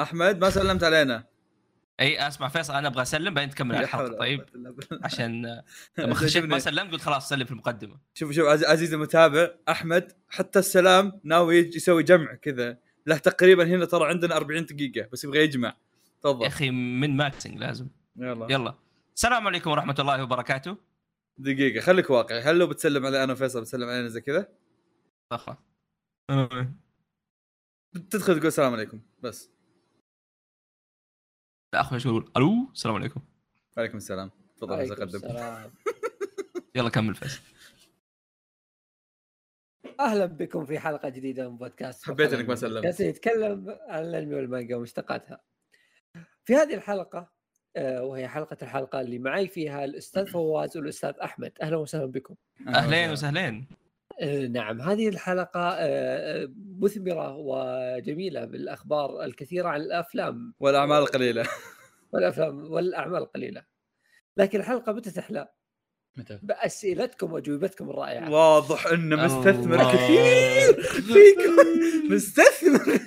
أحمد ما سلمت علينا. أي أسمع فيصل أنا أبغى أسلم بعدين تكمل الحلقة طيب. عشان لما خشيت ما سلمت قلت خلاص سلم في المقدمة. شوف شوف عز- عزيزي المتابع أحمد حتى السلام ناوي يسوي جمع كذا. له تقريبا هنا ترى عندنا 40 دقيقة بس يبغى يجمع. يا تفضل أخي من ماكسنج لازم. يلا. يلا. السلام عليكم ورحمة الله وبركاته. دقيقة خليك واقعي. هل لو بتسلم علي أنا وفيصل بتسلم علينا زي كذا؟ تدخل تقول السلام عليكم بس. أخوي شو أقول ألو؟ السلام عليكم. وعليكم السلام. تفضل عليكم فيصل قدم. السلام. يلا كمل فيصل. أهلا بكم في حلقة جديدة من بودكاست حبيت إنك ما سلمت. بودكاست يتكلم عن الانمي والمانجا ومشتقاتها. في هذه الحلقة آه، وهي حلقة الحلقة اللي معي فيها الأستاذ فواز والأستاذ أحمد. أهلا وسهلا بكم. اهلين وسهلين نعم. هذه الحلقة آه، آه، مثمرة وجميلة بالأخبار الكثيرة عن الأفلام والأعمال القليلة. والأفلام والأعمال القليلة. لكن الحلقة متى تحلى؟ متى؟ بأسئلتكم وأجوبتكم الرائعة. واضح أنه مستثمر الله. كثير. فيكم مستثمر.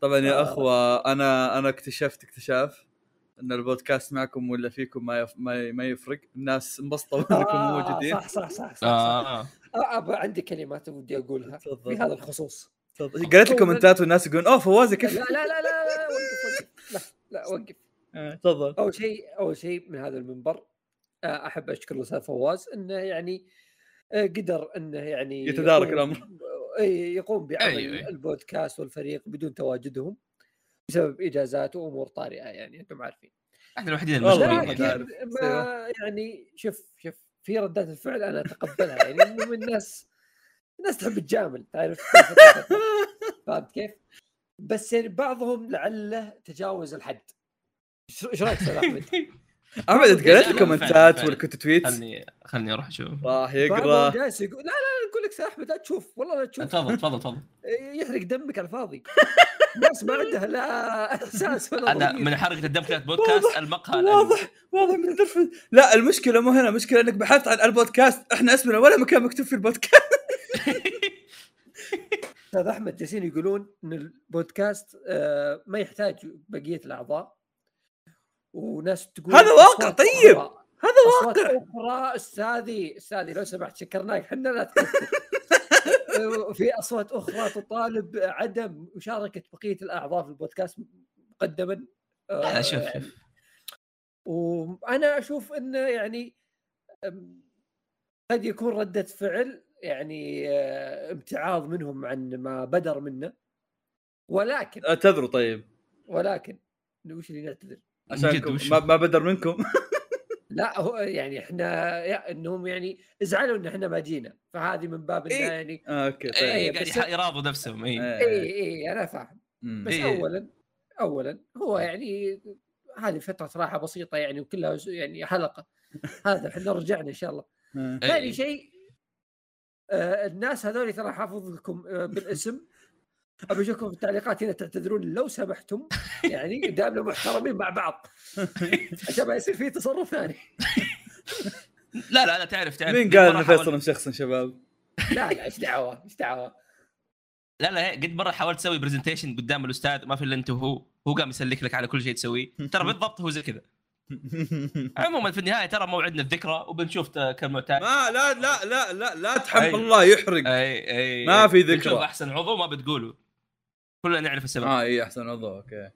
طبعا يا آه. أخوة أنا أنا اكتشفت اكتشاف. إن البودكاست معكم ولا فيكم ما يف... ما, ما يفرق الناس انبسطوا انكم آه، موجودين صح صح صح صح, صح. آه. آه، أبا عندي كلمات ودي أقولها تفضل. في هذا الخصوص. قريت الكومنتات والناس يقولون أوه فوازي لا كيف لا لا لا لا وقف وقف لا لا وقف آه، تفضل أول شيء أول شيء من هذا المنبر آه، أحب أشكر الأستاذ فواز إنه يعني آه، قدر إنه يعني يتدارك الأمر. اي يقوم بعمل أيوة، أيوة. البودكاست والفريق بدون تواجدهم بسبب إجازات وأمور طارئة يعني أنتم عارفين. إحنا الوحيدين ما يعني. ما يعني شوف شوف في ردات الفعل أنا أتقبلها يعني إنه من الناس الناس تحب تجامل تعرف فهمت كيف؟ بس يعني بعضهم لعله تجاوز الحد. إيش رأيك أستاذ أحمد؟ احمد أنت قريت الكومنتات كنت تويتس خلني خلني أروح أشوف. راح يقرأ. جالس يقول لا لا نقول لك أستاذ أحمد لا تشوف والله لا تشوف. تفضل تفضل تفضل. يحرق دمك على الفاضي. الناس ما عندها لا أساس ولا أنا. من حركة الدم كانت بودكاست المقهى واضح واضح من الدرف لا المشكلة مو هنا المشكلة إنك بحثت عن البودكاست. إحنا اسمنا ولا مكان مكتوب في البودكاست. أستاذ أحمد جالسين يقولون إن البودكاست آه، ما يحتاج بقية الأعضاء. وناس تقول هذا واقع طيب. هذا واقع. أخرى أستاذي أستاذي لو سمحت شكرناك إحنا لا تكثر في أصوات أخرى تطالب بعدم مشاركة بقية الأعضاء في البودكاست مقدما. آه، لا شوف شوف. وأنا أشوف انه يعني قد يكون ردة فعل يعني آه، ابتعاض منهم عن ما بدر منه. ولكن اعتذروا طيب. ولكن وش اللي نعتذر؟ ما, ما بدر منكم. لا هو يعني إحنا يا- إنهم يعني زعلوا إن إحنا ما جينا فهذه من باب انه إيه. يعني آه، أوكي طيب اي إيه، قاعد بس- يح- يراضوا نفسهم اي اي اي أنا فاهم مم. بس إيه. اولا اولا هو يعني هذه فترة راحة بسيطة يعني وكلها يعني حلقة هذا إحنا رجعنا إن شاء الله. إيه. ثاني شيء آه الناس هذول ترى حافظ لكم آه بالاسم ابي اشوفكم في التعليقات هنا تعتذرون لو سمحتم يعني دامنا محترمين مع بعض. عشان ما يصير في تصرف ثاني. لا لا لا تعرف تعرف. مين قال ان فيصل مشخصن شباب؟ لا لا إيش دعوة؟ إيش دعوة؟ لا لا قد مرة حاولت أسوي presentation قدام الأستاذ ما في إلا أنت وهو هو قام يسلك لك على كل شيء تسويه. ترى بالضبط هو زي كذا. عموما في النهاية ترى موعدنا الذكرى وبنشوف كالمعتاد ما لا لا لا لا لا تحب أي. الله يحرق. أي أي. ما في ذكرى. بنشوف أحسن عضو ما بتقولوا كلنا نعرف السبب. آه إي أحسن عضو okay.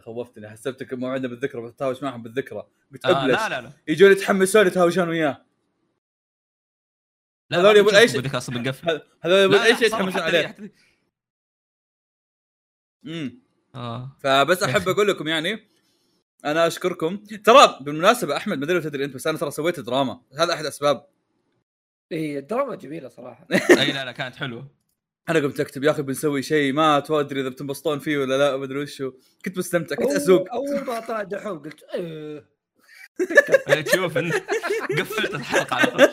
خوفتني حسبتك موعدنا بالذكرى بتهاوش معهم بالذكرى. قلت آه لا لا لا. يجون يتحمسون يتهاوشون وياه. لا هذول يبون أي شيء. أصلا بنقفل. هذول يبون اي شيء يتحمسون عليه. امم آه. فبس أحب أقول لكم يعني أنا أشكركم. ترى بالمناسبة أحمد ما أدري لو تدري أنت بس أنا ترى سويت دراما. هذا أحد أسباب. اي الدراما جميلة صراحة. أي لا لا كانت حلوة. أنا قمت أكتب يا أخي بنسوي شيء ما ادري إذا بتنبسطون فيه ولا لا ما أدري وشو. كنت مستمتع كنت أول- اسوق أول ما طلع دحوم قلت إيه. إيه، تشوف إن قفلت الحلقة على طول.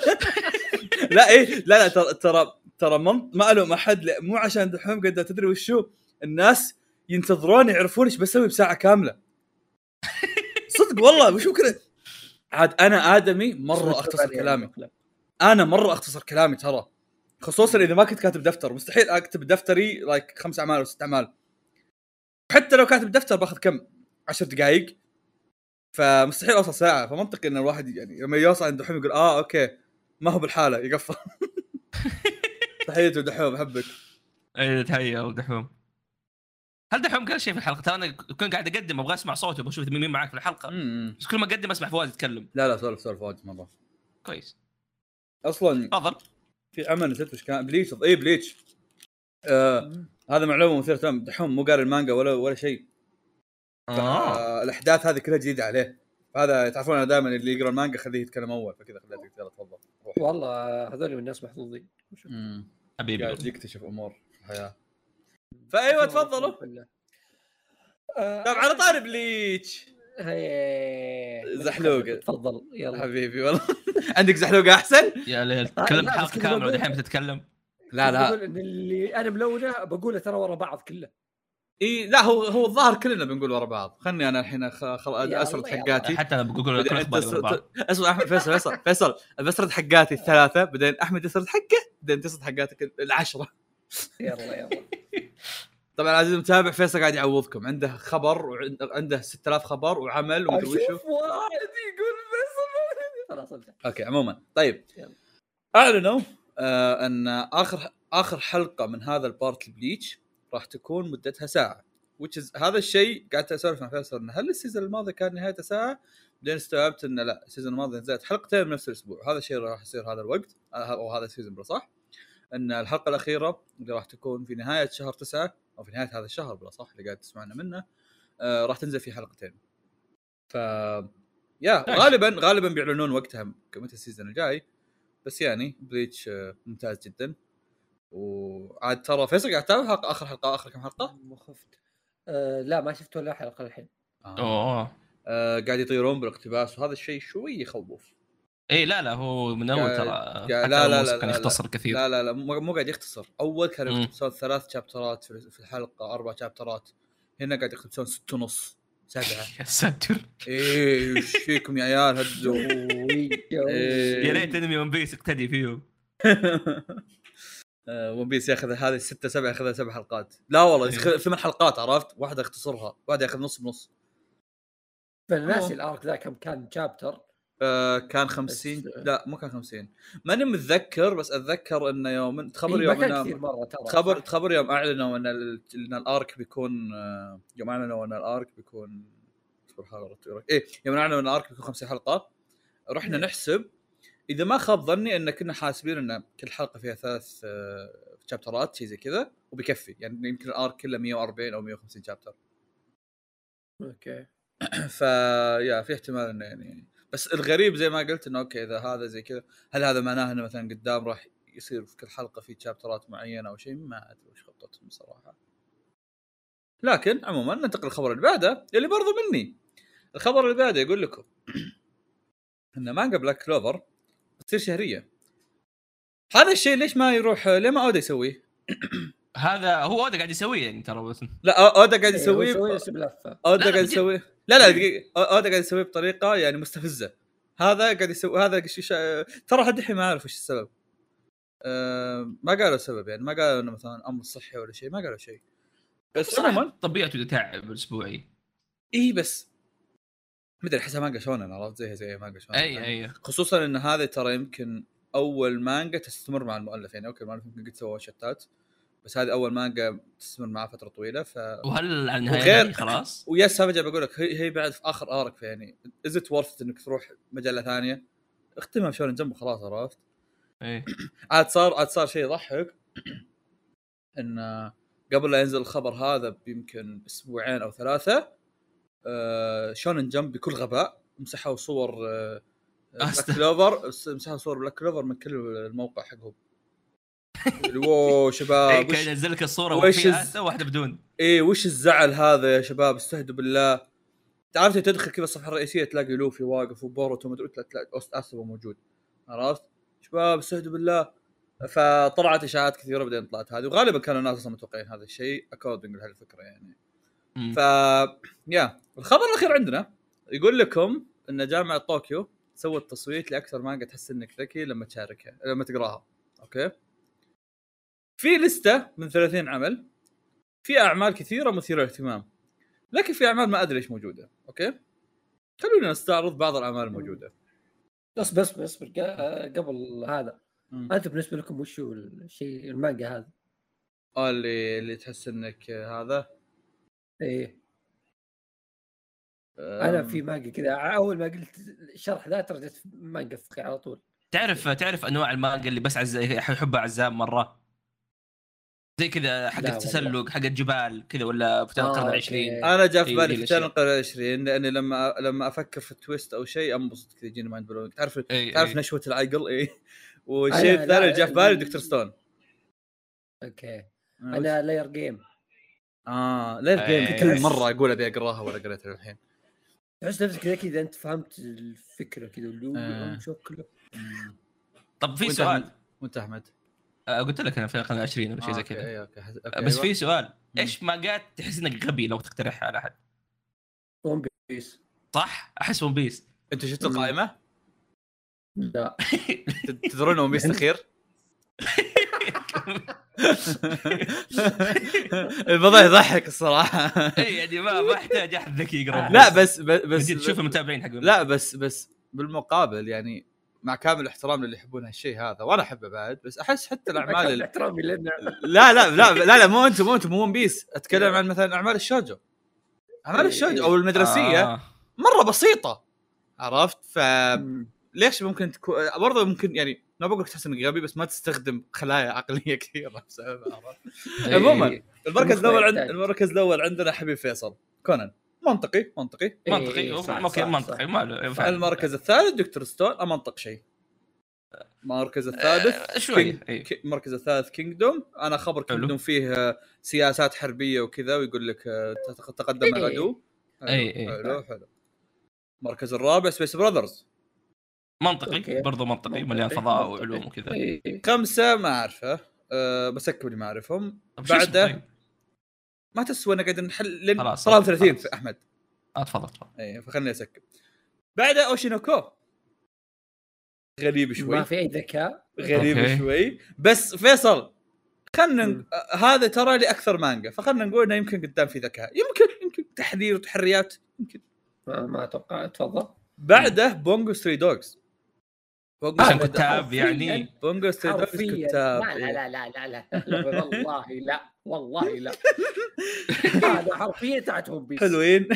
لا إيه لا لا ترى ترى ما ألوم أحد مو عشان دحوم قد تدري وشو. الناس ينتظرون يعرفون إيش بسوي بساعة كاملة. صدق والله وشو كذا. عاد أنا آدمي مرة أختصر كلامي. أنا مرة أختصر كلامي ترى. خصوصا إذا ما كنت كاتب دفتر. مستحيل أكتب دفتري لايك خمس أعمال أو ست أعمال. حتى لو كاتب دفتر باخذ كم؟ 10 دقائق فمستحيل أوصل ساعة. فمنطقي إن الواحد يعني لما يوصل عند دحوم يقول آه okay. ما هو بالحالة. يقفل. تحياتي دحوم أحبك. اي تحية دحوم هل دحوم قال شيء في الحلقة؟ ترى أنا كنت قاعد أقدم أبغى أسمع صوته أبغى أشوف مين معك في الحلقة. مم. بس كل ما اقدم أسمع فواز يتكلم. لا لا سولف سولف واجد مرة. كويس. أصلا تفضل. في عمل نسيت وش كان. Bleach اي Bleach. آه هذا معلومة مثيرة تمام دحوم مو قاري المانجا ولا ولا شيء. آه آه. الأحداث هذه كلها جديدة عليه. فهذا تعرفون أنا دائما اللي يقرأ المانجا خليه يتكلم أول فكذا خليتك يلا تفضل. والله هذول من الناس محظوظين. حبيبي. قاعد يكتشف أمور في الحياة. فأيوة تفضلوا. آه، طيب على طاري بليتش. هي- زحلوق. تفضل يلا. حبيبي والله. عندك زحلوقه أحسن؟ يا ليل تكلم بس حلقة كاملة ودحين بتتكلم؟ لا لا. اللي أنا ملونة بقوله ترى ورا بعض كله. إي لا هو هو الظاهر كلنا بنقول ورا بعض. خلني أنا الحين خل... أسرد. حقاتي. حتى أنا بقول لك كل اخباري اسمع أحمد فيصل فيصل فيصل. بسرد حقاتي الثلاثة بعدين أحمد يسرد حقه بعدين تسرد حقاتك العشرة. يلا يلا. طبعا عزيزي المتابع فيصل قاعد يعوضكم. عنده خبر وعنده 6000 خبر وعمل ومدري وشو. أشوف واحد يقول فيصل. خلاص okay عموما. طيب. يلا. أعلنوا آه أن اخر آخر حلقة من هذا ال part Bleach راح تكون مدتها ساعة. Which is هذا الشيء قعدت أسولف مع فيصل إنه هل ال season الماضي كان نهايته ساعة؟ بعدين استوعبت إنه لا ال season الماضي نزلت حلقتين بنفس الأسبوع. هذا الشيء راح يصير هذا الوقت آه، أو هذا ال season صح أن الحلقة الأخيرة اللي راح تكون في نهاية شهر تسعة أو في نهاية هذا الشهر بلا صح اللي قاعد تسمعنا منه آه راح تنزل في حلقتين. ف yeah. غالبا غالبا بيعلنون وقتها متى ال season الجاي. بس يعني Bleach آه، ممتاز جدا. وعاد ترى فيصل قاعد تتابع حلقة- آخر حلقة آخر كم حلقة؟ خفت. آه لا ما شفت ولا حلقة الحين. أوه. آه قاعد يطيرون بالاقتباس وهذا الشيء شوي يخوف. اي لا لا هو من أول ترى لا- لا- الموسم لا- كان لا- يختصر كثير. لا لا لا مو مو قاعد يختصر. أول كانوا. يقتبسون ثلاث شابترات في في الحلقة أربع شابترات هنا قاعد يقتبسون ست ونص سبعة. يا ساتر. إيه وش فيكم يا عيال؟ هدوا إيه. يا ريت إنمي One Piece اقتدي فيهم. آه، One Piece ياخذ هذه ستة سبعة ياخذها سبع حلقات. لا والله ياخذ ثمان حلقات عرفت؟ واحدة يختصرها واحدة ياخذ نص بنص. فانا ناسي ال arc ذا كم كان شابتر آه كان 50 بس- لا مو كان 50 ماني متذكر بس أتذكر انه يوم تخبر إيه، يوم إنه تخبر؟ تخبر يوم أعلنوا إن ال- إن ال arc بيكون آه، يوم أعلنوا إن ال arc بيكون. إيه يوم أعلنوا إن ال arc بيكون 50 حلقة. رحنا إيه. نحسب. إذا ما خاب ظني إن كنا حاسبين إن كل حلقة فيها ثلاث آه، شابترات شيء زي كذا وبيكفي يعني يمكن ال arc كله 140 أو 150 chapter okay. ف yeah في احتمال إنه يعني بس الغريب زي ما قلت إنه okay إذا هذا زي كذا هل هذا معناه إنه مثلا قدام راح يصير في كل حلقة في شابترات معينة أو شيء؟ ما أدري وش خطتهم صراحة. لكن عموما ننتقل للخبر اللي بعده اللي برضو مني. الخبر اللي بعده يقول لكم إن مانجا بلاك كلوفر بتصير شهرية. هذا الشيء ليش ما يروح ليه ما أودا يسويه؟ هذا هو أودا قاعد يسويه يعني ترى بس. لا أودا قاعد إيه، يسويه أودا قاعد. يسويه لا لا دقيقة. اودا قاعد يسويه بطريقة يعني مستفزة. هذا قاعد يسوي هذا ش... ش... ترى لحد الحين ما اعرف إيش السبب. أه... ما قالوا سبب يعني ما قالوا إنه مثلا أمر صحي ولا شيء ما قالوا شيء. بس عموما طبيعته تتعب اسبوعي إي. بس مدري احسها مانجا شونن عرفت؟ زيها زي مانجا شونن أي أي. خصوصا إن هذا ترى يمكن أول مانجا تستمر مع المؤلف يعني. okay المؤلف يمكن قد سوى شتات. بس هذه أول مانجا تستمر معاه فترة طويلة ف وهل على النهاية وغير- دي خلاص؟ وبس فجاه بقول لك هي, هي بعد في آخر arc يعني is it worth إنك تروح مجلة ثانية؟ اختمها Shonen Jump خلاص عرفت؟ إيه. عاد صار عاد صار شيء يضحك إن قبل لا ينزل الخبر هذا بيمكن أسبوعين أو ثلاثة آه Shonen Jump بكل غباء مسحوا صور آه Black أست- Clover مسحوا صور Black Clover من كل الموقع حقهم. wow شباب كان وش ينزل لك الصورة وش الز- واحدة بدون. إيه وش الزعل هذا يا شباب؟ استهدوا بالله. تعرف تدخل كذا الصفحة الرئيسية تلاقي لوفي واقف وبوروتو مدري اسبا موجود. عرفت؟ شباب استهدوا بالله. فطلعت إشاعات كثيرة بعدين طلعت هذه وغالبا كانوا الناس أصلا متوقعين هذا الشيء according لهالفكره يعني. مم. ف yeah الخبر الأخير عندنا يقول لكم إن جامعة طوكيو سوت تصويت لأكثر مانجا تحس إنك ذكي لما تشاركها لما تقراها. okay؟ في لستة من 30 عمل في أعمال كثيرة مثيرة للاهتمام لكن في أعمال ما أدري ليش موجودة okay؟ خلونا نستعرض بعض الأعمال الموجودة. بس بس بس قبل هذا مم. أنت بالنسبة لكم وش هو الشيء المانجا هذا؟ آه، اللي اللي تحس إنك هذا؟ إيه. أنا في مانجا كذا أول ما قلت الشرح ذا ترجعت مانجا على طول. تعرف تعرف أنواع المانجا اللي بس عز... يحبها عزام مرة؟ زي كذا حق. التسلق حق الجبال كذا ولا في القرن آه، العشرين. أنا جاء في بالي في. القرن العشرين لأني لما لما أفكر في twist أو شيء أنبسط كذا يجيني mind blowing تعرف تعرف. نشوة العقل إي والشيء الثاني اللي جاء في بالي ال- Dr. Stone okay أنا Liar Game آه إيه. ال Game كل مرة أقول أبي أقراها ولا قريتها للحين تحس نفسك كذا كذا أنت فهمت الفكرة كذا اللي آه. مم. طب في وأنت سؤال أحمد؟ وأنت أحمد قلت لك أنا في القرن العشرين ولا شيء آه، زي okay، كذا. okay، بس أيوة. في سؤال إيش مانجات تحس إنك غبي لو تقترحها على أحد؟ One Piece صح؟ أحس One Piece أنت شفت القائمة؟ لا. تد- تدرون One Piece الأخير؟ الموضوع يضحك الصراحة. اي يعني ما ما أحتاج أحد ذكي يقرأ لا بس بس بس جد شوف المتابعين حق لا بس بس بالمقابل يعني مع كامل الاحترام للي يحبون هالشيء هذا وأنا أحبه بعد بس أحس حتى الأعمال ال- احترامي لنا لا لا لا لا لا مو أنتم مو أنتم مو One Piece أتكلم عن مثلا أعمال الشوجو أعمال إيه، الشوجو إيه. أو المدرسية آه. مرة بسيطة عرفت مم. فليش ممكن تكون برضه ممكن يعني ما بقول لك تحس إنك غبي بس ما تستخدم خلايا عقلية كثيرة بسببها عرفت؟ عموما المركز الأول عند. المركز الأول عندنا حبيب فيصل كونان منطقي منطقي إيه، منطقي إيه، صح، okay صح، منطقي صح. ما. المركز الثالث Dr. Stone أمنطق شيء المركز الثالث آه، شوي المركز الثالث Kingdom أنا خبر. Kingdom فيه آه، سياسات حربية وكذا ويقول لك آه، تقدم إيه. العدو حلو، إيه، إيه. حلو حلو المركز الرابع Space Brothers منطقي okay. برضو منطقي مليان فضاء. وعلوم وكذا إيه. خمسة ما أعرفه أه ب skip اللي ما أعرفهم اسمه بعده طيب؟ ما تسوى أنا قاعد نحل لين خلاص، صار 30 خلاص. في أحمد. آه، تفضل تفضل. اي فخلني ا skip بعده Oshi no Ko. غريب شوي. ما في أي ذكاء. غريب okay. شوي. بس فيصل خلنا. ن- آه، هذا ترى لي أكثر مانجا. فخلنا نقول إنه يمكن قدام في ذكاء. يمكن يمكن تحذير وتحريات يمكن. ما, ما أتوقع. تفضل. بعده Bungo Stray Dogs Bungo عشان Stray كتاب حرفياً. يعني Bungo كتاب لا. لا لا لا لا لا والله لا والله لا هذا حرفيا تحت ون بيس حلوين.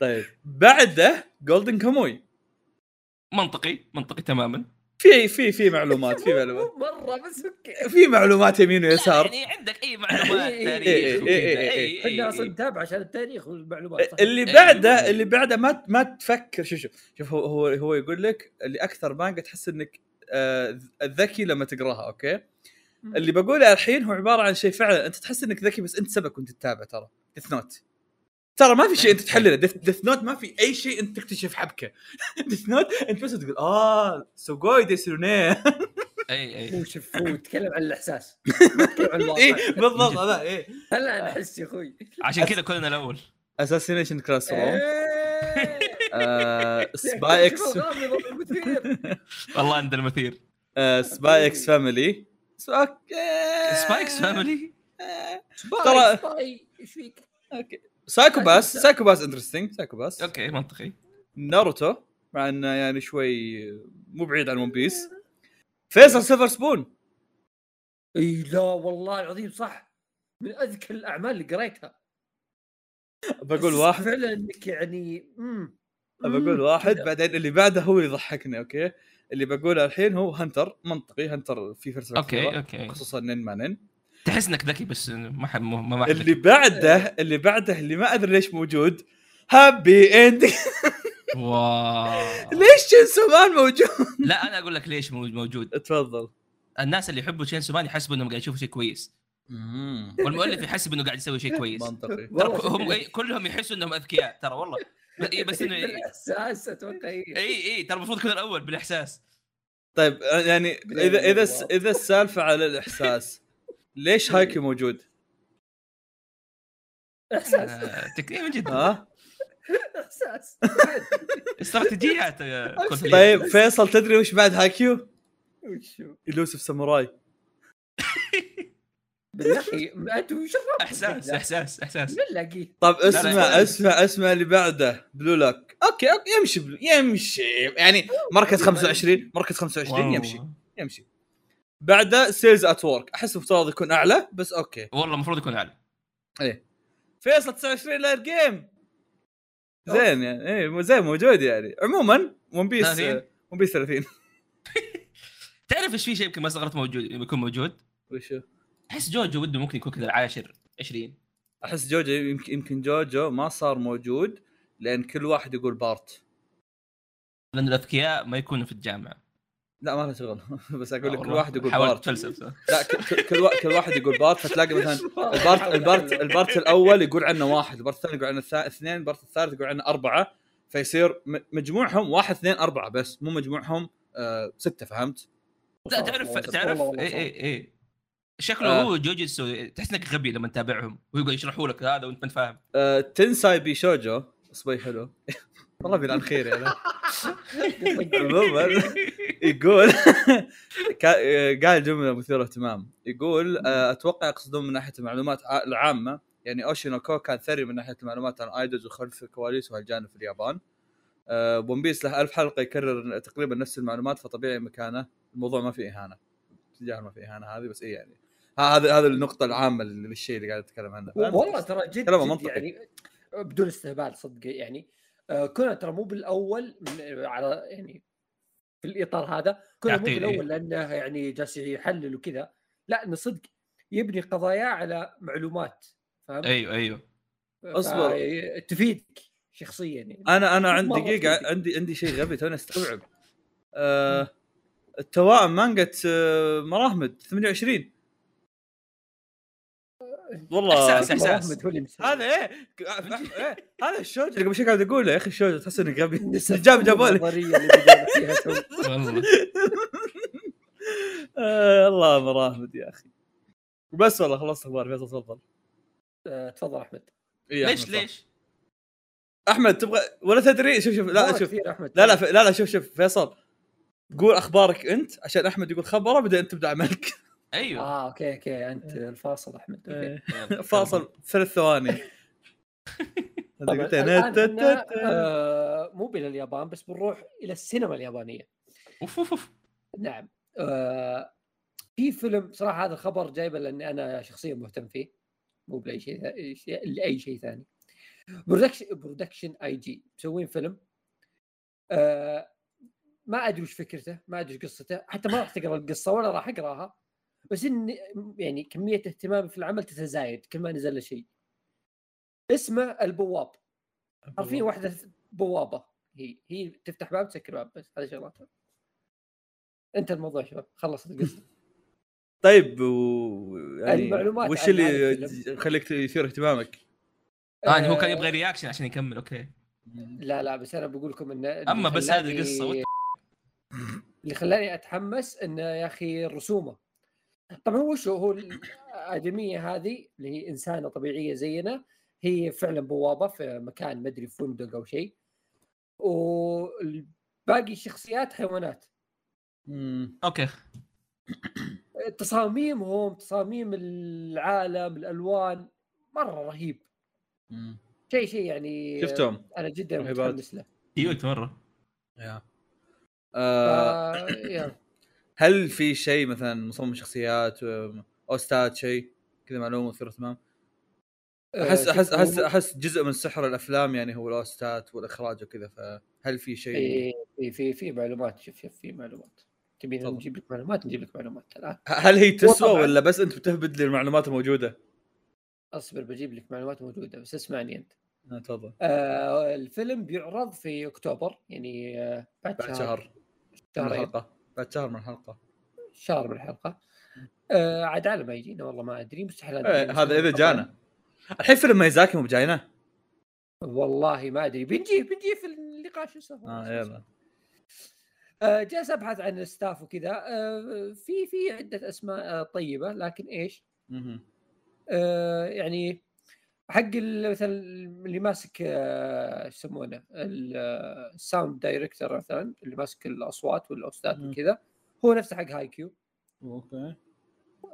طيب بعده Golden Kamuy منطقي منطقي تماما في في في معلومات في معلومات مرة بس okay في معلومات يمين ويسار يعني عندك أي معلومات إيه، تاريخ إيه، وكذا. إيه، إحنا أصلا. نتابع عشان التاريخ والمعلومات؟ اللي. بعده اللي بعده ما ما تفكر شوف شوف شوف هو هو هو يقول لك اللي أكثر مانجا تحس إنك آه، ذكي لما تقراها okay اللي بقوله الحين هو عبارة عن شيء فعلا أنت تحس إنك ذكي بس أنت سبك وأنت تتابع ترى Death Note ترى ما في شيء انت تحلله. Death Note ما في أي شيء انت تكتشف حبكة. Death Note انت بس تقول آه すごいですよね أي أي. هو شوف هو يتكلم عن الإحساس. ما يتكلم عن الواقع. اي بالضبط هذا اي هلا أنا أحس يا أخوي. عشان كذا كلنا الأول. Assassination Classroom. Spy x شوف الغامض المثير. والله عند المثير. Spy x Family okay Spy x Family Spy ترى- Spy إيش فيك؟ okay Psycho-Pass Psycho Pass interesting Psycho-Pass. okay منطقي. ناروتو مع إنه يعني شوي مو بعيد عن ون بيس فيصل Silver Spoon إي لا والله العظيم صح. من أذكى الأعمال اللي قريتها. بقول واحد. فعلا إنك يعني. بقول. واحد. بعدين اللي بعده هو اللي يضحكني okay؟ اللي بقوله الحين هو هنتر منطقي هنتر في فلسفه okay okay. خصوصا نين ما نين. تحس إنك ذكي بس ما حد ما ما اللي بعده اللي بعده اللي ما أدري ليش موجود happy end واو. ليش تشينسو مان موجود؟ لا أنا أقول لك ليش مو- موجود. تفضل. الناس اللي يحبوا تشينسو مان يحسبوا إنهم قاعد يشوفوا شيء كويس. والمؤلف يحسب إنه قاعد يسوي شيء كويس. منطقي. هم إيه، كلهم يحسوا إنهم أذكياء ترى والله. إيه، بس إنه بالإحساس أتوقع إيه. اي اي ترى المفروض يكون الأول بالإحساس. طيب يعني اذا إذا إذا السالفة على الإحساس. ليش هايكي موجود؟ إحساس. آه، تكريما جدا. ها؟ إحساس. استراتيجيات طيب فيصل تدري وش بعد هايكيو؟ وشو؟ Yellow Samurai بالله أنتم وش؟ إحساس إحساس إحساس. طب اسمع لا. اسمع اسمع اللي بعده. Blue Lock okay okay يمشي Blue يمشي. يعني مركز 25 مركز 25 واو. يمشي يمشي. بعده Cells at Work أحس المفترض يكون أعلى بس okay. والله المفروض يكون أعلى. فيصل 29 لاير جيم. زين يعني إيه زين موجود يعني. عموما ون بيس 30. ون بيس 30 تعرف إيش في شيء يمكن ما استغربت موجود يكون موجود؟ وشو؟ أحس جوجو وده ممكن يكون كذا العاشر 20 أحس جوجو يمكن يمكن جوجو ما صار موجود لأن كل واحد يقول بارت لأن الأذكياء ما يكونوا في الجامعة. لا ما له شغل بس أقول لك كل. واحد يقول part تفلسف لا كل كل واحد يقول part فتلاقي مثلا ال part ال part ال part الأول يقول عنه واحد ال part الثاني يقول عنه اثنين ال part الثالث يقول عنه أربعة فيصير م- مجموعهم واحد اثنين أربعة بس مو مجموعهم آه ستة فهمت؟ لا تعرف تعرف اي. اي اي شكله آه. هو جوجيتسو تحس إنك غبي لما تتابعهم ويقعد يشرحوا لك هذا وأنت ما انت فاهم آه تنساي بي شوجو صبي حلو والله بيلعن خير يعني. عموما يقول كا- آه، قال جملة مثيره اهتمام. يقول آه، أتوقع يقصدون من ناحية المعلومات العامة. يعني اوشينوكو كان ثري من ناحية المعلومات عن ايدوز وخلف الكواليس وهالجانب في اليابان. آه، ون بيس له ألف حلقة يكرر تقريبا نفس المعلومات فطبيعي مكانه. الموضوع ما فيه إهانة. تجاهل ما فيه إهانة هذه بس إيه يعني. ها- هذا هذا النقطة العامة للشيء اللي قاعد أتكلم عنه؟ والله ترى جد, جد. يعني بدون استهبال صدق يعني آه، كنا ترى مو بالأول من على يعني في الإطار هذا كنا مو إيه. بالأول لأنه يعني جالس يحلل وكذا لا إنه صدق يبني قضايا على معلومات فهمت؟ أيوه أيوه أصبر. فا- تفيدك شخصيا يعني أنا أنا عندي دقيقة فيك. عندي عندي شيء غبي توني أستوعب آه التوائم مانجا آه، مراهمد 28 والله اللي مسوي. هذا إيه؟ إيه، هذا الشوج اللي قبل شوي قاعد اقوله يا أخي الشوج تحس انك غبي جاب جابوا لي آه الله مراهمد يا أخي. بس والله خلصت أخبار فيصل تفضل. آه، تفضل أحمد. إيه ليش. ليش؟ أحمد تبغى ولا تدري؟ شوف شوف لا شوف. أحمد. لا لا ف- لا لا شوف شوف فيصل. قول أخبارك أنت عشان أحمد يقول خبرة بعدين انت تبدأ عملك. أيوه. آه okay okay أنت الفاصل أحمد أوكي. إيه. فاصل ثلاث ثواني. آه مو إلى اليابان بس بنروح إلى السينما اليابانية. أوف أوف أوف. نعم. آه في فيلم صراحة هذا الخبر جايبه لاني أنا شخصيا مهتم فيه. مو بأي شيء لأي شيء ثاني. Production Production I.G. مسوين فيلم. آه ما أدري وش فكرته ما أدري وش قصته. حتى ما راح تقرأ القصة ولا راح أقرأها. بس إن يعني كمية اهتمامي في العمل تتزايد كل ما نزل له شيء. اسمه البواب. حرفيا واحدة بوابة. هي هي تفتح باب تسكر باب بس هذا شغلاتها. انت الموضوع شباب خلص القصة. طيب و... يعني المعلومات وش اللي. يخليك يثير اهتمامك؟ آه يعني هو كان آه، يبغى reaction عشان يكمل okay. لا لا بس أنا بقول لكم انه اللي أما بس خلاني- هذه القصة اللي خلاني أتحمس إنه يا أخي رسومه طبعا هو شو هو الادميه هذه اللي هي إنسانة طبيعية زينا هي فعلا بوابة في مكان مدري فندق أو شيء. وباقي الشخصيات حيوانات. مم. okay. تصاميمهم تصاميم العالم الألوان مرة رهيب. شيء شيء يعني شفتهم. أنا جدا. متحمس له. cute مرة. يا. هل في شيء مثلا مصمم شخصيات اوستات شيء؟ كذا معلومة مثير اهتمام؟ أحس آه، أحس أحس هو- أحس جزء من سحر الأفلام يعني هو الاوستات والإخراج وكذا فهل في شيء؟ في في في في معلومات شوف شوف في معلومات. تفضل. نجيب لك معلومات؟ نجيب لك معلومات. الان هل هي تسوى. ولا بس أنت بتهبد لي المعلومات الموجودة؟ أصبر بجيب لك معلومات موجودة بس اسمعني أنت. آه، تفضل. آه الفيلم بيعرض في أكتوبر يعني آه بعد, بعد شهر. شهرين. الحلقة بعد شهر من الحلقة. شهر من الحلقة. آه عاد على ما يجينا والله ما أدري مستحيل أدري. إيه، بس هذا إذا جانا. الحين فيلم مايزاكي مو بجاينا والله ما أدري. بنجي بنجي في النقاش شو اسمه آه يلا. آه جالس أبحث عن ال staff وكذا. آه في في عدة أسماء آه طيبة لكن إيش؟ آه يعني حق ال- مثلا اللي ماسك آه، إيش يسمونه ال- آه، ال sound director مثلا اللي ماسك الأصوات وال OSTات. وكذا هو نفسه حق هايكيو أوكي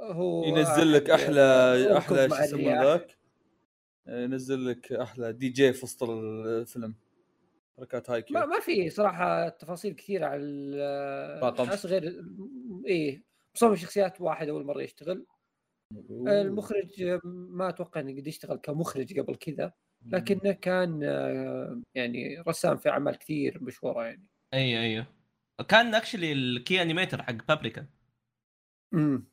هو ينزل لك أحلى أحلى شو يسمونه. ذاك ينزل لك أحلى 3D CG في وسط الفيلم حركات هايكيو ما في صراحة تفاصيل كثيرة على. الناس غير إيه مصمم شخصيات واحد أول مرة يشتغل المخرج ما أتوقع إنه قد يشتغل كمخرج قبل كذا لكنه كان آه، يعني رسام في أعمال كثير مشهورة يعني. أيوه أيوه كان actually الـ key animator حق بابريكا امم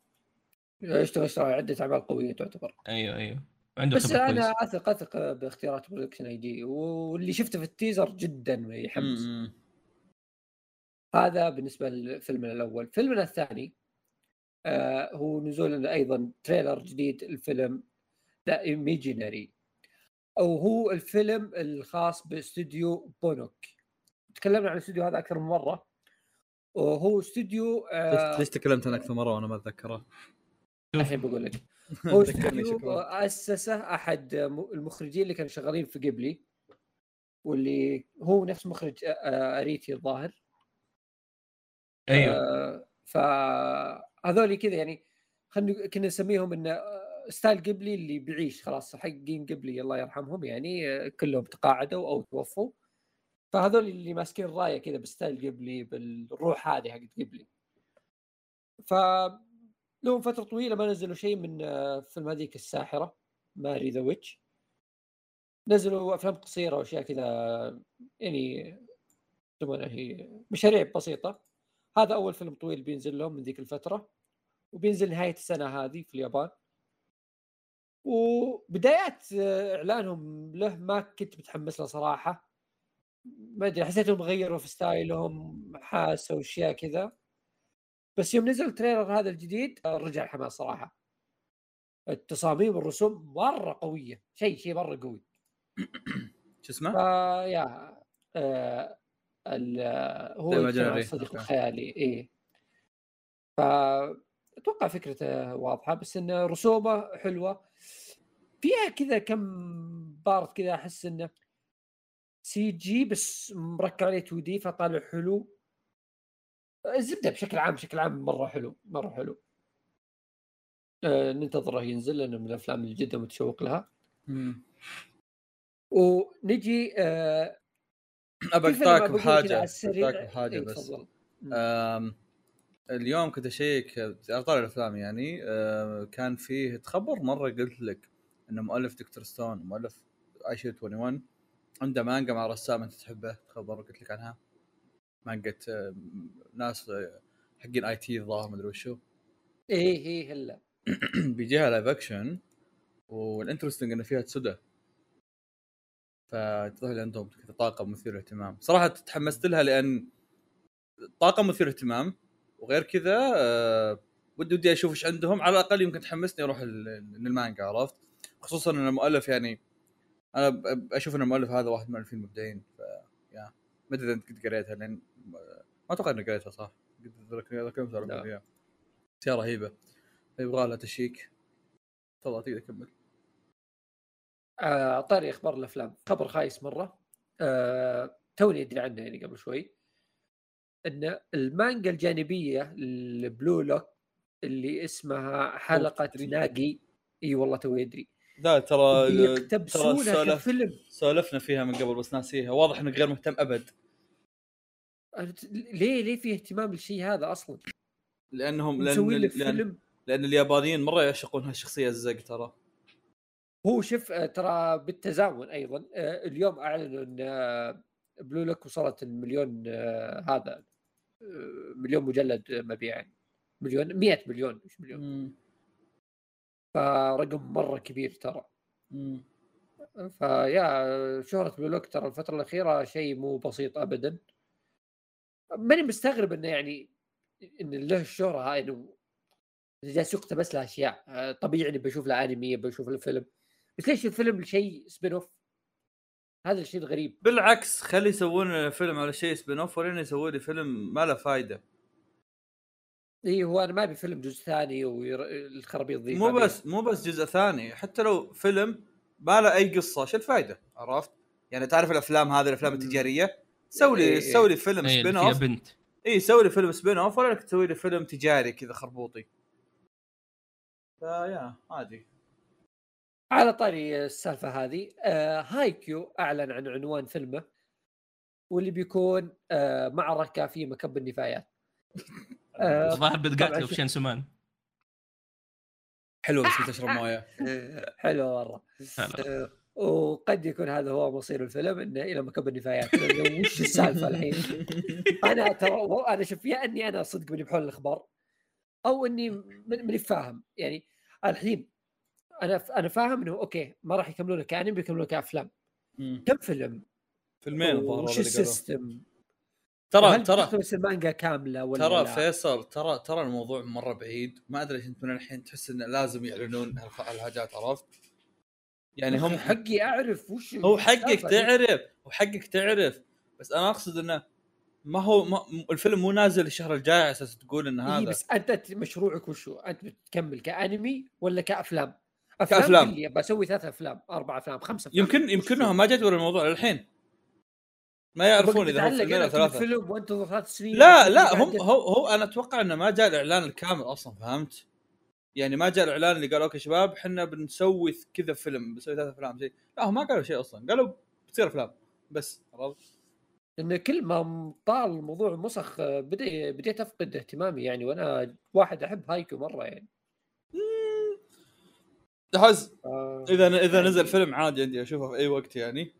يشتغل اشتغل عدة أعمال قوية تعتبر. أيوه أيوه عنده بس أنا كويس أثق أثق باختيارات Production I.G واللي شفته في teaser الـ جدا يحمس. هذا بالنسبة لفيلمنا الأول. فيلمنا الثاني هو نزول أيضا trailer جديد الفيلم The Imaginary أو هو الفيلم الخاص باستوديو بونوك. تكلمنا عن الاستوديو هذا أكثر من مرة. وهو استوديو آه ليش ليش تكلمت أنا أكثر مرة؟ وأنا ما أتذكره؟ الحين بقول لك. هو استوديو. أسسه أحد المخرجين اللي كانوا شغالين في جيبلي. واللي هو نفس مخرج آه، آه، Arrietty الظاهر. أيوه. آه، فهذول كذا يعني خلينا كنا نسميهم انه آه، style جيبلي اللي بيعيش خلاص حقين جيبلي الله يرحمهم يعني آه، كلهم تقاعدوا أو توفوا. فهذول اللي ماسكين الراية كذا ب style جيبلي بالروح هذه حقت جيبلي. ف لهم فترة طويلة ما نزلوا شيء من آه، فيلم هذيك الساحرة Mary the Witch. نزلوا أفلام قصيرة وأشياء كذا يعني يسمونها هي مشاريع بسيطة. هذا أول فيلم طويل بينزل لهم من ذيك الفترة وبينزل نهاية السنة هذه في اليابان. وبدايات آه، إعلانهم له ما كنت متحمس له صراحة. ما أدري حسيتهم غيروا في ستايلهم حاسوا أشياء كذا. بس يوم نزل التريلر هذا الجديد آه، رجع الحماس صراحة. التصاميم والرسوم مرة قوية شيء شيء مرة قوي. شو اسمه؟ ال- آه، هو. الصديق أوكي. الخيالي إيه ف أتوقع فكرته واضحة بس انه رسومه حلوة فيها كذا كم part كذا أحس إنه CG بس مركب عليه 2D فطالع حلو الزبدة بشكل عام بشكل عام مرة حلو مرة حلو آه ننتظره ينزل لأنه من الأفلام اللي جدا متشوق لها مم. ونجي آه على بحاجه. اقطعك بحاجه إيه، بس. اليوم كنت أشيك طاري الأفلام يعني كان فيه تخبر مرة قلت لك إنه مؤلف دكتور ستون مؤلف Eyeshield 21 عنده مانجا مع رسام أنت تحبه؟ تخبر قلت لك عنها. مانجا ناسا آه، حقين IT الظاهر مدري وشو. إيه إيه هلا. بيجيها live action وال interesting إنه فيها سودا فتظهر لي عندهم طاقم مثير اهتمام صراحة تحمست لها لأن طاقم مثير اهتمام وغير كذا آه، ودي ودي أشوف إيش عندهم. على الأقل يمكن تحمسني أروح للمانجا عرفت؟ خصوصا إن المؤلف يعني أنا أشوف إن المؤلف هذا واحد من المؤلفين المبدعين ف يا ما أدري إذا أنت قد قريتها لأن ما أتوقع إني قريتها صح؟ قد. فيها أشياء رهيبة. يبغى لها تشيك تفضل تقدر كمل. آه طاري أخبار الأفلام. خبر خايس مرة. آه توني أدري عنه يعني قبل شوي. إن المانجا الجانبية ال Blue Lock اللي اسمها حلقة؟ ناجي. إي والله توي أدري. لا ترى سولف- كفيلم. سولفنا فيها من قبل بس ناسيها. واضح انك غير مهتم أبد. ليه ليه في اهتمام للشيء هذا أصلا؟ لانهم لأن, له لأن, لأن اليابانيين مرة يعشقون هالشخصية الزق ترى. هو شوف آه، ترى بالتزامن أيضا آه، اليوم أعلنوا إن آه، Blue Lock وصلت المليون هذا مليون مجلد مبيعا. مليون 100 مليون مش مليون. فرقم مرة كبير ترى. فيا شهرة Blue Lock ترى الفترة الأخيرة شيء مو بسيط أبدا. ماني مستغرب إنه يعني إن له الشهرة هاي إنه جالس يقتبس له أشياء. آه، طبيعي إني بشوف له أنمي بشوف له فيلم. بس ليش الفيلم شيء spin off؟ هذا الشيء الغريب بالعكس خلي يسوون فيلم على شيء spin off ولين يسوون لي فيلم ما له فايدة إي هو أنا ما أبي فيلم جزء ثاني والخرابيط ذي مو. بس مو بس جزء ثاني حتى لو فيلم ما له أي قصة شو الفائده عرفت؟ يعني تعرف الأفلام هذه الأفلام. التجارية سوي لي إيه. سوي لي فيلم إيه، سبين اوف بنت إي سوي لي فيلم سبين اوف ولا انك تسوي لي فيلم تجاري كذا خربوطي فيا عادي على طاري السالفة هذه آه هايكيو أعلن عن عنوان فيلمه واللي بيكون آه معركة في مكب النفايات. آه طبعاً بتقاتلوا في شنسومان حلوة بس تشرب مويه حلو مرة. آه، وقد يكون هذا هو مصير الفيلم إنه إلى مكب النفايات. وش السالفة الحين؟ أنا ترى أنا شوف يا إني أنا صدق ماني بحول الأخبار أو إني ماني فاهم. يعني الحين أنا ف- أنا فاهم إنه أوكي ما راح يكملونه كانمي بيكملونه كأفلام مم. كم فيلم؟ فيلمين الظاهر وش. ال system؟ ترى ترى المانجا كاملة ولا ترى لا؟ فيصل ترى ترى الموضوع مرة بعيد ما أدري ليش انت من الحين تحس انه لازم يعلنون هالحاجات عرفت؟ يعني هم حقي أعرف وش هو حقك. تعرف هو حقك تعرف بس أنا أقصد إنه ما هو ما الفيلم مو نازل الشهر الجاي على أساس تقول إن إيه هذا بس انت أنت مشروعك وشو؟ أنت بتكمل كأنمي ولا كأفلام؟ أفلام بسوي ثلاث أفلام أربع أفلام خمسة أفلام. يمكن يمكنهم. ما جدول الموضوع للحين ما يعرفون إذا هو فيلمين أو ثلاثة. فيلم وانتظر ثلاث سنين لا لا هم. هو هو أنا أتوقع إنه ما جاء الإعلان الكامل أصلا فهمت؟ يعني ما جاء الإعلان اللي قال okay شباب إحنا بنسوي كذا فيلم بنسوي ثلاث أفلام شيء لا هم ما قالوا شيء أصلا. قالوا بتصير أفلام. بس عرفت؟ لأن كل ما طال الموضوع مسخ آه، بدا بديت أفقد اهتمامي يعني وأنا واحد أحب هايكيو مرة يعني. احس آه، إذا إذا يعني- نزل فيلم عادي عندي أشوفه في أي وقت يعني.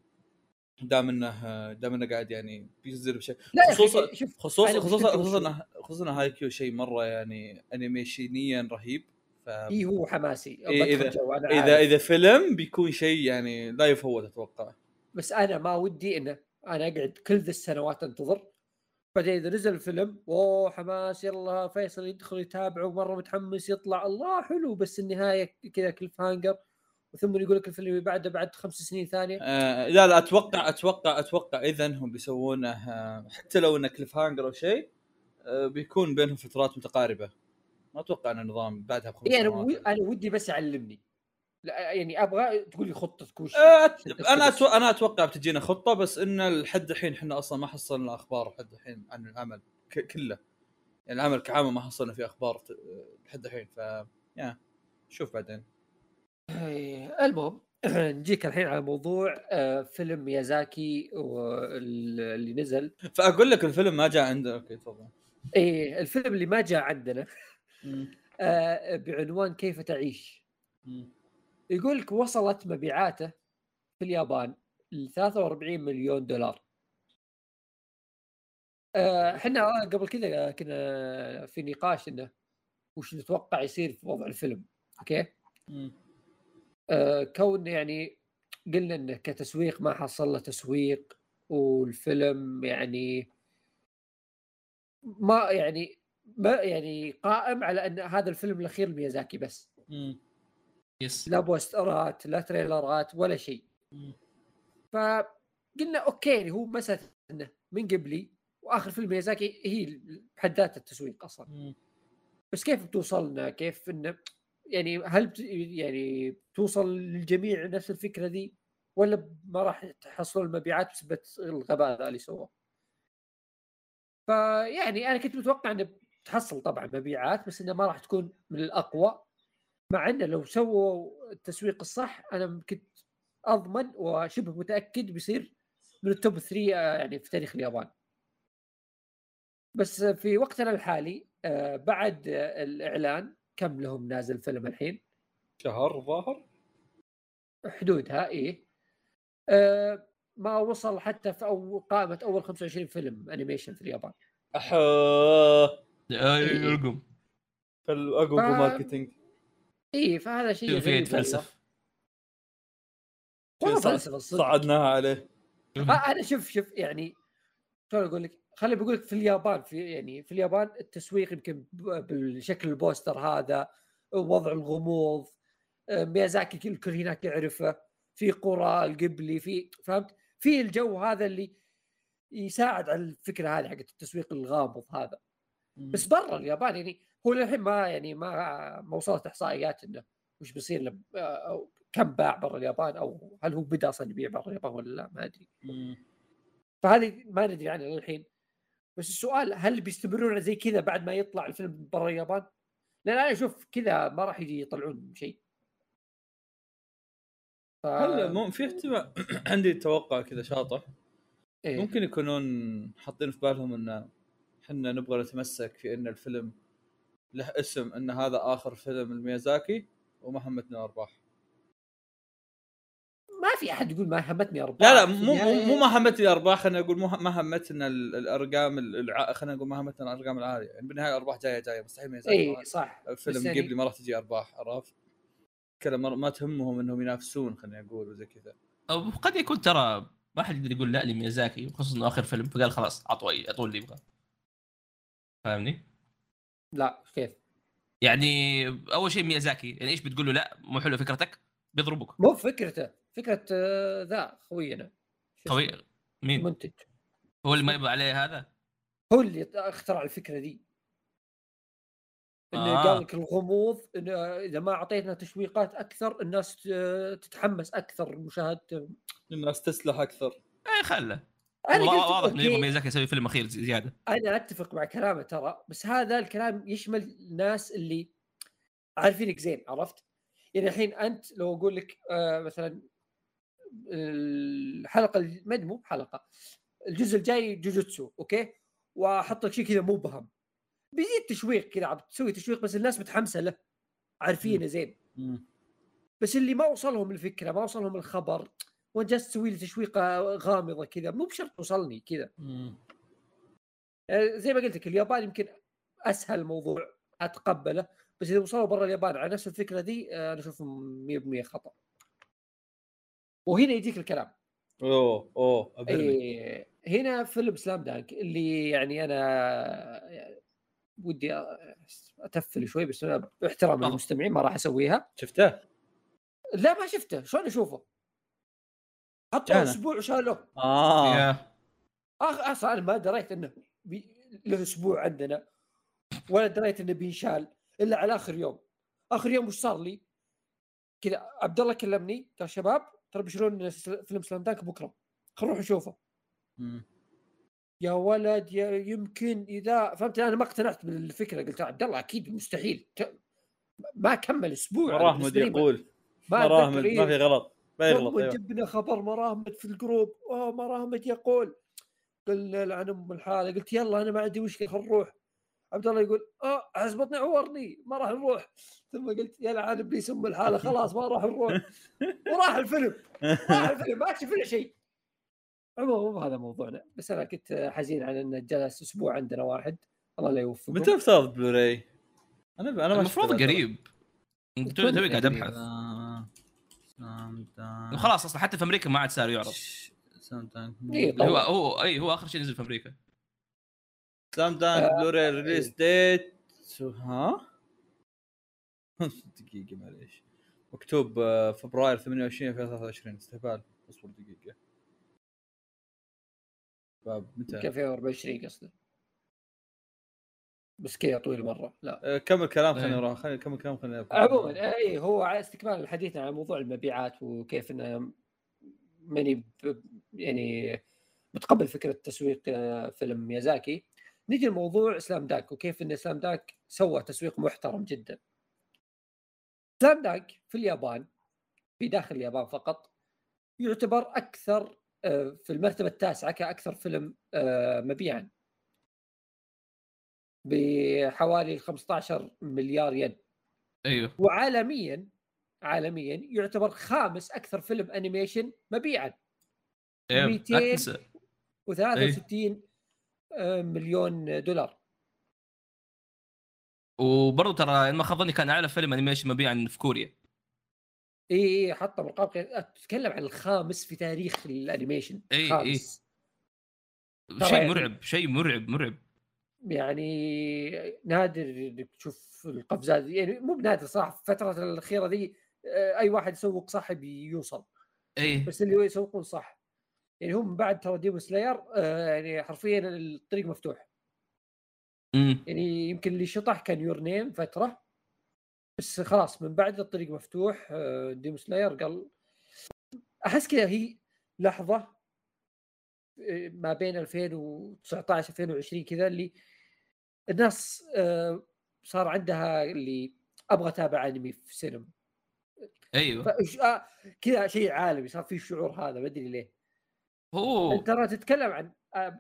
دام إنه دام إنه قاعد يعني بينزل بشيء. خصوصا خصوصا خصوصا خصوصا خصوصا هايكيو شيء مرة يعني انيميشنيا رهيب. ف إي هو حماسي. إيه، إذا عارف. إذا فيلم بيكون شيء يعني لا يفوت أتوقع. بس أنا ما ودي إنه أنا أقعد كل ذي السنوات أنتظر. بعدين إذا نزل الفيلم أوه حماس يلا فيصل يدخل يتابعه مرة متحمس يطلع الله حلو بس النهاية كذا cliffhanger وثم يقول لك الفيلم اللي بعده بعد خمس سنين ثانية. آه لا لا أتوقع أتوقع أتوقع اذا هم بيسوونه آه حتى لو إنه cliffhanger أو شيء آه بيكون بينهم فترات متقاربة. ما أتوقع إنه نظام بعدها بخمس يعني سنوات. أنا ودي بس يعلمني. لا يعني أبغى تقول لي خطتك وش آه، أت- عشان أنا. أتو... أنا أتوقع بتجينا خطة بس إن لحد الحين إحنا أصلا ما حصلنا أخبار لحد الحين عن العمل ك... كله. يعني العمل كعامة ما حصلنا فيه أخبار لحد الحين ف يا شوف بعدين. إيه، المهم نجيك الحين على موضوع آه، فيلم ميازاكي اللي نزل. فأقول لك الفيلم ما جاء عنده أوكي تفضل. إيه الفيلم اللي ما جاء عندنا آه، بعنوان كيف تعيش. يقول لك وصلت مبيعاته في اليابان ل 43 مليون دولار. آه، إحنا قبل كذا كنا في نقاش إنه وش نتوقع يصير في وضع الفيلم okay؟ آه، كون يعني قلنا إنه كتسويق ما حصل له تسويق والفيلم يعني ما يعني ما يعني قائم على إن هذا الفيلم الأخير لميازاكي بس. yes. لا بوسترات لا تريلرات ولا شيء. فقلنا أوكي هو مسألة إنه من قبلي وآخر فيلم ميازاكي هي بحد ذاتها التسويق أصلا. بس كيف بتوصلنا كيف انه يعني هل بت يعني توصل للجميع نفس الفكرة ذي ولا ما راح تحصلون المبيعات بسبب الغباء ذا اللي سووه؟ فيعني أنا كنت متوقع إنه تحصل طبعا مبيعات بس إنها ما راح تكون من الأقوى. مع إنه لو سووا التسويق الصح أنا كنت أضمن وشبه متأكد بيصير من ال top 3 يعني في تاريخ اليابان. بس في وقتنا الحالي آه، بعد آه، الإعلان كم لهم نازل فيلم الحين؟ شهر ظاهر؟ حدودها إيه. آه، ما وصل حتى في أو قائمه أول 25 فيلم animation في اليابان. أحا. الاقوى marketing. إيه فهذا شيء في يتفلسف؟ صعدناها عليه. آه، أنا شوف شوف يعني شلون أقول لك؟ خليني بقول لك في اليابان في يعني في اليابان التسويق يمكن بالشكل البوستر هذا وضع الغموض آه، ميازاكي كل الكل هناك يعرفه في قرى القبلي في فهمت؟ في الجو هذا اللي يساعد على الفكرة هذه حقت التسويق الغامض هذا. بس برا اليابان يعني هو للحين ما يعني ما ما وصلت إحصائيات إنه وش بيصير أو كم باع برا اليابان أو هل هو بدأ أصلا يبيع برا اليابان ولا لا ما أدري. فهذه ما ندري عنها للحين بس السؤال هل بيستمرون زي كذا بعد ما يطلع الفيلم برا اليابان؟ لأن أنا أشوف كذا ما راح يجي يطلعون شيء ف... هلا مو في احتمال عندي توقع كذا شاطح إيه؟ ممكن يكونون حاطين في بالهم إن إحنا نبغى نتمسك في إن الفيلم له اسم إن هذا آخر فيلم الميازاكي وما همتنا أرباح. ما في أحد يقول ما همتني أرباح. لا لا مو النهاية- مو ما همتني الارباح خلينا نقول مو ما همتنا ال- الأرقام الع... خلينا نقول ما همتنا الأرقام العالية. يعني بالنهاية الارباح جاية جاية مستحيل ميازاكي اي صح. فيلم بس يعني- قبلي ما راح تجي أرباح عرفت؟ كذا ما ما تهمهم إنهم ينافسون خلينا نقول وزي كذا. أو قد يكون ترى ما حد يقدر يقول لا لميازاكي خصوصا إنه آخر فيلم فقال خلاص أعطوا اي أعطوا اللي يبغى. فاهمني؟ لا كيف؟ يعني أول شيء ميازاكي يعني إيش بتقول له؟ لا مو حلو فكرتك؟ بيضربك مو فكرته فكرة آه، ذا خوينا. اسمه؟ مين؟ المنتج هو اللي ما يبغى عليه هذا؟ هو اللي اخترع الفكرة دي إنه آه. قال لك الغموض انه إذا ما أعطيتنا تشويقات أكثر الناس ت- تتحمس أكثر مشاهده الناس تسلح أكثر. إيه خله. أنا واضح إنه ميازاكي يسوي فيلم أخير زي- زيادة. أنا أتفق مع كلامه ترى بس هذا الكلام يشمل الناس اللي عارفينك زين عرفت؟ يعني الحين أنت لو أقول لك آه مثلا الحلقة ما مو بحلقة الجزء الجاي جوجوتسو okay؟ وأحط لك شيء كذا مبهم بيزيد تشويق كذا عم تسوي تشويق بس الناس متحمسة له عارفينه زين. بس اللي ما وصلهم الفكرة ما وصلهم الخبر وانت جالس تسوي لي تشويقه غامضة كذا مو بشرط توصلني كذا. آه، زي ما قلت لك اليابان يمكن أسهل موضوع أتقبله بس إذا وصلوا برا اليابان على نفس الفكرة دي آه، أنا أشوف 100% خطأ. وهنا يجيك الكلام. أوه أوه إيه هنا فيلم سلام دانك اللي يعني أنا يعني ودي أتفل شوي بس أنا باحترام تفضل. للمستمعين ما راح أسويها. شفته؟ لا ما شفته. شلون أشوفه؟ حطوا أنا. أسبوع وشالوه آه. آخ أصلا ما دريت إنه بي... له أسبوع عندنا. ولا دريت إنه بينشال إلا على آخر يوم. آخر يوم وش صار لي؟ كذا عبد الله كلمني قال شباب ترى بيشيلون فيلم سلام دانك بكرة. خلينا نروح نشوفه. يا ولد يا يمكن إذا فهمت؟ أنا ما اقتنعت بالفكرة. قلت عبد الله أكيد مستحيل. ما كمل أسبوع. مراهمد يقول. ما مراهمد ما في إيه. غلط. ما يغلط أيوه. جبنا خبر مراهمد في الجروب. آه مراهمد يقول قلنا لعن أم الحالة قلت يلا أنا ما عندي مشكلة خل نروح. عبد الله يقول آه عز بطني عورني ما راح نروح. ثم قلت يا لعن ابليس أم الحالة خلاص ما راح نروح. وراح الفيلم راح الفيلم ما شفنا شيء. عموما مو هذا موضوعنا. بس أنا كنت حزين على انه جلس أسبوع عندنا واحد. الله لا يوفقه متى افترض بلوراي؟ أنا أنا المفروض قريب. تو- توي قاعد ابحث وخلاص أصلا حتى في أمريكا ما عاد صار يعرض. Slam Dunk إيه، هو طبعاً. هو اي هو آخر شيء نزل في أمريكا. Slam Dunk Blu-ray release إيه. date ها؟ دقيقة معليش. مكتوب آه، فبراير 28 2023 استهبال اصبر دقيقة. باب متى؟ يمكن 2024 قصده بس كذا طويل مرة. لا. آه، كمل كلام خلينا إيه. نروح خلينا كمل كلام خلينا عموما اي هو على استكمال الحديث عن موضوع المبيعات وكيف إنه ماني ب- يعني متقبل فكرة تسويق آه، فيلم ميازاكي. نجي لموضوع سلام داك وكيف إن سلام داك سوى تسويق محترم جدا. سلام داك في اليابان في داخل اليابان فقط يعتبر أكثر آه، في المرتبة التاسعة كأكثر فيلم آه، مبيعا. بحوالي 15 مليار ين. أيوه. وعالميا عالميا يعتبر خامس أكثر فيلم انيميشن مبيعا. إيه، 200 لا تنسى و63 آه، مليون دولار. وبرضه ترى ما خاب كان أعلى فيلم animation مبيعا في كوريا. إي إي حطم ارقام قياس- أتكلم عن الخامس في تاريخ ال animation خامس. ترى شيء يعني- مرعب شيء مرعب مرعب. يعني نادر إنك تشوف القفزات يعني مو بنادر صراحة في الفترة الأخيرة دي آه، أي واحد يسوق صح بيوصل إيه. بس اللي هو يسوقون صح. يعني هم بعد ترى Demon Slayer آه يعني حرفيا الطريق مفتوح. امم يعني يمكن اللي شطح كان Your Name فترة. بس خلاص من بعد الطريق مفتوح آه Demon Slayer قال. أحس كذا هي لحظة آه، ما بين 2019 2020 كذا اللي الناس آه صار عندها اللي أبغى أتابع أنمي في السينما. أيوه. آه، كذا شيء عالمي صار في الشعور هذا ما أدري ليه. هو أنت ترى تتكلم عن آه،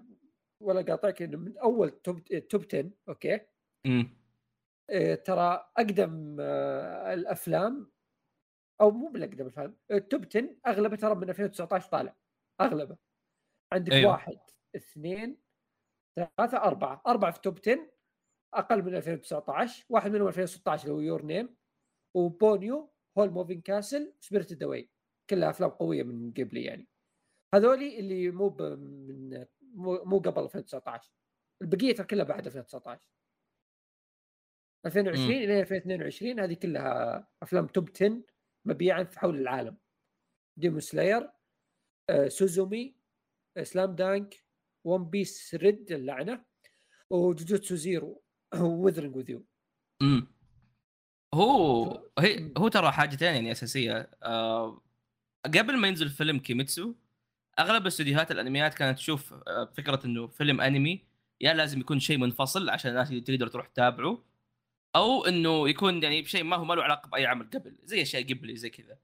ولا قاطعك إنه من أول top top 10 okay؟ مم. آه، ترى أقدم الأفلام أو مو بالأقدم الأفلام ال top 10 أغلبه ترى من 2019 طالع أغلبه. عندك أيوه. واحد اثنين ثلاثة أربعة. أربعة في top 10 أقل من 2019 واحد منهم 2016 اللي هو Your Name و Ponyo Howl's Moving Castle Spirited Away كلها أفلام قوية من قبلي يعني. هذولي اللي مو ب- من مو مو قبل 2019 البقية كلها بعد 2019 2020 مم. إلى 2022 هذه كلها أفلام top 10 مبيعا في حول العالم. Demon Slayer آه، Suzume Slam Dunk One Piece Red اللعنه و Jujutsu Zero Weathering With You مم. هو هي. هو ترى حاجتين يعني أساسية آه قبل ما ينزل فيلم كيميتسو أغلب استديوهات الأنميات كانت تشوف آه فكرة إنه فيلم أنمي يا لازم يكون شيء منفصل عشان الناس تقدر تروح تتابعه أو إنه يكون يعني شيء ما هو ما له علاقة بأي عمل قبل زي أشياء قبلي زي كذا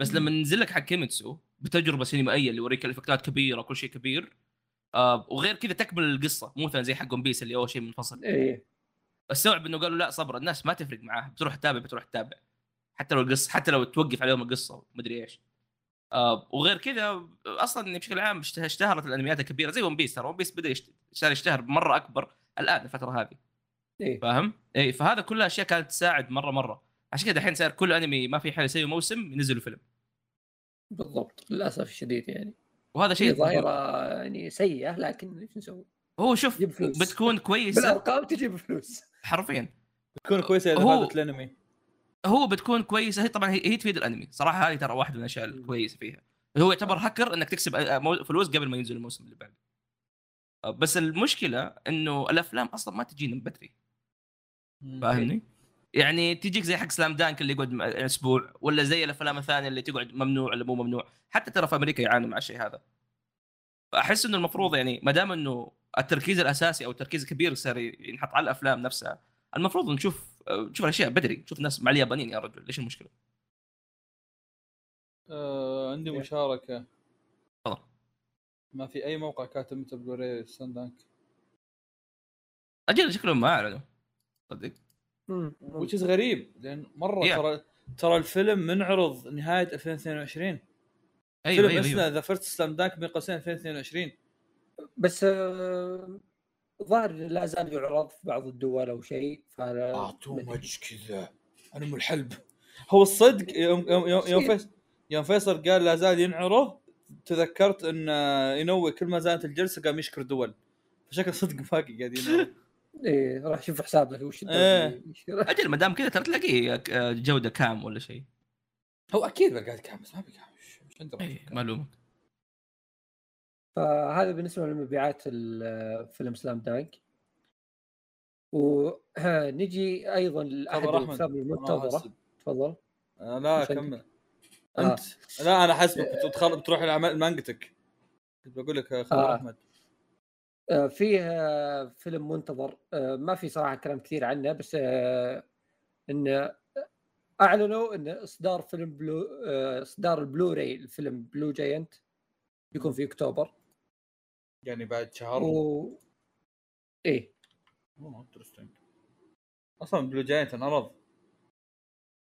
بس لما ننزل لك حق كيميتسو بتجربة سينمائيه اللي يوريك الإفكتات كبيرة كل شيء كبير آه وغير كذا تكمل القصة مو مثلا زي حق One Piece اللي هو شيء منفصل. إيه استوعب إنه قالوا لا صبر الناس ما تفرق معاها بتروح تتابع بتروح تتابع. حتى لو القصة حتى لو توقف عليهم القصة ومدري إيش. آه وغير كذا أصلا بشكل عام اشته- اشتهرت الأنميات الكبيرة زي One Piece ترى One Piece بدأ يشتهر مرة أكبر الآن الفترة هذه. إيه. فاهم؟ اي فهذا كلها أشياء كانت تساعد مرة مرة. عشان كذا الحين صار كل أنمي ما في حل يسوي موسم ينزلوا فيلم. بالضبط للأسف الشديد يعني. وهذا شيء ظاهرة يعني سيئة لكن إيش نسوي؟ هو شوف. بتكون كويسة. بالأرقام تجيب فلوس. حرفيا. تكون كويسة إذا هو- فادت الأنمي. هو بتكون كويسة. هي طبعا هي, هي تفيد الأنمي. صراحة هذه ترى واحدة من الأشياء الكويسة فيها. هو يعتبر هاكر إنك تكسب آه، فلوس قبل ما ينزل الموسم اللي بعده. بس المشكلة إنه الأفلام أصلا ما تجينا من بدري. فاهمني؟ يعني تجيك زي حق سلام دانك اللي يقعد أسبوع ولا زي الأفلام الثانية اللي تقعد ممنوع ولا مو ممنوع؟ حتى ترى في أمريكا يعانوا مع الشيء هذا. فأحس إنه المفروض يعني ما دام إنه التركيز الأساسي أو التركيز الكبير صار ينحط على الأفلام نفسها المفروض نشوف نشوف الأشياء بدري نشوف الناس مع اليابانيين يا رجل ليش المشكلة؟ آه عندي مشاركة. تفضل. ما في أي موقع كاتب متى بلوري ساندانك أجل شكلهم ما أعلنوا. صدق. وش غريب لأن مرة Yeah. ترى ترى الفيلم انعرض نهاية 2022 أيوه فيلم أيوه. The First Slam Dunk بين قوسين 2022 بس آه، ظاهر لا زال يعرض في بعض الدول أو شيء فأنا آه too much كذا. أنا من الحلب. هو الصدق يوم يوم يوم, يوم. فيصل يوم فيصل قال لا زال ينعرض تذكرت إن آه، ينوي كل ما زالت الجلسة قام يشكر دول فشكل صدق باقي قاعد ينعرض إيه راح شوف حساب لك وش إيه. أجل ما دام كذا ترى تلاقيه آه، جودة كام ولا شيء. هو أكيد قاعد كام بس ما بقى مش عنده اي معلومة. فهذا بالنسبة لمبيعات الفيلم سلام دانك ونجي أيضا لأحد. الافلام أنا المنتظره. تفضل. آه لا؟ كمل. آه. أنت. لا أنا حسبك. بتروح لعمل مانجتك. كنت بقول لك آه، خبر آه. أحمد. آه، فيه آه، فيلم منتظر. آه، ما في صراحة كلام كثير عنه بس آه، إن أعلنوا إن إصدار فيلم Blue آه، إصدار البلوراي الفيلم Blue Giant بيكون في أكتوبر. يعني بعد شهر؟ و إيه. أصلا Blue Giant انعرض.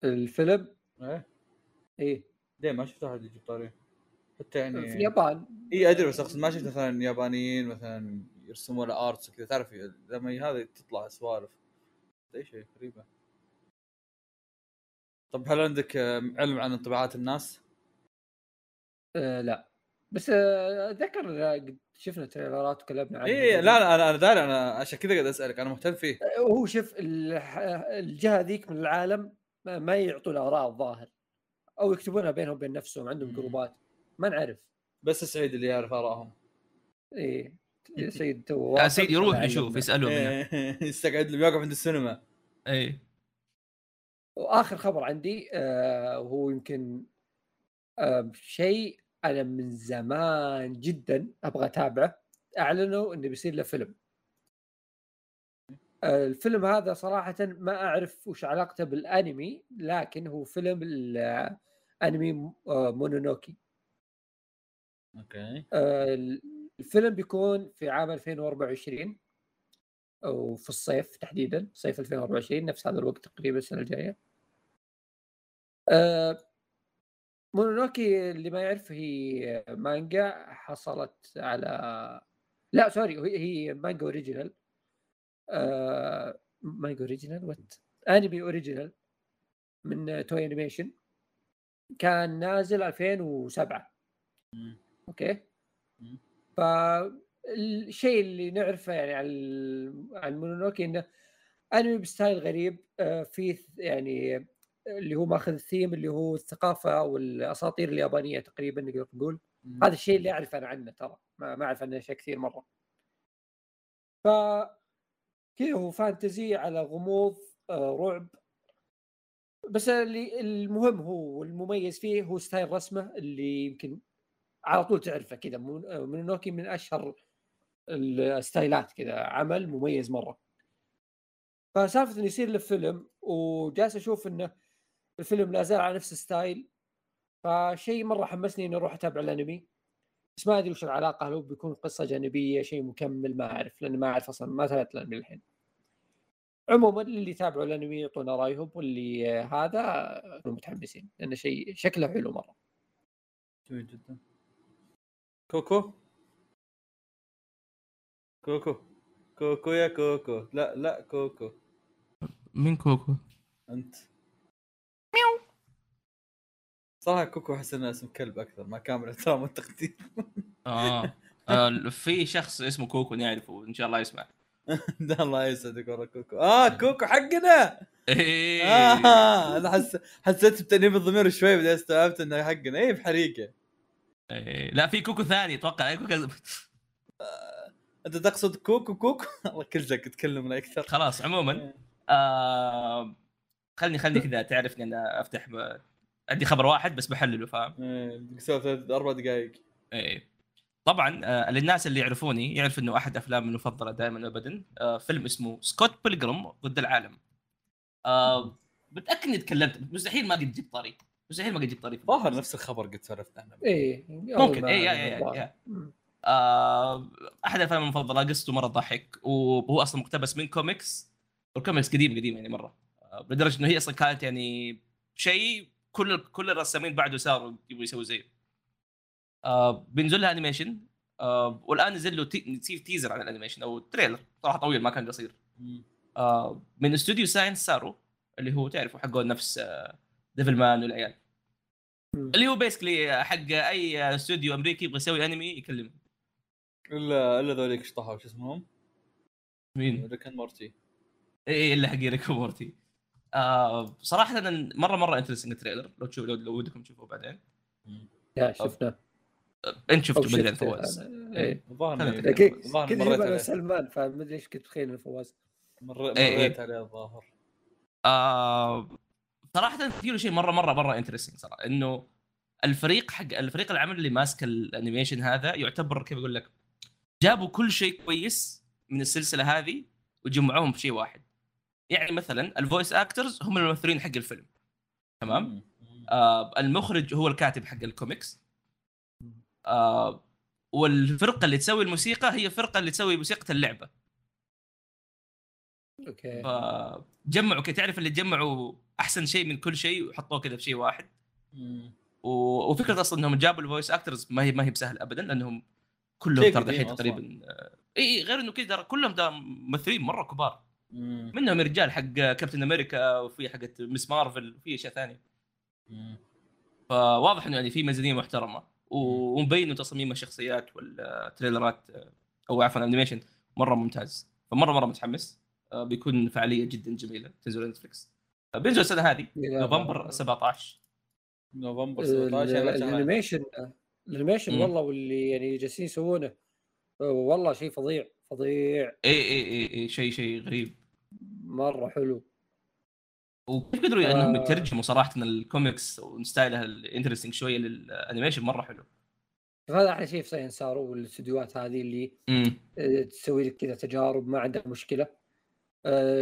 الفيلم؟ إيه. إيه. ليه ما شفت أحد يجيب طاري؟ حتى يعني في اليابان اي أدري بس أقصد ما شفت مثلا يابانيين مثلا يرسموا له arts كذا تعرف لما هذا تطلع سوالف. أي شيء غريبة. طب هل عندك علم عن انطباعات الناس؟ آه لا. بس آه، أتذكر آه، قد شفنا تريلرات وكلمنا عنها. اي لا لا أنا أنا داري أنا عشان كذا قاعد أسألك. أنا مهتم فيه. آه، هو شوف الجهة ذيك من العالم ما- يعطوا الآراء الظاهر. أو يكتبونها بينهم وبين نفسهم عندهم. جروبات. ما نعرف. بس سعيد اللي يعرف آرائهم. إيه. سيد تو آه، سيد يروح يشوف. يسألهم يستقعد له يوقف عند السينما. اي وآخر خبر عندي آه وهو يمكن آه شيء أنا من زمان جدا أبغى أتابعه. أعلنوا إنه بيصير له فيلم. آه، الفيلم هذا صراحة ما أعرف وش علاقته بالأنمي لكن هو فيلم الانمي آه، مونونوكي. أوكي. آه، الفيلم بيكون في عام 2024 أو في الصيف تحديدا صيف 2024 نفس هذا الوقت تقريبا السنة الجاية. آه، مونونوكي اللي ما يعرف هي مانجا حصلت على لا sorry هي هي مانجا original. آه، مانجا original what أنمي original من Toei Animation. كان نازل 2007 مم. أوكي. فالشيء اللي نعرفه يعني عن مونونوكي إنه أنمي ب style غريب آه، فيه يعني اللي هو ماخذ الثيم اللي هو الثقافة والأساطير اليابانية تقريبا نقدر نقول. هذا الشيء اللي أعرف أنا عنه ترى ما أعرف عنه اشياء كثير مرة. ف كذا هو fantasy على غموض آه، رعب. بس اللي المهم هو والمميز فيه هو style رسمه اللي يمكن على طول تعرفه كذا مون- مونوكي من أشهر الستايلات كذا عمل مميز مرة. فسالفة إنه يصير له فيلم وجالس أشوف إنه الفيلم لا زال على نفس ال style. فشيء مرة حمسني إني أروح أتابع الأنمي. بس ما أدري وش العلاقة هل هو بيكون قصة جانبية شيء مكمل ما أعرف لأن ما أعرف أصلا ما تابعت الأنمي الحين. عموما اللي يتابعوا الأنمي يعطونا رأيهم واللي هذا متحمسين لأنه شيء شكله حلو مرة. جميل جدا. كوكو؟ كوكو. كوكو يا كوكو. لا لا كوكو. مين كوكو؟ أنت. ميو صراحة كوكو أحس إنه اسم كلب أكثر مع كامل احترام والتقدير. آه. آه، في شخص اسمه كوكو نعرفه إن شاء الله يسمع. ده الله يسعدك والله كوكو. آه كوكو حقنا! إيه. آه أنا حس... حسيت بتأنيب الضمير شوي بعدين استوعبت إنه حقنا. إيه بحريقة. لا في كوكو ثاني أتوقع. كوكو؟ أنت تقصد كوكو كوكو؟ الله كل زك تكلمنا أكثر. خلاص عموما. آه خلني خلني كذا تعرفني أنا أفتح ب... عندي خبر واحد بس بحلله فاهم؟ إيه أربع دقائق. إيه. طبعا آه للناس اللي يعرفوني يعرف إنه أحد أفلامي المفضلة دائما وابدا آه فيلم اسمه سكوت بيلجرام ضد العالم. آه متأكد إني تكلمت مستحيل ما قد جبت طريق. مستحيل ما قد جبت طريق ظاهر نفس الخبر قد سولفنا عنه. إيه ممكن إيه يا, يا. آه أحد الأفلام المفضلة قصته مرة ضحك وهو أصلا مقتبس من comics. وال comics قديم قديم يعني مرة. آه لدرجة إنه هي أصلا كانت يعني شيء كل كل الرسامين بعده صاروا يبغوا يسووا زيه. آه بينزل لها animation آه والآن نزل له tea... tea- teaser عن ال animation أو trailer صراحة طويل ما كان قصير. آه من استوديو Science SARU اللي هو تعرفوا حقه نفس آه Devilman والعيال. اللي هو basically حق أي استوديو أمريكي يبغى يسوي انمي يكلمه. الا إلا ذوليك شطحوا شو اسمهم؟ مين؟ Rick and Morty. إيه إلا حق Rick و Morty آه صراحة أنا مره مرة interesting ال trailer لو تشوف لو, لو ودكم تشوفوه بعدين. يا شفنا انت شفته مدري عن فواز. أنا. إيه. الظاهر يبغى عليه. سلمان فما ادري إيش كنت متخيل انه فواز. مر- إيه، مريت إيه. عليه الظاهر. آه صراحة في له شيء مرة مرة مرة interesting صراحة إنه الفريق حق الفريق العمل اللي ماسك ال animation هذا يعتبر كيف أقول لك جابوا كل شيء كويس من السلسلة هذه وجمعوهم في شيء واحد. يعني مثلا ال voice actors هم الممثلين حق الفيلم. تمام. آه المخرج هو الكاتب حق الكوميكس. آه والفرقة اللي تسوي الموسيقى هي الفرقه اللي تسوي موسيقى اللعبة. okay. فجمعوا تعرف اللي جمعوا أحسن شيء من كل شيء وحطوه كذا في شيء واحد. و- وفكرة أصلا إنهم جابوا ال voice actors ما هي ما هي بسهل ابدا لأنهم كلهم ترى الحين. تقريبا آه، إي غير إنه كذا كلهم ده ممثلين مرة كبار مم. منهم رجال حق كابتن أمريكا وفي حقت Ms. Marvel وفي أشياء ثانية مم. فواضح إنه يعني في ميزانية محترمة ومبين إنه تصاميم الشخصيات وال trailerات آه، أو عفوا ال animation مرة ممتاز فمره مرة متحمس آه، بيكون فعالية جدا جميلة تنزل نتفلكس بينزل السنة هذه نوفمبر 17 نوفمبر ال- 17 يعني لا شهرين. ال animation ال animation مم. والله واللي يعني جالسين يسوونه والله شيء فظيع فظيع. اي اي اي, اي شيء شيء غريب. مرة حلو. وكيف قدروا إنهم آه. يترجموا صراحة الكوميكس وستايلها الانترستنج شوية لل animation؟ مرة حلو. هذا أحلى شيء في ساين سارو والاستديوهات هذه اللي امم آه، تسوي لك كذا تجارب ما عندها مشكلة. آه،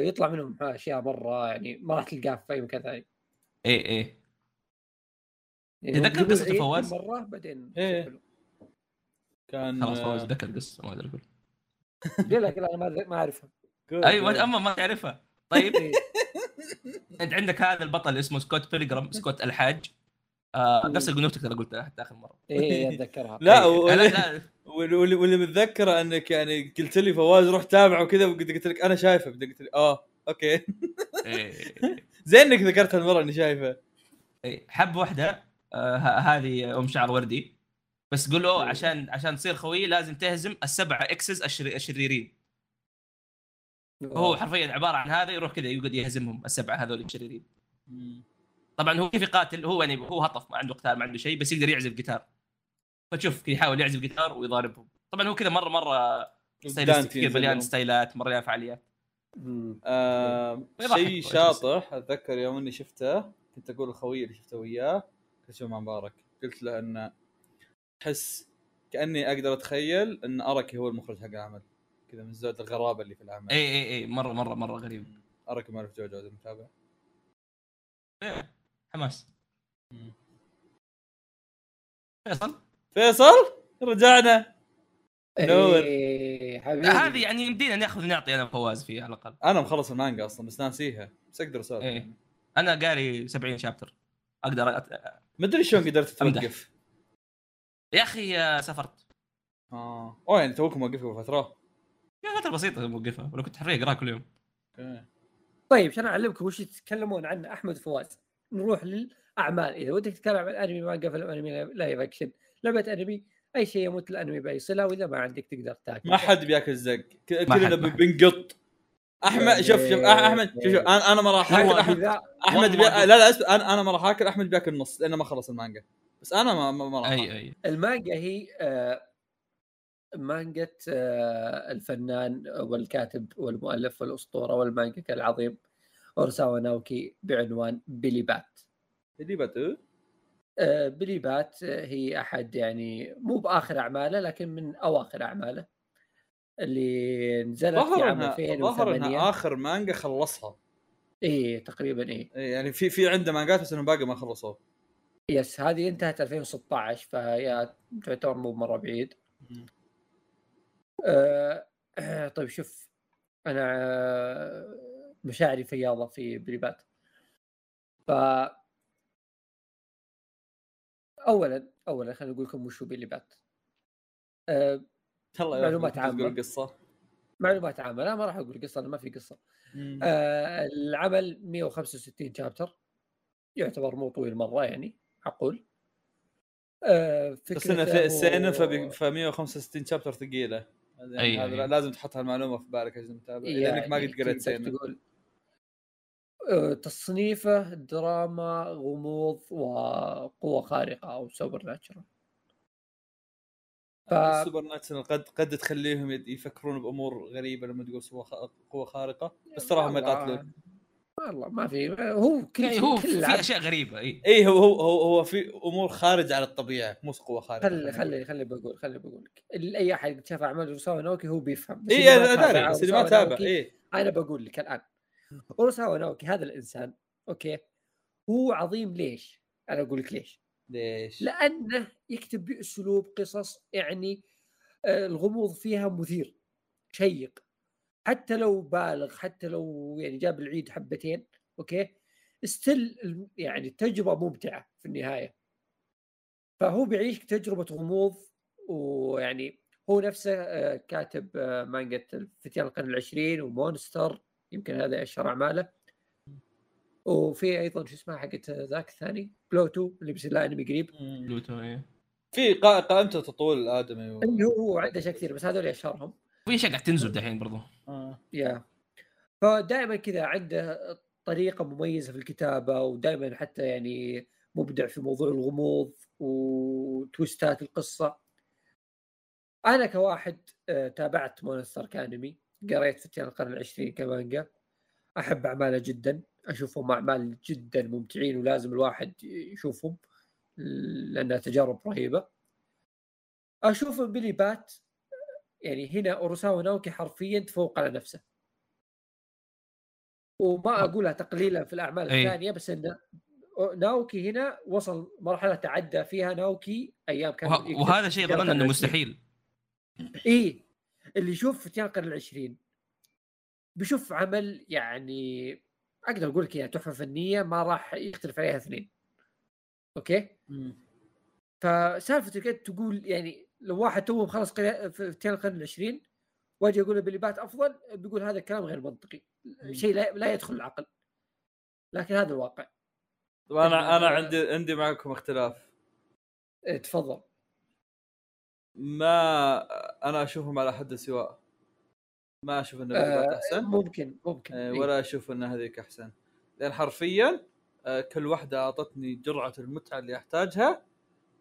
يطلع منهم أشياء مره يعني ما راح تلقاها في أي مكان ثاني إيه إيه يعني تذكر قصة كل فواز؟ مرة بعدين إيه. يسجلوا. كان خلاص فوز آه، ذكر القصة ما ادري أقول لا لا لا، أنا ما ما أعرفها أيوه. أما ما تعرفها طيب إيه. انت عندك هذا البطل اسمه سكوت بيلجرام سكوت الحاج آه نفس القنوتك اللي قلتها حتى آخر مرة. أتذكرها. لا إيه. و- لا لا واللي, واللي, متذكره أنك يعني قلت لي فواز روح تابعه وكذا قلت لك أنا شايفه قلت لي آه أوكي. إيه. زين إنك ذكرت المره إني شايفه. إيه. حب واحدة آه ه- هذه أم شعر وردي. بس قول له إيه. عشان عشان تصير خوي لازم تهزم السبعه اكسز الشري- الشريرين. هو حرفيا عبارة عن هذا يروح كذا يقعد يهزمهم السبعه هذول الشريرين. طبعا هو كيف يقاتل؟ هو يعني هو هطف ما عنده قتال ما عنده شيء بس يقدر يعزف جيتار فتشوف يحاول يعزف جيتار ويضاربهم. طبعا هو كذا مرة مرة stylistic مليان styleات مليان فعاليات. آه يضحك شيء. شاطح أتذكر يوم إني شفته كنت أقول لخوي اللي شفته وياه كنت شو مع مبارك. قلت له إن أحس كأني أقدر أتخيل إن أركي هو المخرج حق العمل. كذا من زود الغرابة اللي في العمل. اي اي اي مرة مرة مرة غريب. أركي ما أعرف جوجو اذا متابع. إيه، حماس. فيصل؟ فيصل؟ رجعنا. نور. إيه حبيبي هذه يعني يمدينا ناخذ نعطي أنا فواز فيها على الأقل. أنا مخلص المانجا أصلا بس ناسيها. بس أقدر أسولف. إيه. أنا قاري 70 شابتر. أقدر أت... ما أدري شلون قدرت. توقف. يا أخي آه، سافرت. آه. أوه يعني توكم موقفه فتره يا فترة بسيطة موقفها ولا كنت حرفيا اقراها كل يوم طيب عشان أعلمكم وش يتكلمون عنه أحمد فواز. نروح للأعمال. إذا ودك تتكلم عن انمي مانجا فيلم انمي لايف اكشن لعبة أنمي أي شيء يموت الأنمي باي صله وإذا ما عندك تقدر تاكل. ما حد بياكل زق. كلنا. بنقط. أحمد شوف شوف أح- أحمد شوف شوف أنا أنا ما راح آكل أحمد. أحمد بي... لا لا أسمع أنا أنا ما راح آكل أحمد بياكل نص لأنه ما خلص المانجا. بس أنا ما ما, ما راح أي أي. المانجا هي آه، مانجا آه، الفنان والكاتب والمؤلف والأسطورة والمانجا العظيم أوراساوا ناوكي بعنوان Billy Bat. اللي بدو آه، Billy Bat آه، هي أحد يعني مو بآخر أعماله لكن من أواخر أعماله. اللي نزلت في ظهر عام انها ظهر 2008 إنها آخر مانجا خلصها. إي تقريبا إي. إيه، يعني في في عنده مانجات بس انهم باقي ما خلصوه بس هذه انتهت 2016 فهي تعتبر مو مرة بعيد. آه طيب شوف أنا مشاعري فياضة في Billy Bat. ف اولا اولا خليني أقول لكم وش هو Billy Bat الله يا معلومات. تقول القصة معلومات عامة. لا ما راح أقول قصة ما في قصة. آه العمل 165 chapter. يعتبر مو طويل مرة يعني معقول آه بس إنه في فبي- ف 165 chapter ثقيلة. يعني أي- هذا أي. لازم تحط هالمعلومة في بالك عشان تتابع. لأنك ما قد قريت تقول؟ آه، تصنيفه دراما غموض وقوة خارقة أو supernatural ف- السوبر ناتشرال قد قد تخليهم يفكرون بأمور غريبة لما تقول قوة خارقة؟ بس تراهم ما يقاتلون والله ما في هو كل يعني هو كل في أشياء غريبة إي. إي إيه، هو هو هو, هو في أمور خارجة على الطبيعة مو قوة خارقة خلي خلي خلي بقول خلي بقول لك. اللي- أي أحد شاف اعمال اوراساوا ناوكي هو بيفهم. إي أنا داري بس اللي ما تابع إي. أنا بقول لك الآن اوراساوا ناوكي هذا الإنسان okay هو عظيم ليش؟ أنا أقول لك ليش؟ ليش؟ لأنه يكتب بأسلوب قصص يعني آه، الغموض فيها مثير شيق حتى لو بالغ حتى لو يعني جاب العيد حبتين okay still يعني التجربه ممتعة في النهاية فهو بيعيش تجربة غموض ويعني هو نفسه آه، كاتب آه، مانجا فتيان القرن العشرين ومونستر يمكن هذا اشهر أعماله. وفي أيضا شو اسمها حقت ذاك الثاني؟ بلوتو اللي بيصير له أنمي قريب. بلوتو اي في قا- قائمته تطول الآدمي و... اللي هو هو عنده اشياء كثير بس هذول اشهرهم في أشياء قاعد تنزل دحين برضو. آه. يا. فدائما كذا عنده طريقة مميزة في الكتابة ودائما حتى يعني مبدع في موضوع الغموض و twistات القصة. أنا كواحد آه، تابعت مونستر كانمي قريت فتيان القرن العشرين كمانجا. أحب أعماله جدا أشوفهم أعمال جدا ممتعين ولازم الواحد يشوفهم لأنها تجارب رهيبة. أشوف بيلي بات يعني هنا اوراساوا ناوكي حرفيا تفوق على نفسه. وما أقولها تقليلا في الأعمال أي. الثانية بس إن ناوكي هنا وصل مرحلة تعدى فيها ناوكي أيام كان وه- وهذا شيء في ظن القرن انه. مستحيل. إيه. اللي يشوف فتيان القرن العشرين. بيشوف عمل يعني أقدر أقول لك تحفة فنية ما راح يختلف عليها اثنين. أوكي؟ فسالفة القد تقول يعني لو واحد تو مخلص فتيان القرن العشرين وأجي أقول له بلي بات أفضل بيقول هذا الكلام غير منطقي. شيء لا, لا يدخل العقل. لكن هذا الواقع. أنا أنا عندي عندي معكم اختلاف. إيه، تفضل. ما أنا أشوفهم على حد سواء ما أشوف إن آه، أحسن ممكن ممكن آه،. ولا أشوف إن هذيك أحسن لأن حرفيا آه، كل واحدة أعطتني جرعة المتعة اللي أحتاجها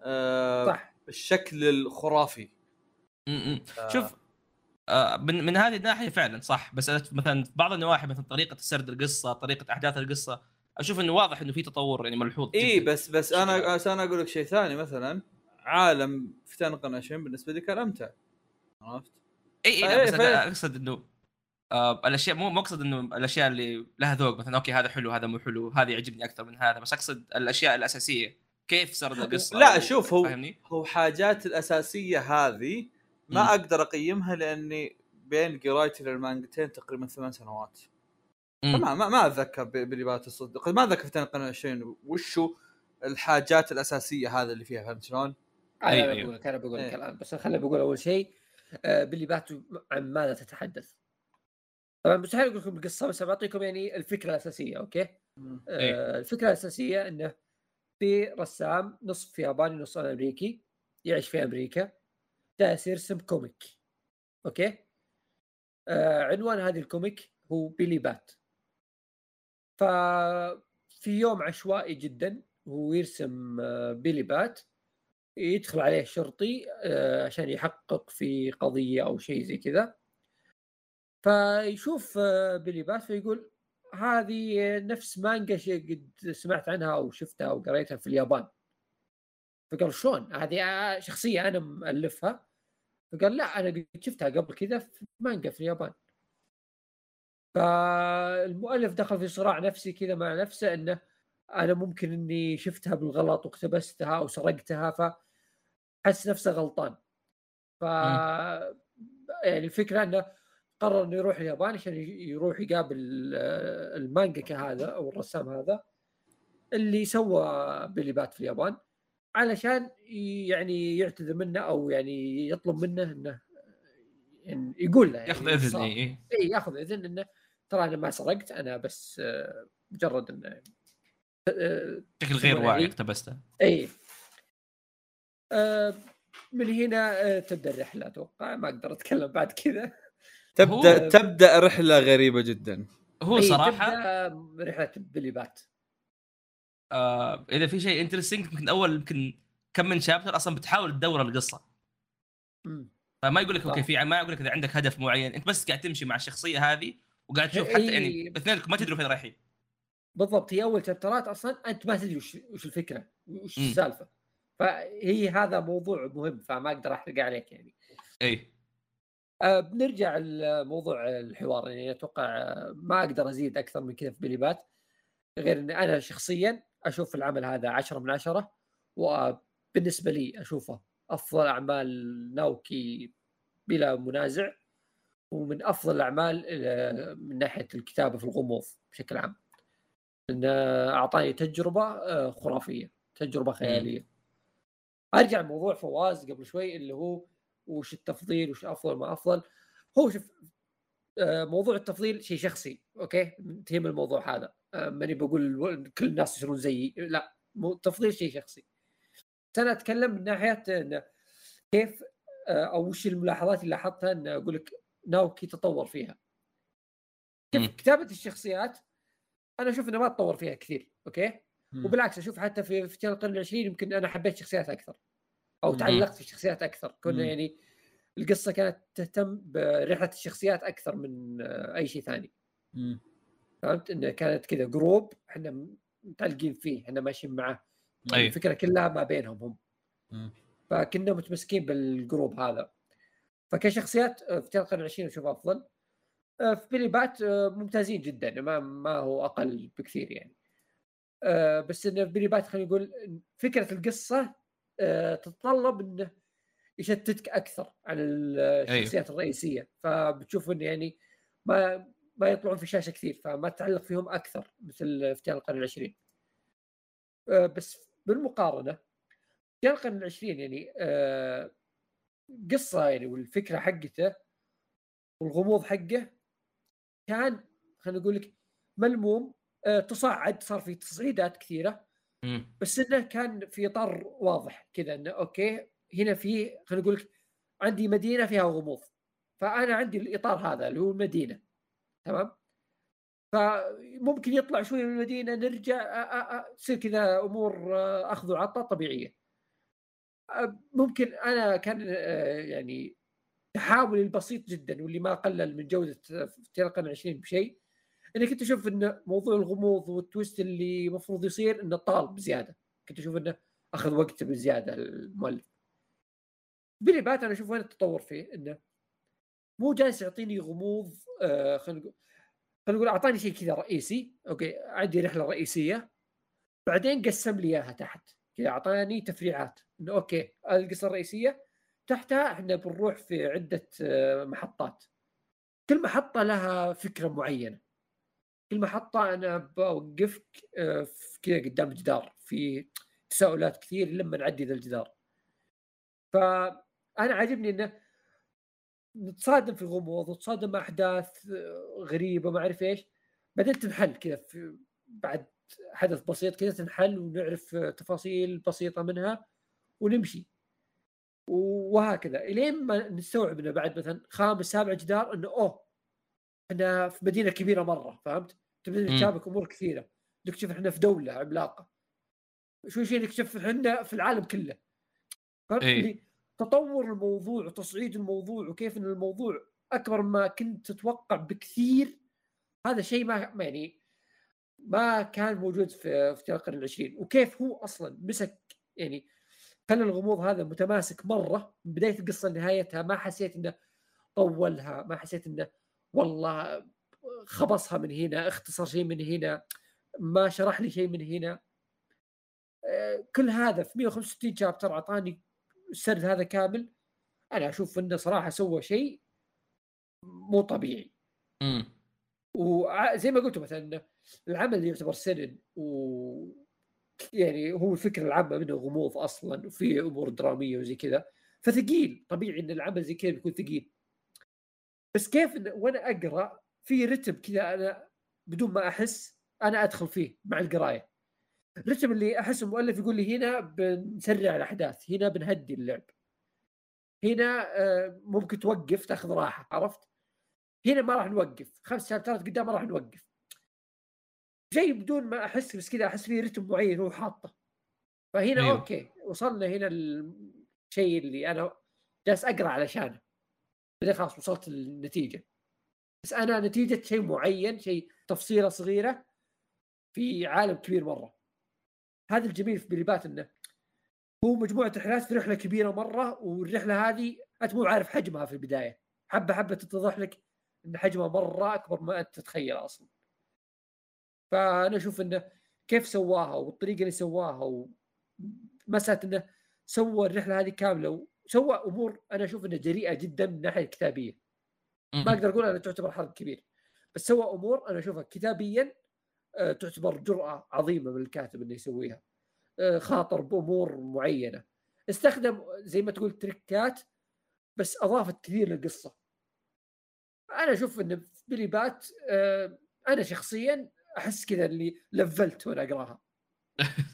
آه، صح بالشكل الخرافي م- م. آه. شوف آه، من من هذه الناحية فعلا صح بس أنا مثلا في بعض النواحي مثلا طريقة سرد القصة طريقة أحداث القصة أشوف إنه واضح إنه في تطور يعني ملحوظ إي. بس بس أنا بس أنا أقول لك شيء ثاني مثلا عالم فتان القرن العشرين بالنسبة لي كان امتع عرفت؟ إي إي بس أقصد إنه آه الأشياء مو أقصد إنه الأشياء اللي لها ذوق مثلا أوكي هذا حلو هذا مو حلو هذا يعجبني أكثر من هذا بس أقصد الأشياء الأساسية كيف سرد القصة لا شوف هو فاهمني؟ هو حاجات الأساسية هذه ما مم. أقدر أقيمها لأني بين قرايتي للمانجتين تقريبا ثمان سنوات. ما ما, ما أتذكر بيلي بات الصدق ما أتذكر القرن العشرين وشو الحاجات الأساسية هذه اللي فيها فهمت شلون؟ أيوة، أيوة أيوة. بقول لك أنا بقول لك إيه. الان بس خليني بقول أول شيء آه، بيلي بات هو عن ماذا تتحدث؟ طبعا مستحيل أقول لكم القصة بس بعطيكم يعني الفكرة الأساسية أوكي؟ آه، الفكرة الأساسية إنه في رسام نصف ياباني نصف أمريكي يعيش في أمريكا جالس يرسم كوميك أوكي؟ آه، عنوان هذه الكوميك هو بيلي بات ففي يوم عشوائي جدا هو يرسم بيلي بات يدخل عليه شرطي آه، عشان يحقق في قضية أو شيء زي كذا. فيشوف آه، بيلي بات فيقول هذه نفس مانجا قد سمعت عنها أو شفتها أو قريتها في اليابان. فقال شلون؟ هذه آه، شخصية أنا مؤلفها فقال لا أنا قد شفتها قبل كذا في مانجا في اليابان. فالمؤلف دخل في صراع نفسي كذا مع نفسه إنه أنا ممكن إني شفتها بالغلط واقتبستها أو سرقتها فحس نفسه غلطان. ف يعني الفكرة إنه قرر إنه يروح اليابان عشان يروح يقابل آه، المانجا هذا أو الرسام هذا. اللي سوى بيلي بات في اليابان علشان يعني يعتذر منه أو يعني يطلب منه إنه يعني يقول له يعني ياخذ إذن. اي اي ياخذ إذن إنه ترى أنا ما سرقت أنا بس آه، مجرد إنه بشكل غير واعي؟ اقتبسته إي. آه، من هنا آه، تبدأ الرحلة أتوقع. ما أقدر أتكلم بعد كذا. تبدأ هو- تبدأ رحلة غريبة جدا. هو صراحة رحلة بيلي بات آه إذا في شيء interesting يمكن أول يمكن كم من chapter أصلا بتحاول تدور القصة. مم. فما يقول لك أوكي. في ما يقول لك إذا عندك هدف معين. أنت بس قاعد تمشي مع الشخصية هذه وقاعد تشوف حتى يعني. اثنينكم ما تدروا فين رايحين. بالضبط هي أول شابترات أصلا أنت ما تدري وش, وش الفكرة وش. السالفة. فهي هذا موضوع مهم فما أقدر أحرق عليك يعني. اي آه، بنرجع لموضوع الحوار يعني أتوقع ما أقدر أزيد أكثر من كذا في بليبات غير ان أنا شخصيا أشوف العمل هذا عشرة من عشرة وبالنسبة لي أشوفه أفضل أعمال ناوكي بلا منازع ومن أفضل الأعمال آه، من ناحية الكتابة في الغموض بشكل عام. إنه أعطاني تجربة آه، خرافية تجربة خيالية. أرجع لموضوع فواز قبل شوي اللي هو وش التفضيل وش أفضل ما أفضل. هو شوف آه، موضوع التفضيل شيء شخصي أوكي؟ انتهي من الموضوع هذا. آه، ماني بقول كل الناس يصيرون زيي لا التفضيل شيء شخصي. أنا أتكلم من ناحية إنه كيف أو وش الملاحظات اللي لاحظتها ان أقول لك ناوكي تطور فيها. كيف. كتابة الشخصيات أنا أشوف إنه ما تطور فيها كثير أوكي وبالعكس أشوف حتى في فتيان القرن العشرين يمكن أنا حبيت شخصيات أكثر أو مم. تعلقت في الشخصيات أكثر كنا مم. يعني القصة كانت تهتم برحلة الشخصيات أكثر من أي شيء ثاني مم. فهمت انه كانت كذا group إحنا متعلقين فيه إحنا ماشيين معاه أي. الفكرة كلها ما بينهم هم مم. فكنا متمسكين بال group هذا فكشخصيات فتيان القرن العشرين أشوف أفضل في بيلي بات آه، ممتازين جدا ما ما هو أقل بكثير يعني. آه، بس انه في بيلي بات خلينا نقول فكرة القصة آه، تتطلب إنه يشتتك أكثر عن الشخصيات الرئيسية. فبتشوف انه يعني ما ما يطلعون في الشاشه كثير فما تتعلق فيهم أكثر مثل افتيان القرن العشرين. آه، بس بالمقارنة افتيان القرن العشرين يعني آه، قصة يعني والفكرة حقته والغموض حقه كان خلينا نقول لك ملموم. آه، تصاعد صار في تصعيدات كثيرة. مم. بس إنه كان في إطار واضح كذا إنه أوكي هنا في خلينا نقول لك عندي مدينة فيها غموض. فأنا عندي الإطار هذا اللي هو المدينة. تمام؟ فممكن يطلع شوي من المدينة نرجع تصير كذا أمور آه، أخذ وعطاء طبيعية. ممكن أنا كان آه، يعني تحاولي البسيط جدا واللي ما قلل من جودة القرن العشرين بشيء انك كنت أشوف إن موضوع الغموض والتويست اللي المفروض يصير إنه طال بزياده كنت أشوف إنه أخذ وقت بزيادة المؤلف. بيلي بات أنا أشوف وين التطور فيه؟ إنه مو جالس يعطيني غموض آه خلينا نقول خلينا نقول أعطاني شيء كذا رئيسي. أوكي عندي رحلة رئيسية. بعدين قسم لي إياها تحت. كذا أعطاني تفريعات. إنه أوكي القصة الرئيسية. تحتها إحنا بنروح في عدة آه، محطات. كل محطة لها فكرة معينة. كل محطة أنا بوقفك آه، كذا قدام جدار في تساؤلات كثير لما نعدي ذا الجدار. فأنا عاجبني إنه نتصادم في الغموض وتصادم أحداث آه، غريبة ما أعرف إيش. بعدين تنحل كذا بعد حدث بسيط كذا تنحل ونعرف تفاصيل بسيطة منها ونمشي. وهكذا إلين ما نستوعب إنه بعد مثلا خامس سابع جدار إنه أوه إحنا في مدينة كبيرة مرة فهمت؟ تبدأ. تشابك أمور كثيرة نكتشف إحنا في دولة عملاقة شوي شوي نكتشف إحنا في العالم كله فهمت؟ إيه. تطور الموضوع وتصعيد الموضوع وكيف إن الموضوع أكبر ما كنت تتوقع بكثير هذا شيء ما ما يعني ما كان موجود في في القرن العشرين وكيف هو أصلا مسك يعني خلى الغموض هذا متماسك مرة. من بداية القصة لنهايتها ما حسيت إنه طولها ما حسيت إنه والله خبصها من هنا اختصر شيء من هنا ما شرح لي شيء من هنا. آه، كل هذا في 165 شابتر أعطاني السرد هذا كامل. أنا أشوف إنه صراحة سوى شيء مو طبيعي. مم. وزي ما قلت مثلا العمل يعتبر سنن و يعني هو الفكرة العامة منه غموض أصلا وفي أمور درامية وزي كذا. فثقيل طبيعي إن العمل زي كذا بيكون ثقيل. بس كيف إن وأنا أقرأ في رتم كذا أنا بدون ما أحس أنا أدخل فيه مع القراية. الرتم اللي أحس المؤلف يقول لي هنا بنسرع الأحداث هنا بنهدي اللعب. هنا آه، ممكن توقف تأخذ راحة عرفت؟ هنا ما راح نوقف. خمس شابترات قدام ما راح نوقف. شيء بدون ما أحس بس كذا أحس فيه رتم معين هو حاطه. فهنا أيوه. أوكي وصلنا هنا الشيء اللي أنا جالس أقرأ علشانه. بعدين خلاص وصلت للنتيجه بس أنا نتيجة شيء معين شيء تفصيلة صغيرة في عالم كبير مرة. هذا الجميل في بليبات إنه هو مجموعة رحلات في رحلة كبيرة مرة والرحلة هذه أنت مو عارف حجمها في البداية. حبة حبة تتضح لك إن حجمها مرة أكبر ما أنت تتخيل أصلا. فأنا أشوف إنه كيف سواها والطريقة اللي سواها ومسألة إنه سوى الرحلة هذه كاملة وسوى أمور أنا أشوف إنها جريئة جدا من الناحية الكتابية. ما. أقدر أقول أنها تعتبر حرب كبير بس سوى أمور أنا أشوفها كتابيا آه، تعتبر جرأة عظيمة من الكاتب إنه يسويها آه، خاطر بأمور معينة. استخدم زي ما تقول تريكات بس أضافت كثير للقصة. أنا أشوف ان في بيلي بات آه، أنا شخصيا أحس كذا اللي level ت وأنا أقراها.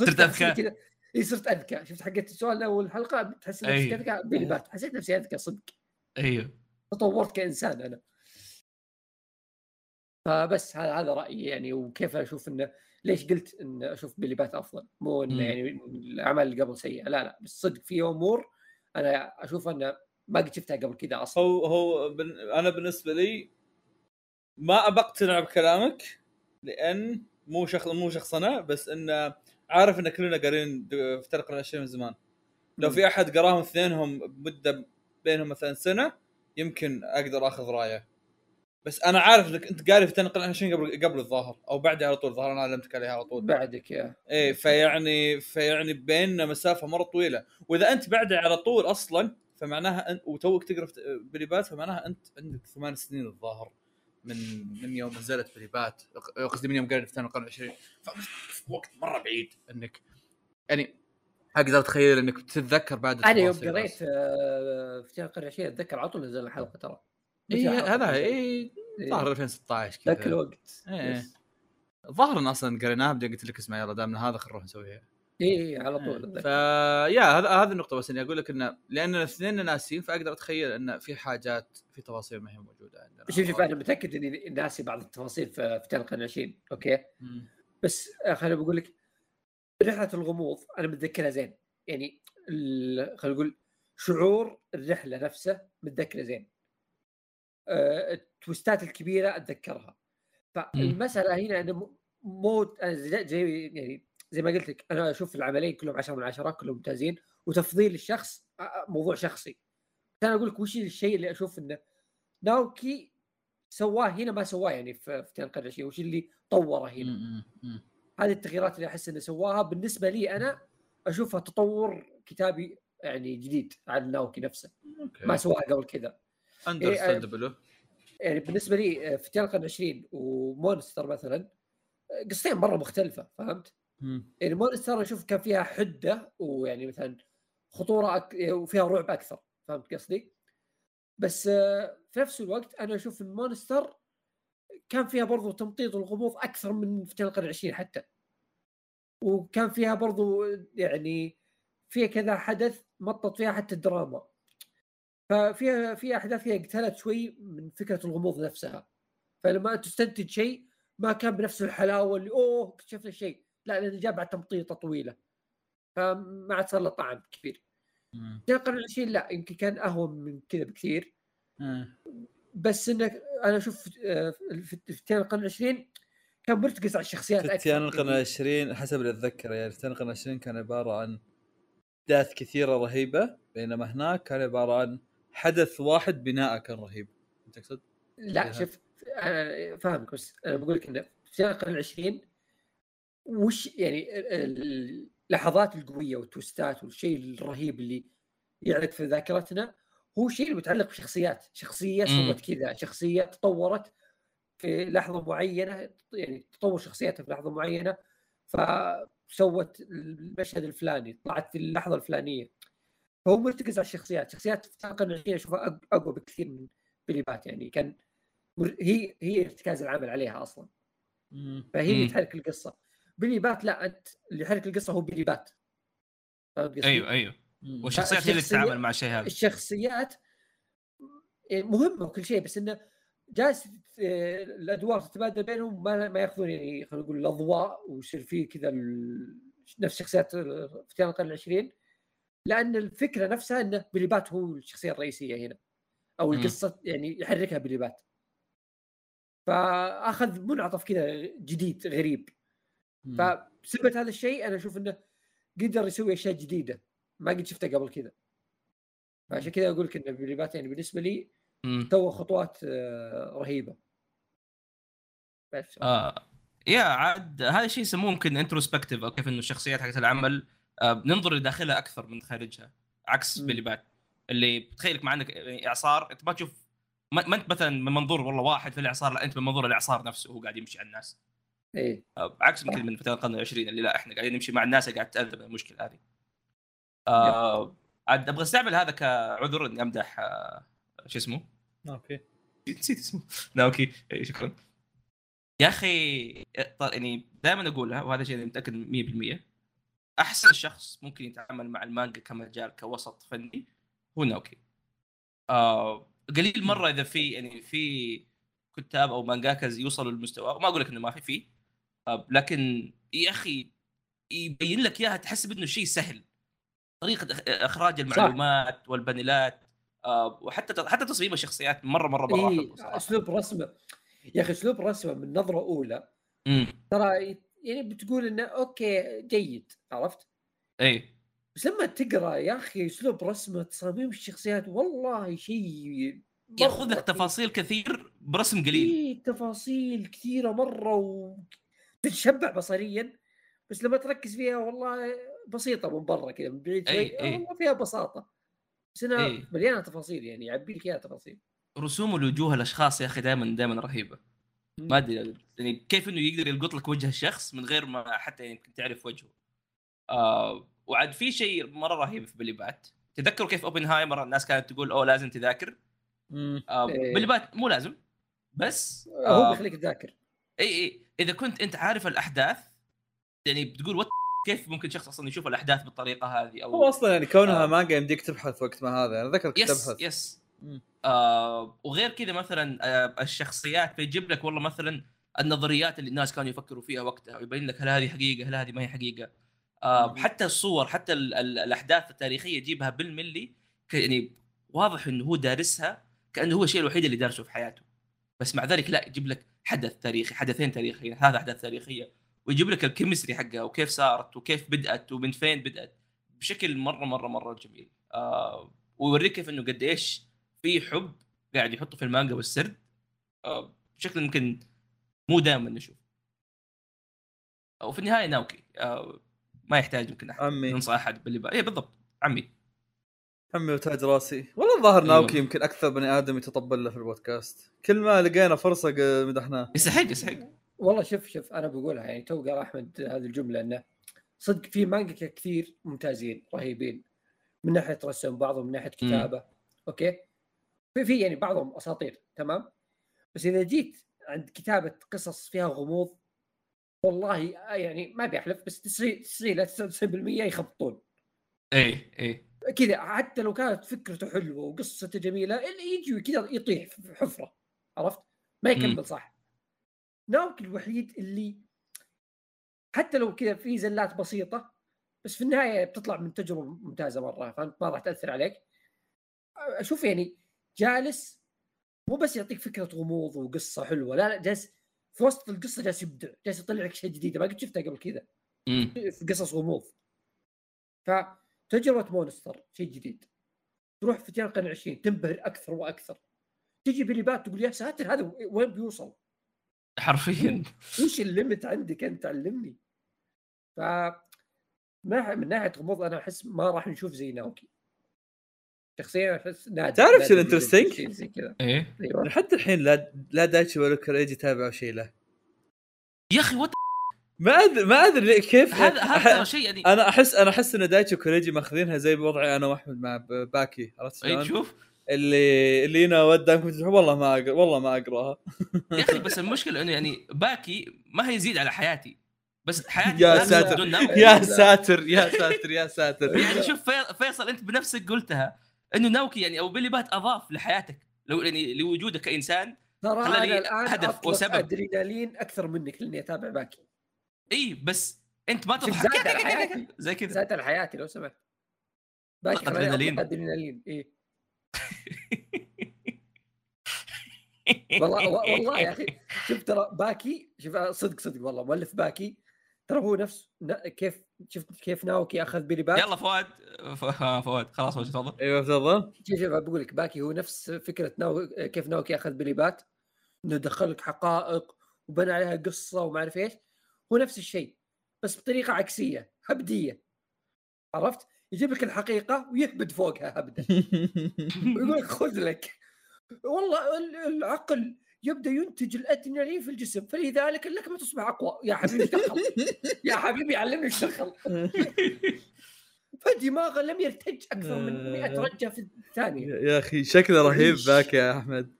صرت. كذا. إي صرت اذكى شفت حقت السؤال اول الحلقة تحس نفسك أي. أذكى؟ بيلي بات حسيت نفسي أذكى صدق. أيوه. تطورت كإنسان أنا. فبس هذا هذا رأيي يعني وكيف أشوف إنه ليش قلت إن أشوف بيلي بات أفضل؟ مو إنه مم. يعني الأعمال اللي قبل سيئة. لا لا. بس صدق في أمور أنا أشوف إنه ما قد شفتها قبل كذا أصلا. هو هو بن... أنا بالنسبة لي ما ابى اقتنع بكلامك لأن مو شخص مو شخص أنا بس انه عارف إن كلنا قارين في الاشياء من زمان. لو. في أحد قراهم اثنينهم بمده بينهم مثلا سنة يمكن أقدر آخذ رأيه. بس أنا عارف إنك أنت قاري في تنقل 20 قبل قبل الظاهر أو بعدها على طول الظاهر أنا علمتك عليها على طول. بعدك يا. إيه فيعني فيعني بيننا مسافة مرة طويلة. وإذا أنت بعدها على طول أصلا فمعناها انت وتوك تقرأ بيلي بات فمعناها أنت عندك ثمان سنين الظاهر. من من يوم نزلت بيلي بات قصدي من يوم قريت في القرن 20 في وقت مرة بعيد إنك يعني أقدر اتخيل إنك تتذكر بعد أنا يوم قريت. آه، في القرن العشرين أتذكر على طول نزل الحلقة ترى حلقة هذا. اي إيه. ظهر 2016 كذا ذاك الوقت إيه. ان أصلا قريناها بعدين قلت لك اسمع يلا دامنا هذا خلينا نروح نسويها اي إيه، على طول ف أتذكر. يا هذا هذه النقطة بس إني أقول لك انه لأن الاثنين ناسين فأقدر أتخيل إن في حاجات في تفاصيل ما هي موجودة عندنا. شوف شوف أنا متأكد إني ناسي بعض التفاصيل في في القرن العشرين أوكي؟ مم. بس خليني بقول لك رحلة الغموض أنا متذكرها زين. يعني ال- خلينا نقول شعور الرحلة نفسه متذكرة زين. آه، التويستات الكبيرة أتذكرها. فالمسألة هنا إنه مو زي- يعني زي ما قلت لك أنا أشوف العملين كلهم 10 من 10 كلهم ممتازين وتفضيل الشخص آه، آه، موضوع شخصي. أنا أقول لك وش الشيء اللي أشوف إنه ناوكي سواه هنا ما سواه يعني في في القرن العشرين وش اللي طوره هنا. هذه التغييرات اللي أحس إنه سواها. بالنسبة لي أنا أشوفها تطور كتابي يعني جديد عن ناوكي نفسه. أوكي. ما سواها قبل كذا. understandable يعني بالنسبة لي آه، في القرن العشرين ومونستر مثلا آه، قصتين مرة مختلفة فهمت؟ يعني مونستر أشوف كان فيها حدة ويعني مثلا خطورة أك... وفيها رعب أكثر فهمت قصدي؟ بس آه، في نفس الوقت أنا أشوف إن مونستر كان فيها برضو تمطيط الغموض أكثر من في القرن العشرين حتى. وكان فيها برضو يعني فيها كذا حدث مطط فيها حتى الدراما. ففيها في أحداث فيها قتلت شوي من فكرة الغموض نفسها. فلما تستنتج شيء ما كان بنفس الحلاوة اللي أوه اكتشفنا شيء. لا جاء بعد تمطيطة طويلة. فما عاد صار له طعم كبير في القرن العشرين لا يمكن كان أهون من كذا بكثير. بس انك أنا أشوف آه، في في القرن العشرين كان مرتكز على الشخصيات أكثر فتيان القرن العشرين حسب اللي أتذكره يعني فتيان القرن العشرين كان عبارة عن أحداث كثيرة رهيبة بينما هناك كان عبارة عن حدث واحد بناءه كان رهيب. تقصد؟ لا إيه. شوف أنا فاهمك بس أنا بقول لك إنه في القرن العشرين وش يعني ال- ال- اللحظات القوية والتوستات والشيء الرهيب اللي يعلق في ذاكرتنا هو شيء متعلق بشخصيات شخصية. سوت كذا شخصية تطورت في لحظة معينة يعني تطور شخصيتها في لحظة معينة فسوت المشهد الفلاني طلعت في اللحظة الفلانية فهو مرتكز على الشخصيات شخصيات في القرن العشرين أشوفها أقوى بكثير من بيلي بات يعني كان هي هي ارتكاز العمل عليها أصلا فهي اللي. تحرك القصة بيلي بات لا أنت اللي يحرك القصة هو بيلي بات؟ أيوه أيوه. والشخصيات هي اللي تتعامل مع الشيء هذا. الشخصيات مهمة وكل شيء بس إنه جالس الأدوار تتبادل بينهم ما ما يأخذون يعني خلينا نقول الأضواء ويصير في كذا ال- نفس شخصيات في القرن العشرين. لأن الفكرة نفسها إنه بيلي بات هو الشخصية الرئيسية هنا أو. القصة يعني يحركها بيلي بات. فأخذ منعطف كذا جديد غريب. فبسبب هذا الشيء أنا أشوف إنه قدر يسوي أشياء جديدة. ما قد شفتها قبل كذا. فعشان كذا أقول لك إن بيلي بات يعني بالنسبة لي. سوى خطوات آه، رهيبة. بس. آه. يا عاد هذا الشيء يسموه ممكن introspective أو كيف إنه الشخصيات حقت العمل آه بننظر لداخلها أكثر من خارجها عكس. بيلي بات اللي بتخيلك مع إنك إعصار أنت ما تشوف ما ما أنت مثلا من منظور والله واحد في الإعصار لا أنت من منظور الإعصار نفسه وهو قاعد يمشي على الناس. إيه. آه عكس يمكن. من فترة القرن العشرين اللي لا إحنا قاعدين نمشي مع الناس اللي قاعد تاذى من المشكلة هذه. آه عاد أبغى أستعمل هذا كعذر إني أمدح آه شو اسمه؟ okay. نسيت اسمه. ناوكي إي، شكرا. يا أخي يعني دائما أقولها وهذا شيء أنا متأكد 100% أحسن شخص ممكن يتعامل مع المانجا كمجال كوسط فني هو ناوكي. آه قليل مرة إذا في يعني في كتاب أو mangakas يوصلوا للمستوى وما أقول لك إنه ما في فيه لكن يا أخي يبين لك إياها تحس بإنه شيء سهل. طريقة إخراج المعلومات والبانيلات آه وحتى حتى تصميم الشخصيات مرة مرة مراحل إيه. أسلوب رسمه. يا أخي أسلوب رسمه من نظرة أولى. ترى يعني بتقول إنه أوكي جيد عرفت؟ اي بس لما تقرأ يا أخي أسلوب رسمه تصاميم الشخصيات والله شيء مرة يأخذ لك رهيب. تفاصيل كثير برسم قليل. في تفاصيل كثيرة مرة و تتشبع بصريا بس لما تركز فيها والله بسيطة من برا كذا من بعيد شوي أي. والله فيها بساطة بس انها أي. مليانة تفاصيل يعني يعبي لك اياها تفاصيل رسوم الوجوه الأشخاص يا أخي دائما دائما رهيبة ما أدري يعني كيف إنه يقدر يلقط لك وجه الشخص من غير ما حتى يعني يمكن تعرف وجهه آه وعاد في شيء مرة رهيب في بلي بات تذكروا كيف أوبنهايمر الناس كانت تقول أوه لازم تذاكر. آه إيه. بيلي بات مو لازم بس هو آه بيخليك تذاكر إي إي إذا كنت أنت عارف الأحداث يعني بتقول what كيف ممكن شخص أصلا يشوف الأحداث بالطريقة هذه أو هو أصلا يعني كونها آه. مانجا يمديك تبحث وقت ما هذا أنا ذكرت كنت يس أبحث yes مم. آه وغير كذا مثلا آه الشخصيات بيجيب لك والله مثلا النظريات اللي الناس كانوا يفكروا فيها وقتها ويبين لك هل هذه حقيقة هل هذه ما هي حقيقة آه. حتى الصور حتى ال ال الأحداث التاريخية يجيبها بالملي يعني واضح إنه هو دارسها كأنه هو الشيء الوحيد اللي دارسه في حياته بس مع ذلك لا يجيب لك حدث تاريخي حدثين تاريخيين هذا أحداث تاريخية ويجيب لك ال chemistry حقها وكيف صارت وكيف بدأت ومن فين بدأت بشكل مرة مرة مرة جميل. آه ويوريك كيف إنه قد إيش في حب قاعد يحطه في المانجا والسرد. آه بشكل يمكن مو دائما نشوف وفي النهاية ناوكي. آه ما يحتاج يمكن أحد عمي. ننصح أحد باللي بقى. اي بالضبط عمي. عمي وتاج راسي. والله الظاهر أيوة. ناوكي يمكن أكثر بني آدم يتطبل له في البودكاست. كل ما لقينا فرصة مدحناه يستحق يستحق. والله شوف شوف أنا بقولها يعني تو قال أحمد هذه الجملة إنه صدق في مانجا كثير ممتازين رهيبين. من ناحية رسم بعضهم من ناحية كتابة. okay؟ في في يعني بعضهم أساطير تمام؟ بس إذا جيت عند كتابة قصص فيها غموض والله يعني ما بيحلف بس 90 90 لا 99% يخبطون. اي اي كذا حتى لو كانت فكرته حلوة وقصته جميلة اللي يجي كذا يطيح في حفرة عرفت؟ ما. يكمل صح. ناوكي الوحيد اللي حتى لو كذا في زلات بسيطة بس في النهاية بتطلع من تجربة ممتازة مرة فهمت ما راح تأثر عليك. أشوف يعني جالس مو بس يعطيك فكرة غموض وقصة حلوة لا لا جالس في وسط القصة جالس يبدع جالس يطلع لك شيء جديد ما قد شفتها قبل كذا. في قصص غموض فتجرب مونستر شيء جديد. تروح في جنة القرن العشرين تنبهر أكثر وأكثر. تجي بيلي بات تقول يا ساتر هذا وين بيوصل؟ حرفيا. وش ال limit عندك أنت؟ علمني. ف من ناحية غموض أنا أحس ما راح نشوف زي ناوكي. شخصيا أحس نادر تعرف شو؟ شيء زي كذا. إيه. أيوه. يعني حتى الحين لا لا دايتشي ولا كوريجي تابعوا شيء له يا أخي what ما ادري ما أدري كيف هذا هذا شيء يعني. أنا احس أنا أحس إن دايتشي وكوريجي ماخذينها زي وضعي أنا وأحمد مع باكي عرفت إي شلون؟ شوف. اللي اللي أنا وداكم تروحوا والله ما اقرا والله ما أقراها. يا أخي بس المشكلة إنه يعني باكي ما هي يزيد على حياتي. بس حياتي يا ساتر. يا ساتر يا ساتر يا ساتر يعني شوف في- فيصل أنت بنفسك قلتها إنه ناوكي يعني أو بيلي بات أضاف لحياتك. لو يعني لوجودك كإنسان ترى أنا الآن هدف وسبب. أدرينالين أكثر منك لاني أتابع باكي. إي بس أنت ما تضحك. على حياتي. زي كذا على حياتي لو سمحت. أدرينالين. أطلق أدرينالين. إيه والله والله يا أخي. شوف ترى باكي شوف صدق صدق والله. مؤلف باكي ترى هو نفس كيف شفت كيف ناوكي أخذ بيلي بات. يلا فؤاد. فؤاد. خلاص وجه تفضل. أيوه تفضل. شوف شوف بقول لك باكي هو نفس فكرة ناو كيف ناوكي أخذ بيلي بات انه دخل لك حقائق وبنى عليها قصة وما أعرف إيش. هو نفس الشيء بس بطريقة عكسية هبدية. عرفت؟ يجيب لك الحقيقة ويهبد فوقها هبده ويقول لك خذ لك. والله ال- العقل يبدأ ينتج الادرينالين في الجسم فلذلك لك ما تصبح أقوى. يا حبيبي إيش دخل؟ يا حبيبي علمني إيش دخل. فدماغه لم يرتج أكثر من 100 رجة في الثانية. يا أخي شكله رهيب؟ باك يا أحمد.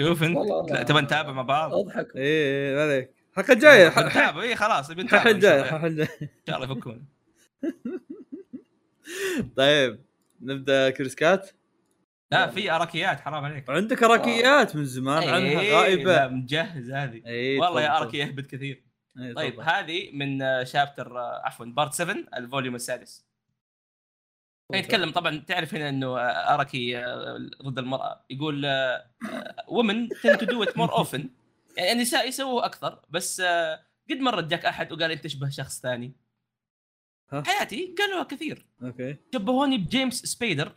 شوف أنت. تبى نتابع مع بعض؟ أضحك. إيه إيه، ما عليك. الحلقة الجاية نتابع اي خلاص الحلقة الجاية. الحلقة الجاية. إن شاء الله يفكون. طيب نبدأ كريسكات لا في أراكيات حرام عليك. عندك أراكيات من زمان عنها إيه، لا، غائبه مجهز هذه. اي والله يا. اركي يهبط كثير. إيه، طيب. هذه من آه، شابتر آه، عفوا بارت 7 الفوليوم السادس. يتكلم طبعا تعرف هنا إنه آه، اركي آه، ضد المرأة. يقول ومن tend to do it more often يعني النساء يسووه أكثر بس آه، قد مره جاك أحد وقال أنت تشبه شخص ثاني؟ ها؟ حياتي قالوها كثير. okay. شبهوني بجيمس سبيدر.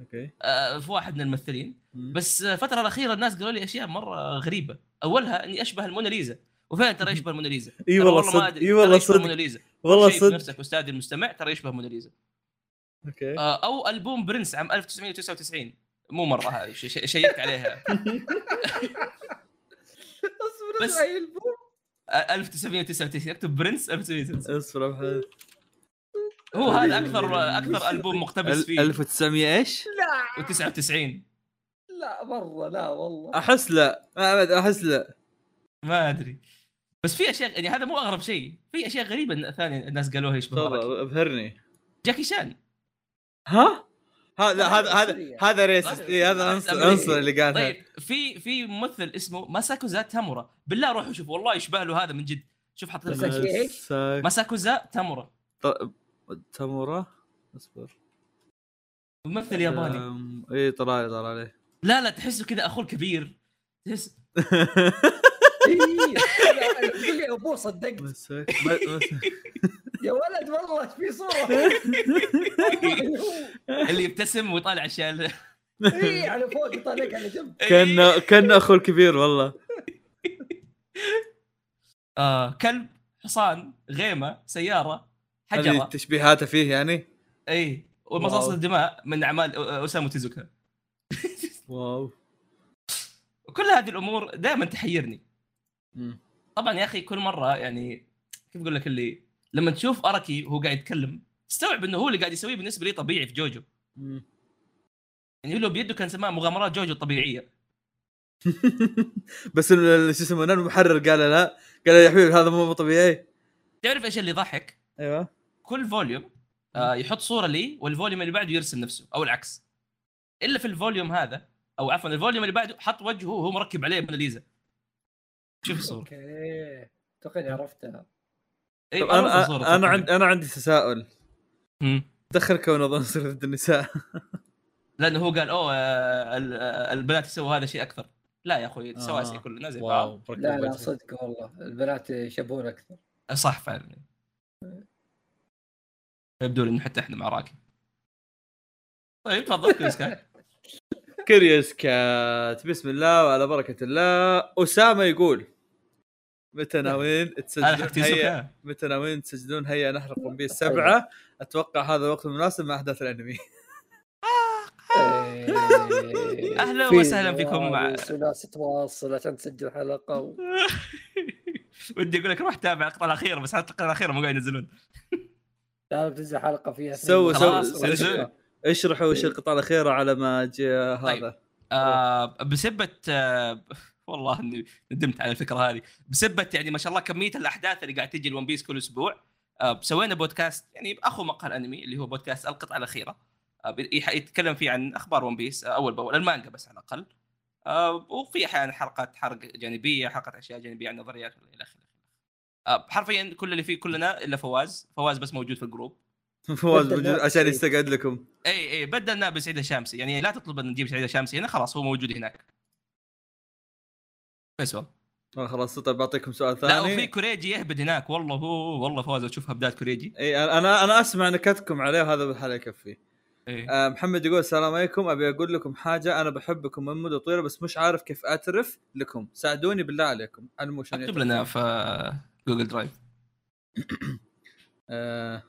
okay. آه، في واحد من الممثلين. مم. بس الفترة الأخيرة الناس قالوا لي أشياء مرة غريبة. أولها إني أشبه الموناليزا وفعلا ترى يشبه الموناليزا إي والله ما صدق أدري، إي والله صدق. الموناليزا والله صدق. نفسك استاذي المستمع ترى يشبه موناليزا okay. آه، أو ألبوم برنس عام 1999 مو مرة هذه شيكت عليها. اصبر بس- اسمع أي البوم. آه، 1999 اكتب برنس 1999 اصبر أبحث. هو هذا أكثر أكثر ألبوم مقتبس فيه. 1900 إيش؟ لا. و99 لا مرة لا والله. أحس لا. ما أحس لا. ما أدري. بس في أشياء يعني هذا مو أغرب شيء. في أشياء غريبة ثانية الناس قالوها يشبه أبهرني. جاكي شان. ها؟ هذا هذا عنصرية. هذا racist اي هذا عنصر عنصر اللي قالها طيب في في ممثل اسمه ماساكازو تامورا بالله روحوا شوفوا والله يشبه له هذا من جد شوف حط ماساكوزا تامورا تامورا اصبر ممثل ياباني اي طلع لي طلع لي لا لا تحسه كذا اخوه الكبير تحس اي قول لي ابوه صدقت. يا ولد والله في صورة. اللي يبتسم ويطالع أشياء. ال- إي على فوق يطالعك على جنب. كان كأن اخوه الكبير والله. آه كلب حصان غيمة سيارة حجرة. تشبيهاته فيه يعني؟ إي ومصاص. الدماء من أعمال اوسامو تيزوكا wow. وكل هذه الأمور دائما تحيرني. طبعا يا أخي كل مرة يعني كيف أقول لك اللي لما تشوف اراكي وهو قاعد يتكلم تستوعب إنه هو اللي قاعد يسويه بالنسبة لي طبيعي في جوجو. مم. يعني لو بيده كان سماها مغامرات جوجو الطبيعيه بس شو يسمونه المحرر قال لا قال يا حبيبي هذا مو طبيعي. تعرف إيش اللي يضحك؟ أيوه. كل volume آه يحط صورة لي وال volume اللي بعده يرسم نفسه أو العكس. إلا في ال volume هذا أو عفوا ال volume اللي بعده حط وجهه وهو مركب عليه موناليزا شوف الصورة. okay. أتوقع عرفتها. اي طب أنا أنا عندي أنا عندي تساؤل. دخل كون عنصر ضد النساء. لأنه هو قال أوه آه، ال- البنات يسووا هذا شيء أكثر. لا يا أخوي سواسية آه. كلنا زي بعض. لا لا. صدق والله البنات يشبهون أكثر. صح فعلا. يبدو لي إنه حتى إحنا مع اراكي طيب تفضل Curious Cat Curious Cat بسم الله وعلى بركة الله. أسامة يقول متى ناويين تسجلون هيا متى ناويين تسجلون هيا نحرق ون بيس سبعة. أتوقع هذا الوقت المناسب مع أحداث الأنمي. أهلا في وسهلا فيكم مع- ناس تواصل عشان تسجل حلقة. و... ودي أقول لك روح تابع القطعه الأخيرة بس حتى القطعه الأخيرة مو قاعد ينزلون. لا بتنزل حلقة فيها. سووا- سووا- سووا- شيء. اشرحوا وش القطعه الأخيرة على ما جاء طيب. هذا آه بسبة آه والله اني ندمت على الفكرة هذه. بسبه يعني ما شاء الله كمية الأحداث اللي قاعد تجي الون بيس كل أسبوع. آه سوينا بودكاست يعني اخو مقهى الأنمي اللي هو بودكاست القطعة الأخيرة. آه يتكلم فيه عن أخبار ون بيس آه أول بأول المانجا بس على الأقل. وفي أحيانا حلقات حرق جانبية حلقات أشياء جانبية عن نظريات إلى آخره. حرفيا كل اللي فيه كلنا إلا فواز. فواز بس موجود في ال group. فواز موجود عشان. يستقعد لكم. اي اي بدلناه بسعيد الشامسي يعني لا تطلب أن نجيب سعيد الشامسي هنا خلاص هو موجود هناك. بس والله آه خلاص طيب بعطيكم سؤال لا وفي ثاني كوريجي يهبد هناك. والله هو والله فواز أشوف هبدات كوريجي. إي أنا أنا أسمع نكتكم عليه وهذا بالحاله يكفي. إيه. آه محمد يقول السلام عليكم. أبي أقول لكم حاجة. أنا بحبكم من مدة طويلة بس مش عارف كيف أعترف لكم. ساعدوني بالله عليكم. علموا شلون أكتب. لنا في Google Drive آه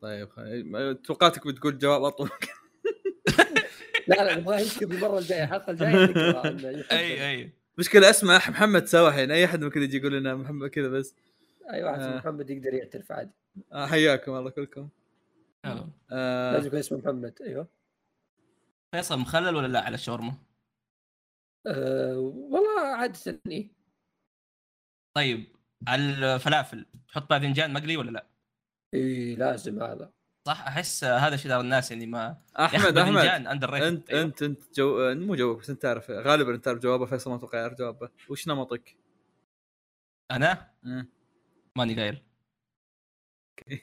طيب خ- توقعتك بتقول جواب أطول. لا لا نبغاه يكتب المره الجاية. الحلقة الجاية. إي إي. مشكلة أسمع محمد سوا الحين أي أحد ممكن يجي يقول لنا محمد كذا بس. أي واحد اسمه آه. محمد يقدر يعترف عادي. آه حياكم الله كلكم. آه. آه. لازم يكون اسمه محمد. أيوه. فيصل مخلل ولا لا على الشاورما؟ أه والله عادة إيه. طيب على الفلافل تحط باذنجان مقلي ولا لا؟ اي لازم هذا. صح؟ أحس هذا شيء الناس يعني ما أحمد أحمد اندر أنت أنت أنت جو مو جوابك بس أنت تعرف غالبا أنت تعرف جوابه فيصل ما أتوقع يعرف جوابه. وش نمطك؟ أنا؟ مم. ماني قايل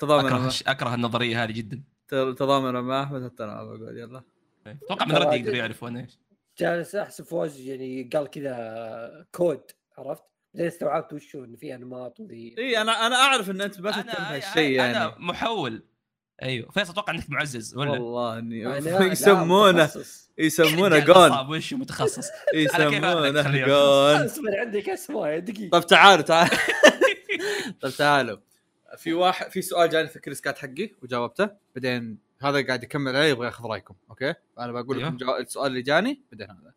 تضامن أكره مع- أكره النظرية هذه جدا. تضامن مع أحمد حتى أنا بقول يلا. أتوقع من ردي يقدروا يعرفوا أنا إيش. جالس أحسب فوز يعني قال كذا كود عرفت؟ بعدين استوعبت وش هو انه في أنماط وذي. إي أنا أنا أعرف إن أنت ما تهتم بهالشيء أنا يعني. محول. أيوه. فيصل أتوقع إنك معزز ولا؟ والله إني يسمونه. يسمونه جون. وش متخصص؟ يسمونه جون. اصبر عندك أسماء دقيقة. طيب تعالوا تعالوا. طيب تعالوا. في واحد في سؤال جاني في ال Curious Cat حقي وجاوبته بعدين هذا قاعد يكمل عليه يبغى ياخذ رأيكم okay؟ أنا بقول لكم أيوه. السؤال اللي جاني بعدين هذا.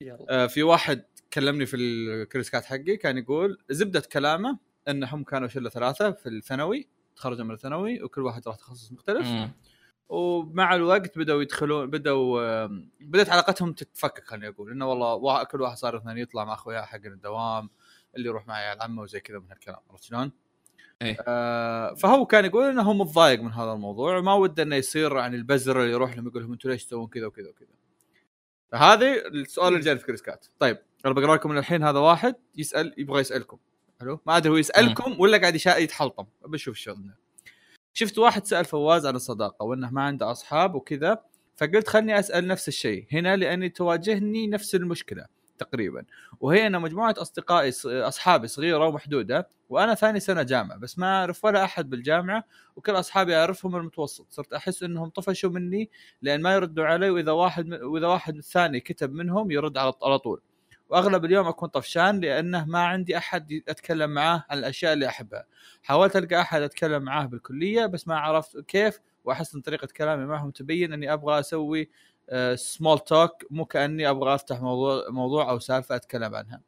يلا. آه في واحد كلمني في ال Curious Cat حقي كان يقول زبدة كلامه إنهم كانوا شلة ثلاثة في الثانوي تخرجوا من الثانوي وكل واحد راح تخصص مختلف مم. ومع الوقت بدأوا يدخلون بدأوا آم، بدأت علاقتهم تتفكك خليني أقول إنه والله وا- كل واحد صار اثنين يطلع مع اخوياه حق الدوام اللي يروح معي على العمة وزي كذا من هالكلام عرفت شلون؟ إيه. آه فهو كان يقول إنه هو متضايق من هذا الموضوع وما وده إنه يصير يعني البزر اللي يروح لهم يقول لهم أنتم ليش تسوون كذا وكذا وكذا. فهذه السؤال اللي جاني في كريسكات. طيب أنا بقرأ لكم من الحين هذا واحد يسأل يبغى يسألكم. حلو؟ ما أدري هو يسألكم ولا قاعد يتحلطم. بشوف ده. شفت واحد سأل فواز عن الصداقة وإنه ما عنده أصحاب وكذا فقلت خلني أسأل نفس الشيء. هنا لأني تواجهني نفس المشكلة تقريبا. وهي إن مجموعة أصدقائي أصحابي صغيرة ومحدودة وأنا ثاني سنة جامعة بس ما أعرف ولا أحد بالجامعة وكل أصحابي أعرفهم المتوسط. صرت أحس إنهم طفشوا مني لأن ما يردوا علي وإذا واحد وإذا واحد الثاني كتب منهم يرد على طول. وأغلب اليوم أكون طفشان لأنه ما عندي أحد اتكلم معاه عن الأشياء اللي أحبها. حاولت ألقى أحد أتكلم معاه بالكلية بس ما عرفت كيف وأحس إن طريقة كلامي معهم تبين إني أبغى أسوي سمول توك مو كأني أبغى أفتح موضوع موضوع أو سالفة أتكلم عنها.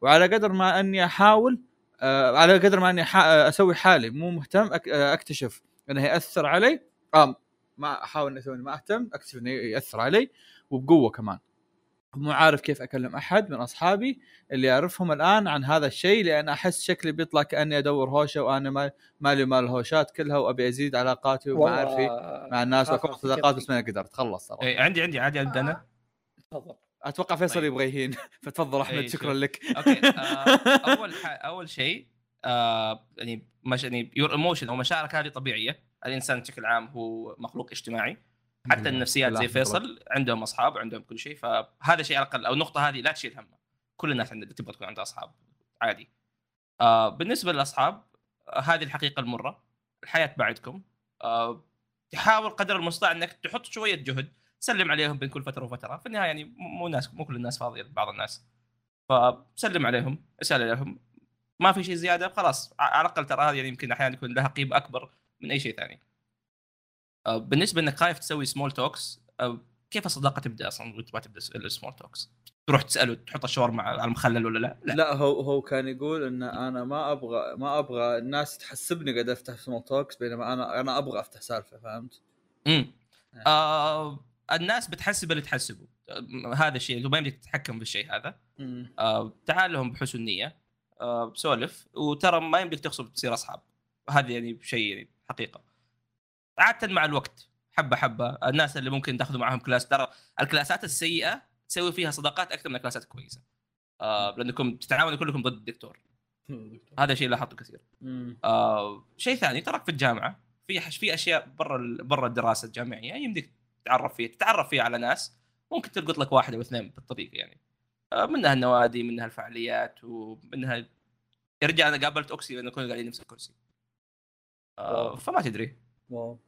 وعلى قدر ما إني أحاول آه، على قدر ما إني آه، أسوي حالي مو مهتم آه، أكتشف إنه يأثر علي. ما أحاول إني أسوي ما أهتم أكتشف إنه يأثر علي وبقوة كمان. مو عارف كيف أكلم أحد من أصحابي اللي اعرفهم الآن عن هذا الشيء لأن أحس شكلي بيطلع كأني أدور هوشة وأنا ما مالي مال الهوشات كلها وأبي أزيد علاقاتي ومعارفي مع الناس واكون صداقات بس ما قدرت خلص صراحة. إيه، عندي عندي عادي ابدا أنا. تفضل. أتوقع فيصل طيب. يبغى يهين فتفضل أحمد إيه، شكرا. لك. أوكي آه، أول ح... أول شيء آه، يعني مش يعني your emotion أو مشاعرك هذه طبيعية. الإنسان بشكل عام هو مخلوق اجتماعي. حتى النفسيات زي فيصل عندهم أصحاب وعندهم كل شيء فهذا شيء على الأقل أو النقطه هذه لا تشيل همها كل الناس عندها تبغى تكون عندها أصحاب عادي. آه بالنسبة للأصحاب آه هذه الحقيقة المرة. الحياة بعدكم. آه تحاول قدر المستطاع إنك تحط شوية جهد تسلم عليهم بين كل فترة وفترة. في النهاية يعني مو ناس مو كل الناس فاضية بعض الناس. فسلم عليهم اسأل عليهم. ما في شيء زيادة خلاص على الأقل ترى هذه يعني يمكن أحيانا يكون لها قيمة أكبر من أي شيء ثاني. بالنسبة إنك خايف تسوي small talks كيف الصداقه تبدأ أصلا وإنت ما تبدأ ال small talks تروح تسأله تحط الشاورما على المخلل ولا لا؟ لا, لا هو هو كان يقول إن أنا ما أبغى ما أبغى الناس تحسبني قاعد أفتح small talks بينما أنا أنا أبغى أفتح سالفة فهمت؟ امم آه الناس بتحسب اللي تحسبه. آه، هذا الشيء انت ما يمديك تتحكم بالشيء هذا. مم. آه تعال لهم بحسن نيه آه سولف وترى ما يمديك تغصب تصير أصحاب. هذه يعني شيء يعني حقيقة. عادة مع الوقت. حبة حبة. الناس اللي ممكن تاخذوا معهم class ترى الكلاسات السيئة تسوي فيها صداقات أكثر من الكلاسات الكويسة. آه لأنكم تتعاونوا كلكم ضد الدكتور هذا شيء لاحظته كثير. آه شيء ثاني تراك في الجامعة في في أشياء برا برا الدراسة الجامعية يمديك تتعرف فيها تتعرف فيها على ناس. ممكن تلقط لك واحد أو اثنين بالطريق يعني. آه منها النوادي منها الفعاليات ومنها يا رجال أنا قابلت أوكسي لأنه كنا قاعدين نفس الكرسي. آه. فما تدري. wow.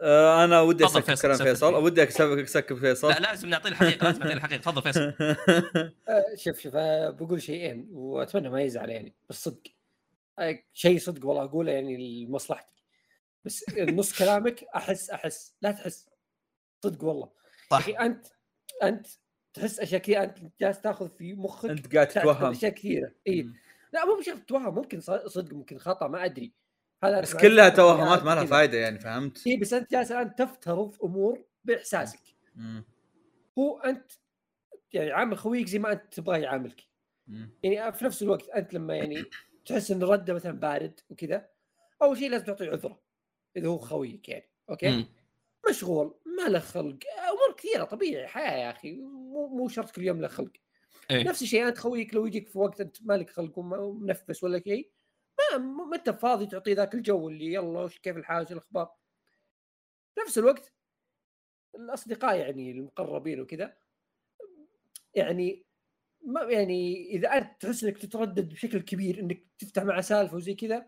آه أنا ودي skip فيصل، كلام فيصل. ودي skip فيصل. لا لازم نعطيه الحقيقة لازم نعطيه الحقيقة. تفضل فيصل. آه، شوف شوف آه، بقول شيئين وأتمنى ما يزعل يعني بس صدق. آه، شيء صدق والله أقوله يعني لمصلحتي. بس نص كلامك أحس أحس لا تحس. صدق والله. يا صح. أخي أنت أنت تحس أشياء كثير أنت جالس تأخذ في مخك أنت قاعد تتوهم. أشياء كثيرة. إي. لا مو بشرط توهم ممكن ص- صدق ممكن خطأ ما أدري. هذا بس كلها توهمات ما لها. فائده يعني فهمت؟ اي بس أنت جالس الان تفترض أمور بإحساسك مم. هو أنت يعني عامل خويك زي ما أنت تبغاه يعاملك مم. يعني في نفس الوقت أنت لما يعني تحس إن ردة مثلا بارد وكذا أول شيء لازم تعطيه عذرة إذا هو خويك يعني أوكي مم. مشغول ما له خلق أمور كثيرة طبيعي حياة يا أخي مو مو شرط كل يوم له خلق إيه. نفس الشيء أنت خويك لو يجيك في وقت أنت مالك خلق ومنفس ولا شيء ما ما انت فاضي تعطيه ذاك الجو اللي يلا وش كيف الحال وش الاخبار نفس الوقت الأصدقاء يعني المقربين وكذا يعني ما يعني إذا أنت تحس إنك تتردد بشكل كبير إنك تفتح مع سالفة وزي كذا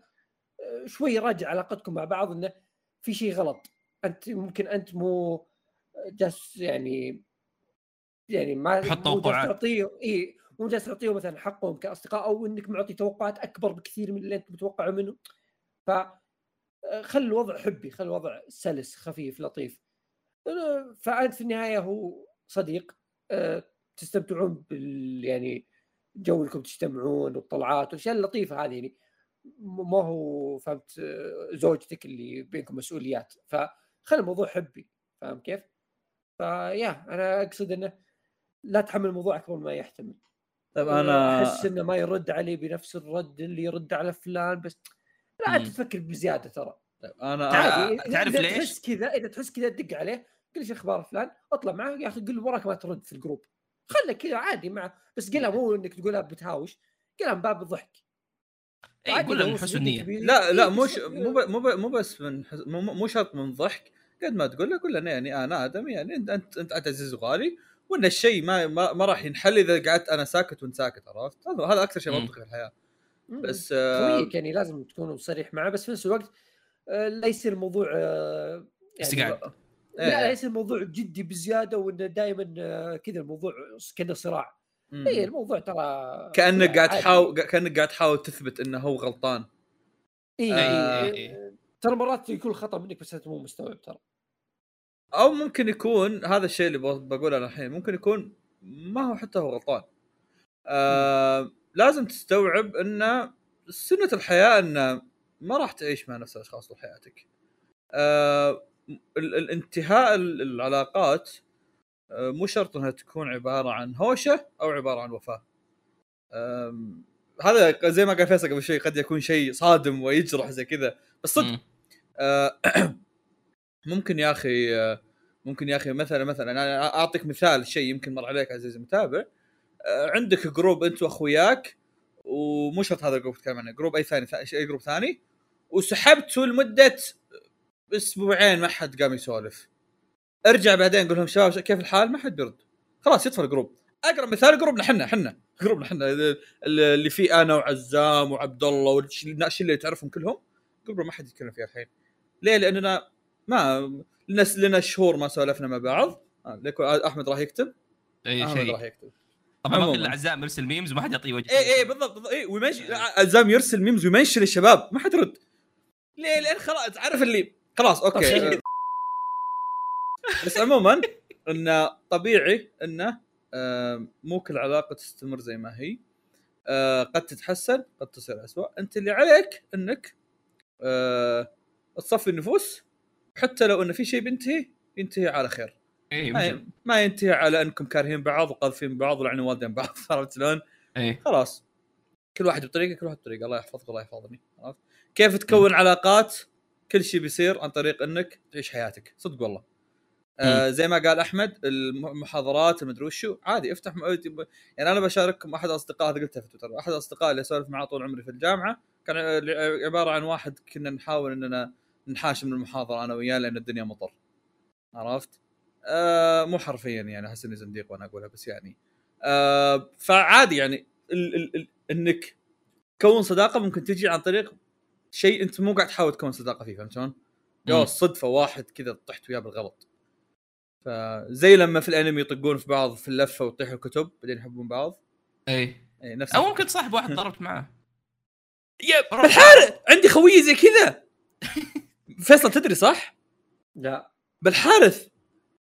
شوي راجع علاقتكم مع بعض إنه في شيء غلط. أنت ممكن أنت مو جالس يعني يعني ما تحط توقعات. تعطيه اي مو جالس تعطيه مثلا حقهم كأصدقاء أو إنك معطي توقعات أكبر بكثير من اللي أنت متوقعه منه. ف آه، خل الوضع حبي خل الوضع سلس خفيف لطيف. فأنت في النهاية هو صديق آه، تستمتعون بال يعني جو إنكم تجتمعون والطلعات والأشياء اللطيفة هذه يعني. ما هو فهمت آه، زوجتك اللي بينكم مسؤوليات. فخلي الموضوع حبي فاهم كيف؟ فيا أنا أقصد إنه لا تحمل الموضوع أكبر ما يحتمل. طيب أنا أحس إنه ما يرد علي بنفس الرد اللي يرد على فلان بس لا انت. تفكر بزيادة ترى. أنا عادي تعرف- إذا- تعرف إذا ليش؟ تحس كذا إذا تحس كذا دق عليه قل إيش أخبار فلان أطلع معه يا أخي قل وراك ما ترد في الجروب. خلك كذا عادي معه بس قلها مو إنك تقولها بتهاوش قلها من باب الضحك. اي قول لو من حسن كبير- لا لا إيه، مو مو ب- مو ب- مو بس من حس- مو, مو شرط من ضحك. قد ما تقول له قول له يعني أنا آدمي يعني أنت أنت أنت عزيز وغالي وإن الشيء ما ما, ما راح ينحل إذا قعدت أنا ساكت وأنت ساكت عرفت هذا أكثر شيء. منطقي في الحياة. بس آه خويك يعني لازم تكون صريح معه بس في نفس الوقت آه، لا يصير الموضوع آه،. لا إيه. لا يصير الموضوع جدي بزيادة وانه دائما كذا الموضوع كأنه صراع. اي الموضوع ترى كأنك قاعد. تحاول كأنك قاعد تحاول تثبت إنه هو غلطان اي آه. إي. ترى مرات يكون خطا منك بس أنت مو مستوعب ترى أو ممكن يكون هذا الشيء اللي بقوله أنا الحين ممكن يكون ما هو حتى هو غلطان. آه لازم تستوعب إن سنة الحياة إن ما راح تعيش مع نفس الأشخاص طول حياتك. آه ال- الانتهاء ال- العلاقات آه مو شرط إنها تكون عبارة عن هوشة أو عبارة عن وفاة. هذا زي ما قال فيصل قبل شوي قد يكون شيء صادم ويجرح زي كذا. بس صدق. آه، ممكن يا أخي ممكن يا أخي مثلا مثلا أنا أعطيك مثال شيء يمكن مر عليك عزيزي المتابع عندك جروب أنت وأخوياك ومو شرط هذا الجروب تتكلم عنه جروب أي ثاني أي جروب ثاني. وسحبته لمدة أسبوعين ما حد قام يسولف. ارجع بعدين قول لهم شباب كيف الحال؟ ما حد بيرد خلاص يطفى الجروب. أقرب مثال جروبنا إحنا إحنا جروبنا إحنا اللي فيه أنا وعزام وعبد الله والناس اللي تعرفهم كلهم جروب ما حد يتكلم فيه الحين. ليه؟ لأننا ما لنا لنا شهور ما سولفنا مع بعض. آه، ليكو أحمد راح يكتب. أي أحمد راح شيء يكتب. طبعا ما في عموماً. إلا عزام يرسل memes وما حد يعطيه وجه. اي اي بالضبط بالضبط. اي ويمنشن عزام يرسل memes ويمنشن الشباب ما حد يرد. ليه؟ لأن خلاص عارف اللي خلاص okay. بس عموما انه طبيعي انه آه، مو كل علاقة تستمر زي ما هي. آه، قد تتحسن قد تصير اسوء أنت اللي عليك إنك آه، تصفي النفوس حتى لو انه في شيء بينتهي ينتهي على خير. اي ما, ينتهي على إنكم كارهين بعض وقاذفين بعض ولعنوا والدين بعض عرفت شلون؟ اي خلاص. كل واحد بطريقة كل واحد بطريقة. الله يحفظك الله يحفظني. عرفت؟ كيف تكون علاقات؟ كل شيء بيصير عن طريق إنك تعيش حياتك. صدق والله. آه زي ما قال أحمد المحاضرات المدري وشو. عادي افتح م... يعني أنا بشارككم أحد أصدقاء هذا قلتها في تويتر. أحد الاصدقاء اللي أسولف معاه طول عمري في الجامعة كان عبارة عن واحد كنا نحاول إننا نحاشم من المحاضرة أنا وياه لأن الدنيا مطر. عرفت؟ آه مو حرفيا يعني أحس إني زنديق وأنا أقولها بس يعني. آه فعادي يعني ال ال ال إنك تكون صداقة ممكن تجي عن طريق شيء أنت مو قاعد تحاول تكون صداقة فيه فهمت شلون؟ يا. صدفة واحد كذا طحت وياه بالغلط. فزي لما في الأنمي يطقون في بعض في اللفة ويطيحوا الكتب بعدين يحبون بعض. إي. إي نفس أو ممكن تصاحب واحد ضربت معاه. يا بالحارث عندي خوية زي كذا! فيصل تدري صح؟ لا بالحارث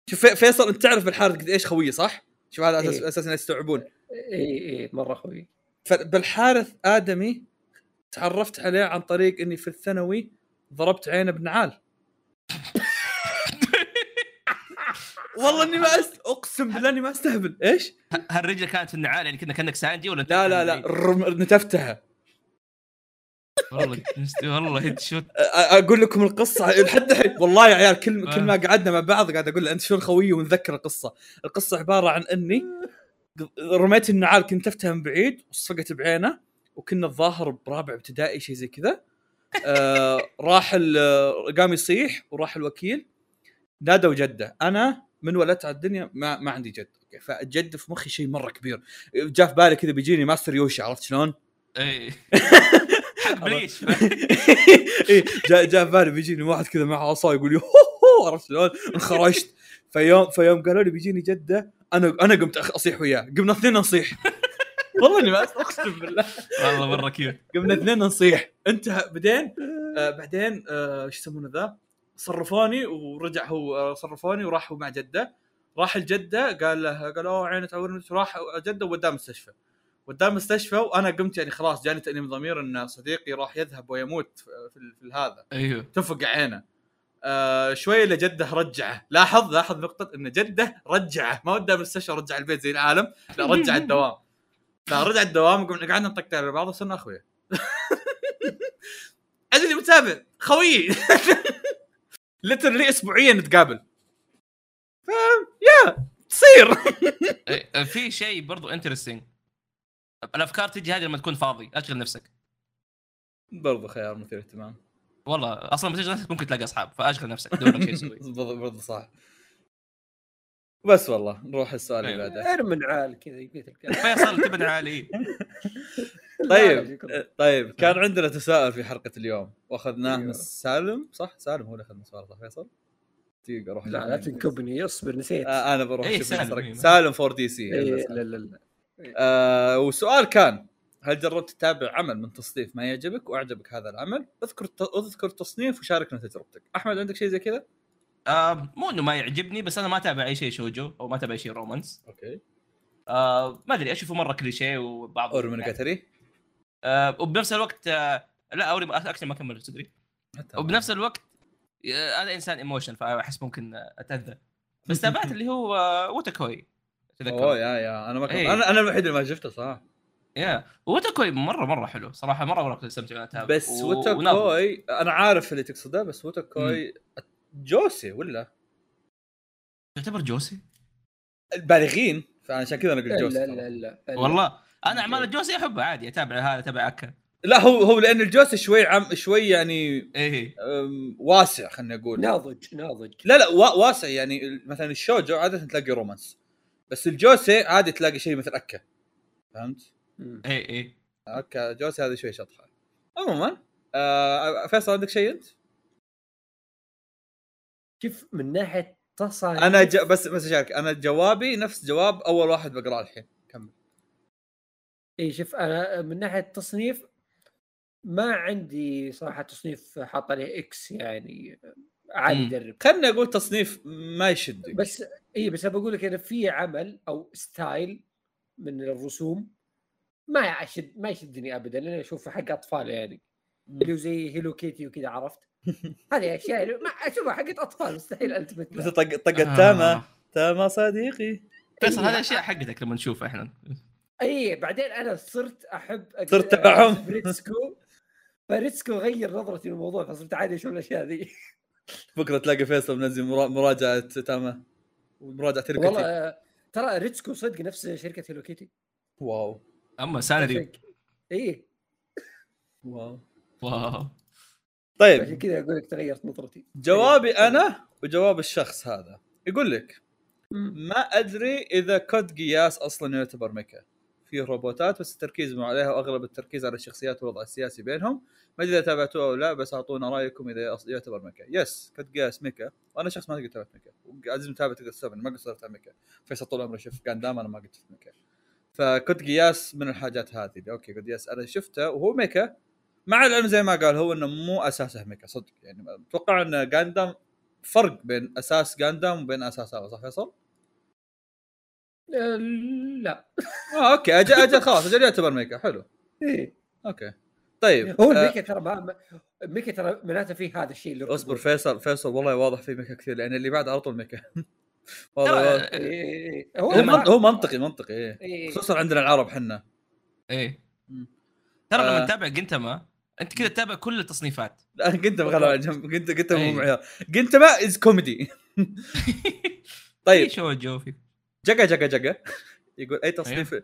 شوف في- فيصل انت تعرف بالحارث قد إيش خويه صح؟ شوف هذا أساس إيه. أساس الناس يستوعبون اي اي مرة خوي فبالحارث آدمي تعرفت عليه عن طريق إني في الثانوي ضربت عينه بنعال والله إني ما أست... أقسم بالله إني ما أستهبل إيش؟ هالرجلة كانت في النعال يعني كنا كأنك ساندي ولا لا لا لا الرم... نتفتها والله والله هيد شوت أقول لكم القصة لحد الحين. والله يا عيال كل كل ما قعدنا مع بعض قاعد أقول له أنت شو الخويه ونذكر القصة. القصة عبارة عن إني رميت النعال كنت افتها من بعيد وصفقت بعينه وكنا الظاهر برابع ابتدائي شيء زي كذا. آه راح قام يصيح وراح الوكيل. نادوا جده. أنا من ولدت على الدنيا ما ما عندي جد. فالجد في مخي شيء مرة كبير. جاء في بالي كذا بيجيني ماستر يوشي عرفت شلون؟ اي حق بليش إيه، جاء جاء في بالي بيجيني واحد كذا معه عصا يقول لي عرفت شلون؟ انخرجت. فيوم فيوم قالوا لي بيجيني جده أنا أنا قمت أصيح وياه. قمنا اثنين نصيح. والله إني ما أقسم بالله. والله مرة cute قمنا اثنين نصيح. انتهى. بعدين آه بعدين آه إيش يسمونه ذا؟ صرفوني ورجع هو آه صرفوني وراح هو مع جده. راح لجده قال له قال أوه عيني تعورني. راح جده ووداه مستشفى. وداه مستشفى وأنا قمت يعني خلاص جاني تأنيب ضمير إن صديقي راح يذهب ويموت في, هذا. أيوه. تنفقع عينه. آه شوي الا جده رجعه. لاحظ لاحظ نقطة إن جده رجعه. ما وداه المستشفى رجع البيت زي العالم لا رجع الدوام. فرجع الدوام قمنا قعدنا نطقطق على بعض وصرنا أخويا. عزيزي المتابع. خويي literally اسبوعيا نتقابل. ف يا تصير. في شيء برضو interesting الأفكار تجي هذه لما تكون فاضي. أشغل نفسك. برضو خيار مثير اهتمام. والله أصلا لما تشغل نفسك؟ ممكن تلاقي أصحاب. فأشغل نفسك. دور لك شيء تسوي برضو برضو صح. بس والله نروح السؤال اللي أيوة. بعده. ارمن عال كذا فيصل تبن عالي. طيب طيب كان عندنا تساؤل في حلقة اليوم. وأخذناه. من سالم صح؟ سالم هو اللي أخذ السؤال صح فيصل؟ دقيقه أروح لا لا. تنكبني اصبر نسيت. آه أنا بروح إيه، أشوف سالم، سالم. سالم 4 دي سي إيه، لا لا لا. آه وسؤال كان هل جربت تتابع عمل من تصنيف ما يعجبك وأعجبك هذا العمل؟ أذكر أذكر تصنيف وشاركنا تجربتك. أحمد عندك شيء زي كذا؟ آه مو إنه ما يعجبني بس أنا ما أتابع أي شيء شوجو أو ما أتابع أي شيء رومانس أوكي. آه ما أدري أشوفه مرة كليشيه وبعض اورمونيجاتري آه وبنفس الوقت آه لا أوري اكشن ما كملت تدري وبنفس الوقت آه، أنا إنسان ايموشن فأحس ممكن أتأذى بس تابعت اللي هو آه، ووتاكوي أوه تذكر يا يا. أنا ما كنت إيه. أنا أنا الوحيد اللي ما شفته صح يا. ووتاكوي مرة مرة حلو. صراحة مرة مره كنت استمتع وأنا بس و-. ووتاكوي أنا عارف اللي تقصده بس ووتاكوي جوسي ولا؟ تعتبر جوسي؟ البالغين. فعشان كذا أنا قلت لا جوسي. لا. لا لا. لا. والله. أنا اعمال الجوسي احبها عادي أتابع هذا أتابع أكا. لا هو هو لأن الجوسي شوي عم شوي يعني إيه. واسع خلينا نقول ناضج ناضج. لا لا وا- واسع يعني مثلا الشوجو عادة تلاقي romance. بس الجوسي عادي تلاقي شيء مثل اكا فهمت؟ مم. إيه إيه. اكا جوسي هذه شوي شطحة. عموما آه فيصل عندك شيء أنت؟ شوف من ناحية تصانيف أنا ج... بس بس أشارك. أنا جوابي نفس جواب أول واحد بقرأه الحين. كمل. اي شوف أنا من ناحية تصنيف ما عندي صراحة تصنيف حاط عليه إكس يعني. عادي مم. يدرب. خلني أقول تصنيف ما يشدك بس اي بس بقول لك أنا في عمل أو ستايل من الرسوم ما يشد ما يشدني ابدا. لأن اشوفه حق أطفال يعني. اللي هو زي هيلو كيتي وكذا عرفت؟ هذه أشياء ما أشوفها حقت أطفال مستحيل التمت بس. طق طقت آه. تاما تاما صديقي. إيه. هذه اشياء حقتك لما نشوفها إحنا. اي بعدين أنا صرت أحب صرت تبعهم. أشوف ريتسكو فريتسكو غير نظرتي للموضوع فصرت عادي أشوف الأشياء ذي. بكرة تلاقي فيصل منزل مرا- مراجعة تاما ومراجعه هيلو والله. آه، ترى ريتسكو صدق نفس شركة هيلو كيتي. wow. أما سالري. اي wow. wow. عشان طيب كذا أقول لك تغيرت نظرتي. جوابي أنا وجواب الشخص هذا. يقول لك. ما أدري إذا كود قياس أصلا يعتبر ميكا. فيه روبوتات بس التركيز مو عليها وأغلب التركيز على الشخصيات والوضع السياسي بينهم. ما أدري إذا تابعتوه أو لا بس أعطونا رأيكم إذا يعتبر ميكا. yes كود قياس ميكا. وأنا شخص ما قد تابعت ميكا. وعزيز متابع تقدر ما قصرت على ميكا. فيصل طول عمره يشوف جاندام أنا ما قد شفت ميكا. فكود قياس من الحاجات هذه. okay كود قياس أنا شفته. وهو ميكا مع العلم زي ما قال هو إنه مو أساسه ميكا صدق. يعني أتوقع إن جاندام فرق بين أساس جاندام وبين أساس هذا صح فيصل؟ آه، لا. آه أوكي. أجل أجل خلاص. أجل يعتبر ميكا. حلو. إيه. أوكي. طيب هو آه، الميكا ترى ما ما- الميكا ترى معناته فيه هذا الشيء اللي اصبر فيصل فيصل والله واضح في ميكا كثير لأن اللي بعد على طول ميكا. ترى واضح. واضح. إيه، إيه، إيه. هو هو من- هو منطقي منطقي إيه. إيه. خصوصا عندنا العرب حنا. إيه. ترى آه. لما تتابع جنتما أنت كذا تتابع كل التصنيفات. لا قنت بغلب على جنب قنت قنت مو. معيار. قنت ما از كوميدي طيب في شوجو في جقا جقا جقا يقول أي تصنيف أي-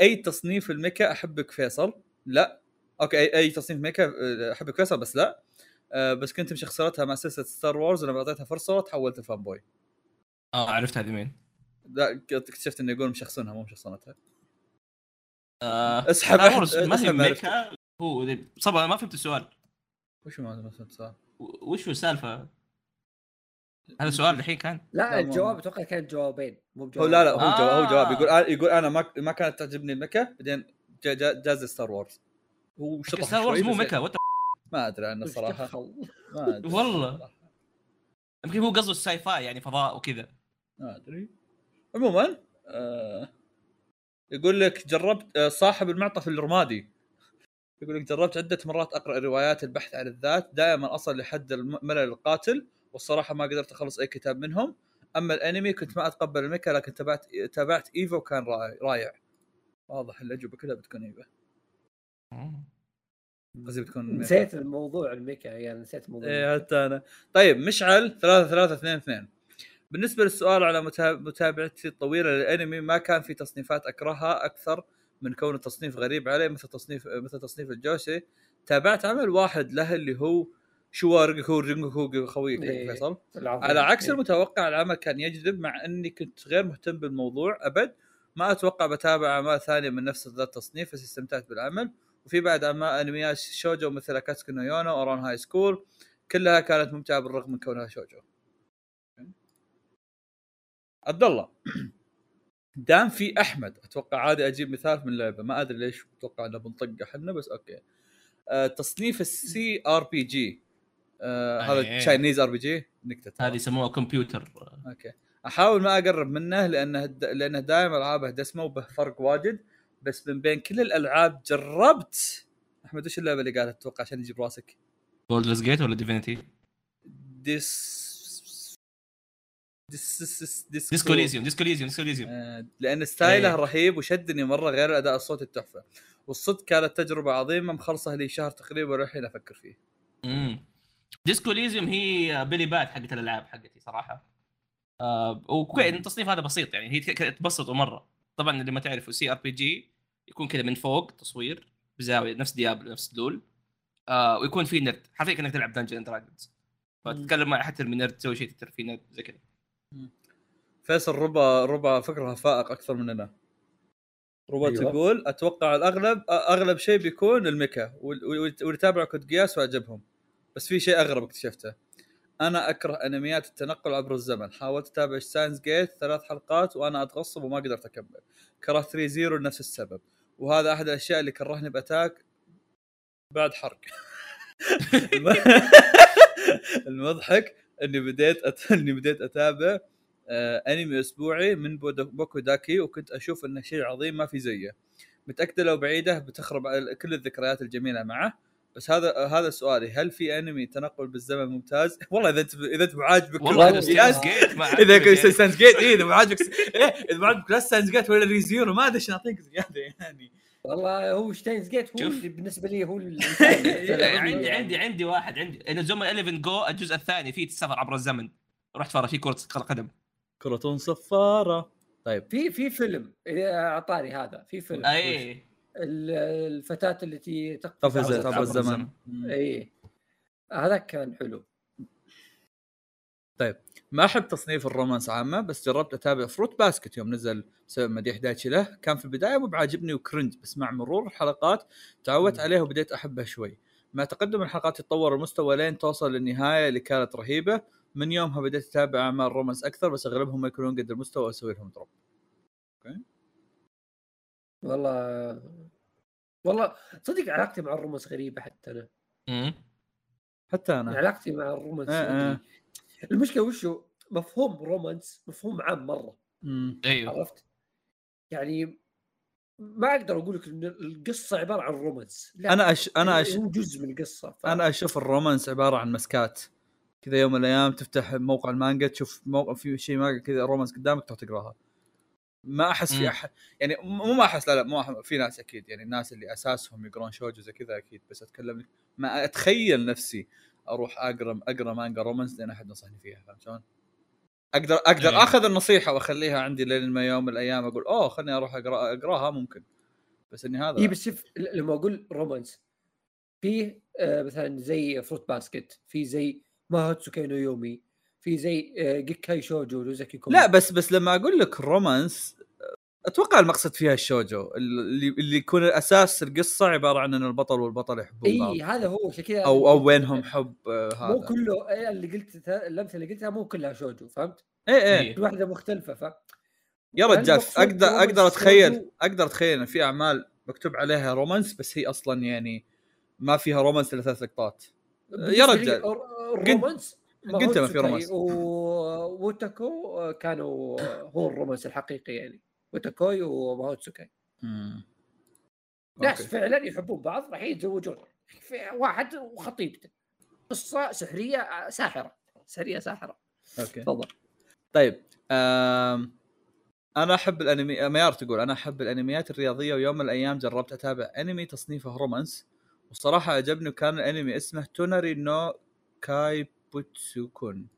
أي تصنيف الميكا أحبك فيصل؟ لا. أوكي أي, أي تصنيف ميكا أه، أحبك فيصل بس لا. أه بس كنت مشخصرتها مع سلسلة ستار وورز ولما أعطيتها فرصة تحولت لفان بوي. آه عرفت هذه مين؟ لا اكتشفت إنه يقول مشخصنها مو مشخصنتها. آه اسحب. ما هي. ميكا. هو صبا ما فهمت السؤال. وش ما فهمت سؤال و- وش هو السالفة؟ هذا سؤال الحين كان؟ لا الجواب أتوقع كان جوابين مو هو بجواب لا لا هو جواب هو جواب. آه. يقول أنا يقول أنا ما ما كانت تعجبني ال mecha بعدين جا- جا- جاب Star Wars هو شطح Star Wars مو mecha what ما أدري عنه دخل؟ ما أدري والله. يمكن هو قصده ال sci-fi يعني فضاء وكذا. ما أدري. عموما آه يقول لك جربت آه صاحب المعطف الرمادي. يقول لك جربت عدة مرات أقرأ روايات البحث عن الذات دائما أصل لحد الم- ملل القاتل والصراحة ما قدرت أخلص أي كتاب منهم. أما الأنمي كنت ما أتقبل ال mecha لكن تابعت تابعت ايفا وكان رائع- واضح الأجوبة كلها بتكون ايفا قصدي بتكون. نسيت الموضوع ال mecha يعني نسيت الموضوع إيه حتى أنا طيب مشعل 3 3 2 2 بالنسبة للسؤال على متا- متابعتي الطويلة للأنمي ما كان في تصنيفات أكرهها أكثر من كون التصنيف غريب علي مثل تصنيف مثل تصنيف ال josei تابعت عمل واحد له اللي هو شو رينجوكو رينجوكو خويك إيه. فيصل. على عكس إيه. المتوقع العمل كان يجذب مع إني كنت غير مهتم بالموضوع أبد ما أتوقع بتابع أعمال ثانية من نفس ذا التصنيف بس استمتعت بالعمل وفي بعد أنميات شوجو مثل اكاتسكو نو يونو أوران هاي سكول كلها كانت ممتعة بالرغم من كونها شوجو عبد الله دام في أحمد أتوقع عادي أجيب مثال من لعبة ما أدري ليش أتوقع إنه بنطقه إحنا بس أوكي آه تصنيف ال CRPG هذا. Chinese RPG نكتة. هذه يسموها كمبيوتر أوكي أحاول ما أقرب منه لأنه. لأنه دائما ألعابه دسمة وبه فرق واجد بس من بين كل الألعاب جربت. أحمد وش اللعبة اللي قالت أتوقع عشان يجيب راسك؟ Baldur's Gate ولا Divinity؟ ديس ديس ديس Dis- Disco Elysium Disco Elysium Disco Elysium آه، لأن style ه إيه. رهيب وشدني مرة غير الاداء الصوتي التحفة. والصدق كانت تجربة عظيمة مخلصه لي شهر تقريبا والحين أفكر فيه. امم Disco Elysium هي Billy Bat حقت الألعاب حقتي صراحة. آه وكويس التصنيف هذا بسيط يعني هي تبسطوا مره طبعا اللي ما تعرفوا CRPG يكون كذا من فوق تصوير بزاوية نفس Diablo نفس دول. آه ويكون في نرد. حرفيا كأنك تلعب Dungeons Dragons فتتكلم مع حتى من نرد تسوي شيء تتر في نرد زي كذا. فيصل ربع ربع فكرها فائق أكثر مننا ربع أيوة. تقول أتوقع الأغلب أغلب شيء بيكون ال mecha وال- وال- واللي تابعوا Code Geass وعجبهم بس في شيء أغرب اكتشفته. أنا أكره أنميات التنقل عبر الزمن. حاولت أتابع Steins Gate ثلاث حلقات وأنا أتغصب وما قدرت أكمل. كرهت Re:Zero لنفس السبب. وهذا أحد الأشياء اللي كرهني ب Attack. بعد حرق. الم- المضحك إني بديت أت... إني بديت أتابع آه أنمي أسبوعي من Boku Dake وكنت أشوف إنه شيء عظيم ما في زيه. متاكده لو بعيدة بتخرب كل الذكريات الجميلة معه. بس هذا هذا سؤالي. هل في انمي تنقل بالزمن ممتاز؟ والله إذا انت إذا انت معاجبك والله إذا Steins Gate ما إذا يعني. جيت إيه، إذا معاجبك إيه إذا معاجبك لا Steins Gate ولا Re:Zero ما أدري إيش نعطيك زيادة يعني. والله هو Steins Gate هو. اللي بالنسبة لي هو ال- عندي عندي عندي واحد عندي. Inazuma 11 Go الجزء الثاني فيه السفر عبر الزمن. رحت فرا في كرة قدم. كرة صفارة طيب. في في فيلم. إذا أعطاني هذا. في فيلم. اي الفتاة التي تقفز قفز عبر الزمن. اي هذاك كان حلو. ما أحب تصنيف ال romance عامة بس جربت أتابع Fruits Basket يوم نزل بسبب مديح دايتشي له. كان في البداية مو بعاجبني و cringe بس مع مرور الحلقات تعودت. عليه وبديت أحبه شوي. مع تقدم الحلقات يتطور المستوى لين توصل للنهاية اللي كانت رهيبة. من يومها بديت أتابع أعمال romance أكثر بس أغلبهم ما يكونون قد المستوى واسوي لهم drop والله والله صدق علاقتي مع ال romance غريبة حتى أنا. مم. حتى أنا. علاقتي مع ال romance آه، آه. المشكلة وشو؟ مفهوم romance مفهوم عام مرة. مم. أيوه. عرفت؟ يعني ما أقدر أقول لك إن القصة عبارة عن romance. لا أنا أش... أنا أش... هو جزء من القصة ف... أنا أشوف ال romance عبارة عن مسكات. كذا يوم من الأيام تفتح موقع المانجا تشوف موقع في شيء مانجا كذا romance قدامك تروح تقراها. ما أحس في. احد يعني مو ما أحس لا لا مو في ناس أكيد يعني الناس اللي أساسهم يقرون shoujo زي كذا أكيد بس أتكلم ما أتخيل نفسي أروح أقرأ أقرأ مانجا romance لأن أحد نصحني فيها فهمت شلون؟ أقدر أقدر إيه. آخذ النصيحة وأخليها عندي لين ما يوم من الأيام أقول أوه خليني أروح أقرأ أقراها ممكن بس إني هذا اي بس شوف لما أقول romance في آه مثلا زي Fruits Basket في زي Mahoutsukai no Yome في زي آه Gekkan Shoujo Nozaki-kun لا بس بس لما أقول لك romance أتوقع المقصد فيها ال shoujo اللي اللي يكون أساس القصة عبارة عن إن البطل والبطل يحبون بعض اي هذا هو عشان كذا أو أو بينهم حب آه، هذا مو كله اللي قلت الامثله اللي قلتها مو كلها shoujo فهمت؟ إيه إيه. كل واحدة مختلفة ف يا رجال أقدر romance أقدر أتخيل. أقدر أتخيل إن في أعمال مكتوب عليها romance بس هي أصلا يعني ما فيها romance إلا ثلاث لقطات يا رجال. ال romance قلت ما في romance. ووتاكوي كانوا هو ال romance الحقيقي يعني. وتاكوي وماهوتسوكاي مم. ناس. فعلا يحبون بعض راح يتزوجون. في واحد وخطيبته. قصة سحرية ساحرة. سحريه ساحرة. okay. تفضل. طيب آم... أنا أحب الانمي ميار تقول أنا أحب الأنميات الرياضية ويوم من الأيام جربت أتابع أنمي تصنيفه romance. وصراحة عجبني وكان الأنمي اسمه توناري نو كايبوتسو كن.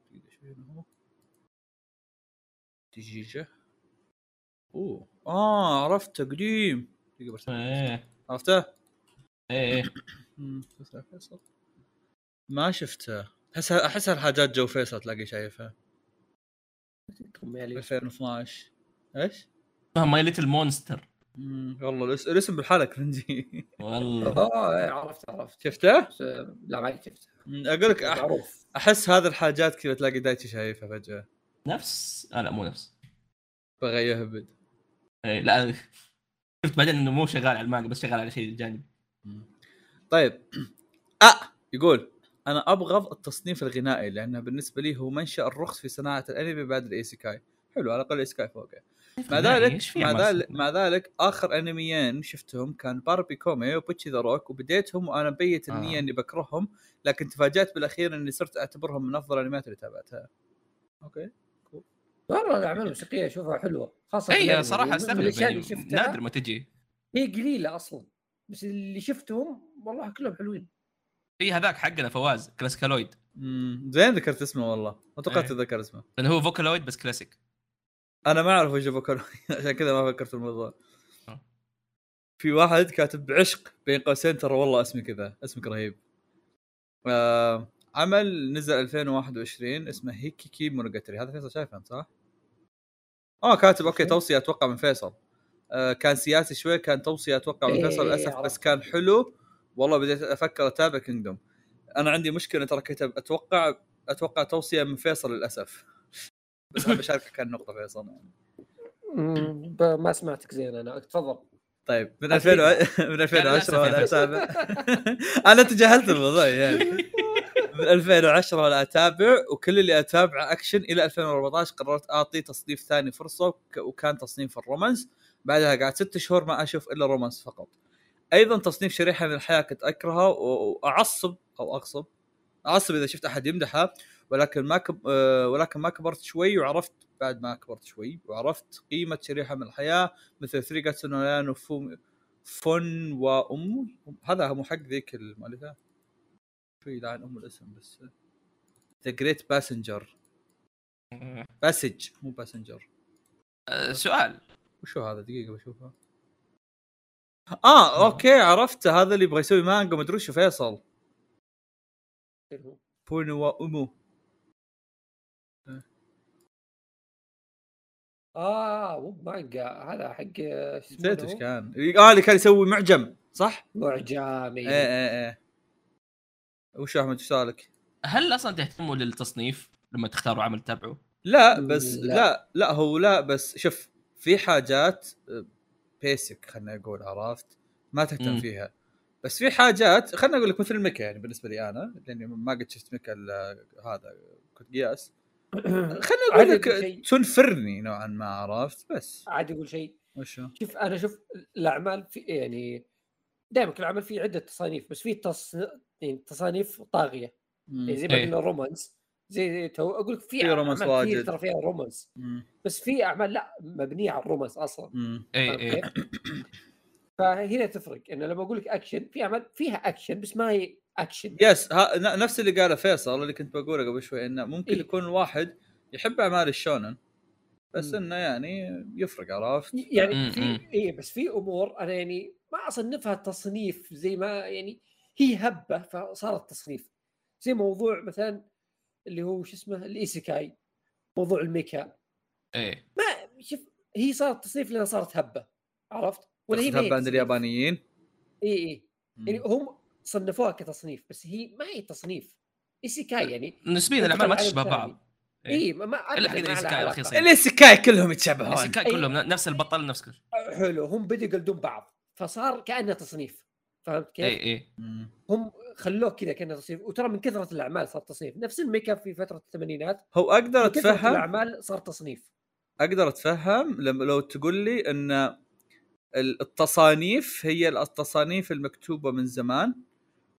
دقيقة أوه. آه عرفته قديم. إيه. عرفته؟ إيه مم، فيصل فيصل. ما شفته. احس أحس الحاجات جو فيصل تلاقي شايفها. أم يعني 2012 إيش؟ اسمها My Little Monster والله الاس- الاسم بالحاله cringe ي والله. آه إيه، عرفت عرفت شفته؟ بس آه، لا ما شفته أقول لك أح- معروف. أحس هذه الحاجات كذا تلاقي دايتشي شايفها فجأة. نفس؟ آه لا مو نفس. بغى يهبد إيه لا. شفت بعدين إنه مو شغال على المانجا بس شغال على شيء جانبي. طيب. آه يقول أنا ابغض التصنيف الغنائي لأنه بالنسبة لي هو منشأ الرخص في صناعة الأنمي بعد الايسيكاي حلو على الأقل الايسيكاي فوق. مع ذلك مع ذلك؟ مع ذلك آخر أنميين شفتهم كان باريبي كومي وبوتشي the Rock وبديتهم وأنا مبيت النية آه. إني بكرههم لكن تفاجأت بالأخير إني صرت أعتبرهم من أفضل الأنميات اللي تابعتها. okay والله الأعمال الموسيقية أشوفها حلوة خاصة اي. صراحة أستغرب الأشياء يعني اللي شفتها نادر ما تجي هي قليلة أصلا بس اللي شفتهم والله كلهم حلوين في هذاك حقنا فواز ClassicaLoid امم زين ذكرت اسمه والله ما توقعت إيه. اتذكر اسمه لأنه هو Vocaloid بس كلاسيك أنا ما أعرف وش بكر عشان كذا ما فكرت في الموضوع. آه. في واحد كاتب بعشق بين قوسين ترى والله اسمي كذا اسمك رهيب. آه عمل نزل 2021 اسمه هيكيكي مونوجاتري هذا فيصل شايفه أنت صح؟ آه كاتب. أوكي؟ توصية أتوقع من فيصل. آه كان سياسي شوي كان توصية أتوقع من إيه، فيصل للأسف بس. كان حلو. والله بديت أفكر أتابع كينجدوم أنا عندي مشكلة ترى كتب أتوقع أتوقع توصية من فيصل للأسف. بس أنا بشاركك كان نقطة فيصل. يعني. ما سمعتك زين أنا. تفضل. طيب من أكيد. 2000 و- من 2010 للأسف وأنا. أتابع. أنا تجاهلت الموضوع يعني. من 2010 وأنا أتابع وكل اللي أتابعه أكشن إلى 2014 قررت أعطي تصنيف ثاني فرصة وك- وكان تصنيف ال romance. بعدها قعدت ست شهور ما أشوف إلا romance فقط. أيضا تصنيف شريحة من الحياة كنت اكرهه و- وأعصب أو أغصب. اعصب إذا شفت أحد يمدحها ولكن ما كب... آه، ولكن ما كبرت شوي وعرفت بعد ما كبرت شوي وعرفت قيمة شريحة من الحياة مثل ثري جاتسو نو لايون وفوم فن وأم. هذا مو حق ذيك المؤلفه شوي لعن أم الاسم بس. ذا جريت باسنجر باسج مو باسنجر آه، سؤال. وشو هذا؟ دقيقة بشوفها. آه أوكي عرفته. هذا اللي يبغى يسوي مانجا مدري وش فيصل. فون وأمو آه مو مانجا هذا حق آه، شو اسمه نسيت؟ إيش كان آه اللي كان يسوي معجم صح؟ معجم إيه إيه. إيه إيه وش أحمد إيش سالك؟ هل أصلا تهتموا للتصنيف لما تختاروا عمل تتابعه؟ لا بس لا. لا. لا لا هو لا بس شوف في حاجات بيسك خلينا نقول عرفت ما تهتم مم. فيها بس في حاجات خلينا أقول لك مثل الميكا يعني بالنسبة لي أنا لأني ما قد شفت ميكا هذا كنت قياس خلينا أقول لك. تنفرني نوعا ما عرفت بس عادي أقول شيء وشو؟ شوف أنا شوف الأعمال في يعني دائما كل عمل فيه عدة تصانيف بس في تص... يعني تصانيف طاغية يعني زي ما إيه. قلنا romance زي, تو أقول لك في romance أعمال كثير واجد. ترى فيها romance. بس في أعمال لا مبنية على ال romance أصلا. اي اي؟ فهنا تفرق إنه لما أقول لك اكشن في أعمال فيها اكشن بس ما هي اكشن يس ها نفس اللي قاله فيصل اللي كنت بقوله قبل شوي إنه ممكن إيه. يكون واحد يحب أعمال الشونن بس مم. إنه يعني يفرق عرفت؟ يعني في. اي بس في أمور أنا يعني ما أصنفها تصنيف زي ما يعني هي هبة فصارت تصنيف زي موضوع مثلا اللي هو شو اسمه الإيسيكاي موضوع الميكا إيه ما شوف هي صارت تصنيف لأنها صارت هبة عرفت؟ ولا هي تصنيف. اليابانيين اي اي يعني. هم صنفوها كتصنيف بس هي ما هي تصنيف إيسيكاي يعني نسبيا الأعمال ما تشبه. بعض إيه. اي ما ما حق ما علاقة. رخيصين. الإيسيكاي كلهم يتشابهون الإيسيكاي أي- كلهم نفس البطل نفس كل شيء حلو هم بدوا يقلدون بعض فصار كأنه تصنيف فهمت كيف؟ اي اي. هم خلوه كذا كأنه تصنيف وترى من كثرة الأعمال صار تصنيف نفس الميكا في فترة الثمانينات هو أقدر من كثرة أتفهم الأعمال صار تصنيف أقدر أتفهم لما لو تقول لي إن التصانيف هي التصانيف المكتوبة من زمان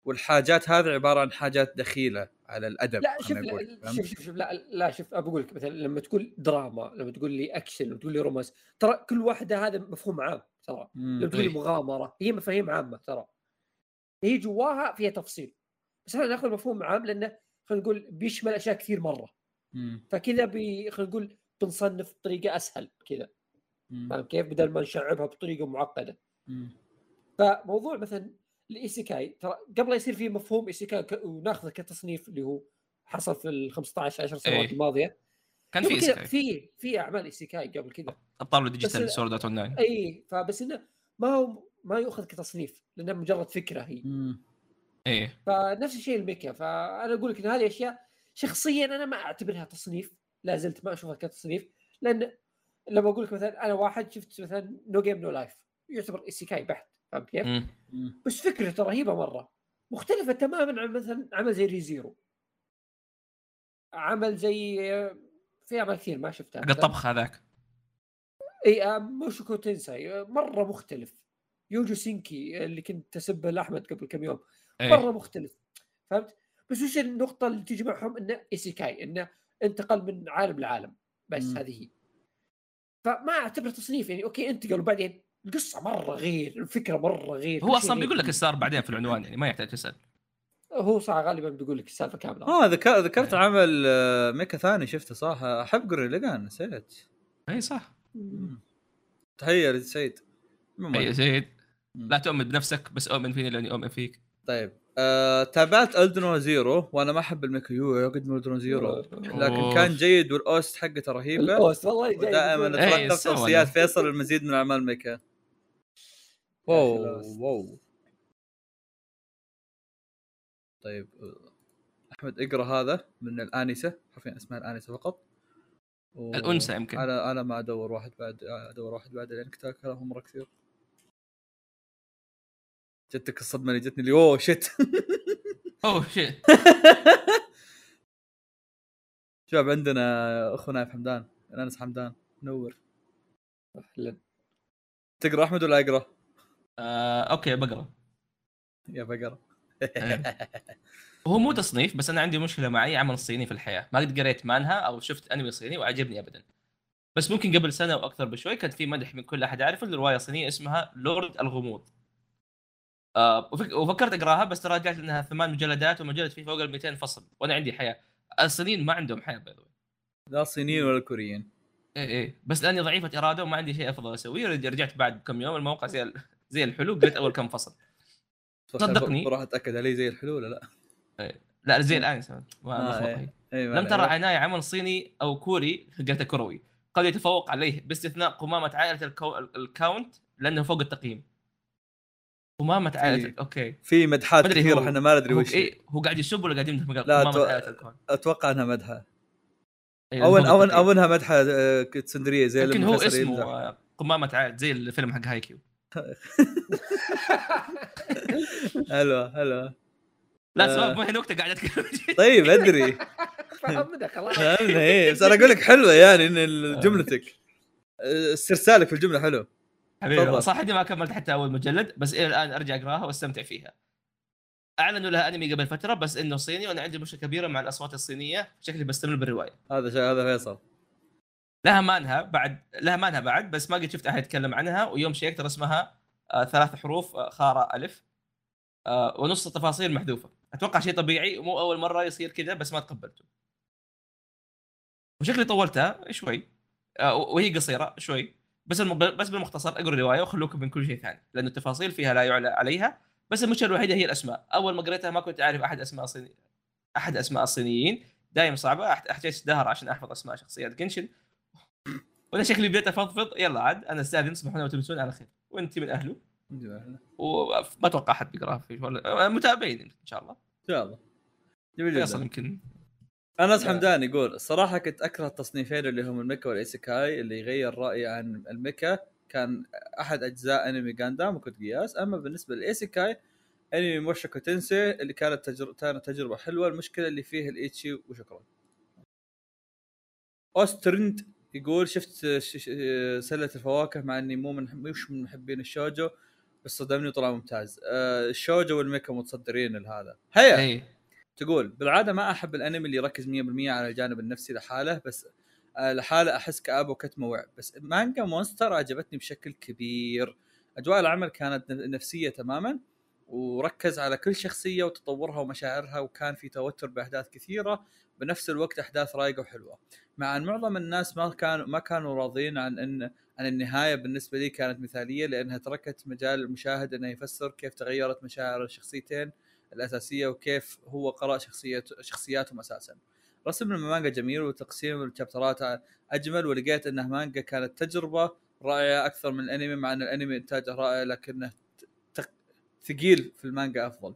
والحاجات هذه عبارة عن حاجات دخيلة على الأدب لا شوف لا؟ شوف شوف, شوف لا لا شوف بقول لك مثلا لما تقول دراما لما تقول لي أكشن لما تقول لي رومانس ترى كل واحدة هذا مفهوم عام ترى. لما تقول لي إيه. مغامرة هي مفاهيم عامة ترى هي جواها فيها تفصيل بس إحنا نأخذ مفهوم عام لأنه خلينا نقول بيشمل أشياء كثير مرة مم. فكذا بي خلينا نقول بنصنف بطريقة أسهل كذا. فاهم كيف؟ بدل ما نشعبها بطريقة معقدة. مم. فموضوع مثلا الإيسيكاي ترى قبل لا يصير في مفهوم إيسيكاي وناخذه كتصنيف اللي هو حصل في ال 15 10 سنوات إيه. الماضية. كان في. في في أعمال إيسيكاي قبل كذا. أبطال ديجيتال Sword Art Online اي فبس إنه ما هو ما يؤخذ كتصنيف لأنه مجرد فكرة هي. مم. إيه. فنفس الشيء الميكا. فأنا أقول لك إن هذه أشياء شخصيا أنا ما أعتبرها تصنيف. لا زلت ما أشوفها كتصنيف. لأن لما أقول لك مثلا أنا واحد شفت مثلا No Game No Life يعتبر ايسيكاي بحت فهمت كيف؟ بس فكرته رهيبة مرة مختلفة تماما عن مثلا عمل زي ريزيرو. عمل زي في أعمال كثير ما شفتها. حق الطبخ هذاك. إي آه، موشوكو تنسي آه، مرة مختلف. يوجو سينكي اللي كنت اسبه لاحمد قبل كم يوم. مرة مختلف فهمت؟ بس وش النقطة اللي تجمعهم؟ إنه ايسيكاي إنه انتقل من عالم لعالم بس مم. هذه هي. فما أعتبره تصنيف يعني okay انتقل وبعدين القصة مرة غير الفكرة مرة غير هو أصلا. بيقول لك إيش صار بعدين في العنوان يعني ما يحتاج تسأل هو صح غالبا بيقول لك السالفة كاملة آه ذك- ذكرت إيه. عمل آه، ميكا ثاني شفته صح أحب قورين لقان نسيت اي صح مم. تحية لسعيد. اي سيد مم. لا تؤمن بنفسك بس أؤمن فيني لأني أؤمن فيك طيب آه، تابعت الدنو زيرو وأنا ما أحب الميكا يو يا قد ألدنوا زيرو لكن. كان جيد وال OST حقته رهيبة. ال OST والله جاي ودائما يقول- إيه، توصيات أنا. فيصل المزيد من أعمال ميكا. wow. wow. طيب آه، أحمد اقرأ هذا من الآنسة. حرفيا اسمها الآنسة فقط. و- الأنثى يمكن. أنا أنا ما أدور واحد بعد أدور واحد بعد لأن كتاب كلامهم مرة كثير. جتك الصدمة اللي جتني اللي oh shit oh shit شباب عندنا أخو نايف حمدان انس حمدان نور أهلاً. تقرأ أحمد ولا أقرأ؟ آه، okay بقرأ. يا بقرأ. هو مو تصنيف بس أنا عندي مشكلة مع اي عمل صيني في الحياة. ما قد قريت مانهوا أو شفت أنمي صيني وعجبني ابدا. بس ممكن قبل سنة وأكثر بشوي كان في مدح من كل أحد عارفه لروايه صينيه اسمها لورد الغموض؟ آه وفك... وفكرت أقراها بس تراجعت إنها ثمان مجلدات ومجلد فيه فوق ال 200 فصل. وأنا عندي حياة. الصينيين ما عندهم حياة باي لا صينيين ولا كوريين إيه إيه. بس لأني ضعيفة إرادة وما عندي شيء أفضل أسويه رجعت بعد كم يوم الموقع زي زي الحلو قريت أول كم فصل. صدقني. بروح أتأكد عليه زي الحلو ولا لا؟ لا زي الآن ما آه، إيه. ما لم ترى عليك. عناي عمل صيني أو كوري قلت كروي. قد يتفوق عليه باستثناء قمامة عائلة الكو... الكاونت لأنه فوق التقييم. عائله إيه. أوكي. في مدحات كثيرة إحنا ما ندري وش هي. إيه هو قاعد يسب ولا قاعد يمدح؟ لا، أتوقع إنها مدحة. أو أو. أو انها مدحة آه، كتسندريه زي لما هو اسمه. آه، قمامه عائلة زي الفيلم حق هايكيو. حلوة حلوة. لا آه. سبب ما هي نكتة قاعد اتكلم طيب أدري. فهمنا خلاص. فهمنا إيه بس أنا أقول لك حلوة يعني إن جملتك. آه، استرسالك في الجملة حلو. حبيبي. صح إني ما كملت حتى أول مجلد بس إلى الآن أرجع أقراها وأستمتع فيها. أعلنوا لها أنمي قبل فترة بس إنه صيني وأنا عندي مشكلة كبيرة مع الأصوات الصينية شكلي بستمر بالرواية. هذا شيء هذا فيصل. لها مانها بعد لها مانها بعد بس ما قد شفت أحد يتكلم عنها ويوم شيكت رسمها آه ثلاث حروف آه خارة ألف آه ونص التفاصيل محذوفة. أتوقع شيء طبيعي ومو أول مرة يصير كذا بس ما تقبلته. وشكلي طولتها شوي آه وهي قصيرة شوي. بس الم... بس بالمختصر اقروا الرواية وخلوكم من كل شيء ثاني لأن التفاصيل فيها لا يعلى عليها بس المشكلة الوحيدة هي الأسماء. أول ما قريتها ما كنت أعرف أحد أسماء صيني أحد أسماء الصينيين دايم صعبة. احتاج دهر عشان أحفظ أسماء شخصيات جنشن وأنا شكلي بديت أفضفض. يلا عاد. أنا استاذن سمحونا وتمسون على خير. وأنت من أهله. ان وما أتوقع أحد بيقرا في ولا متابعين إن شاء الله. شاء الله. فيصل يمكن انس لا. حمدان يقول الصراحه كنت أكره التصنيفين اللي هم الميكا والإيسيكاي اللي غير رايي عن الميكا. كان أحد أجزاء أنمي جاندام وكود جياس أما بالنسبة للإيسيكاي أنمي موشوكو تنسي اللي كانت تجربه كانت تجربة حلوة. المشكلة اللي فيه الإيتشي وشكرا. اوسترند يقول شفت سلة الفواكه مع إني مو من مش من محبين الشوجو بس صدمني وطلع ممتاز. آه، الشوجو والميكا متصدرين لهذا. هيا! تقول بالعادة ما أحب الأنمي اللي يركز 100% على الجانب النفسي لحاله بس آه، لحاله أحس كابه وكتمة وعي بس مانجا مونستر عجبتني بشكل كبير. أجواء العمل كانت نفسية تماما وركز على كل شخصية وتطورها ومشاعرها وكان في توتر بأحداث كثيرة. بنفس الوقت أحداث رايقة وحلوة. مع أن معظم الناس ما كانوا ما كانوا راضين عن ان عن النهاية بالنسبة لي كانت مثالية لأنها تركت مجال المشاهد إنه يفسر كيف تغيرت مشاعر الشخصيتين الأساسية وكيف هو قرأ شخصيه شخصياتهم أساسا. رسم المانجا جميل وتقسيم الشابترات أجمل ولقيت انه مانجا كانت تجربة رائعة أكثر من الأنمي مع إن الأنمي إنتاجه رائع لكنه ت- ثقيل في المانجا أفضل.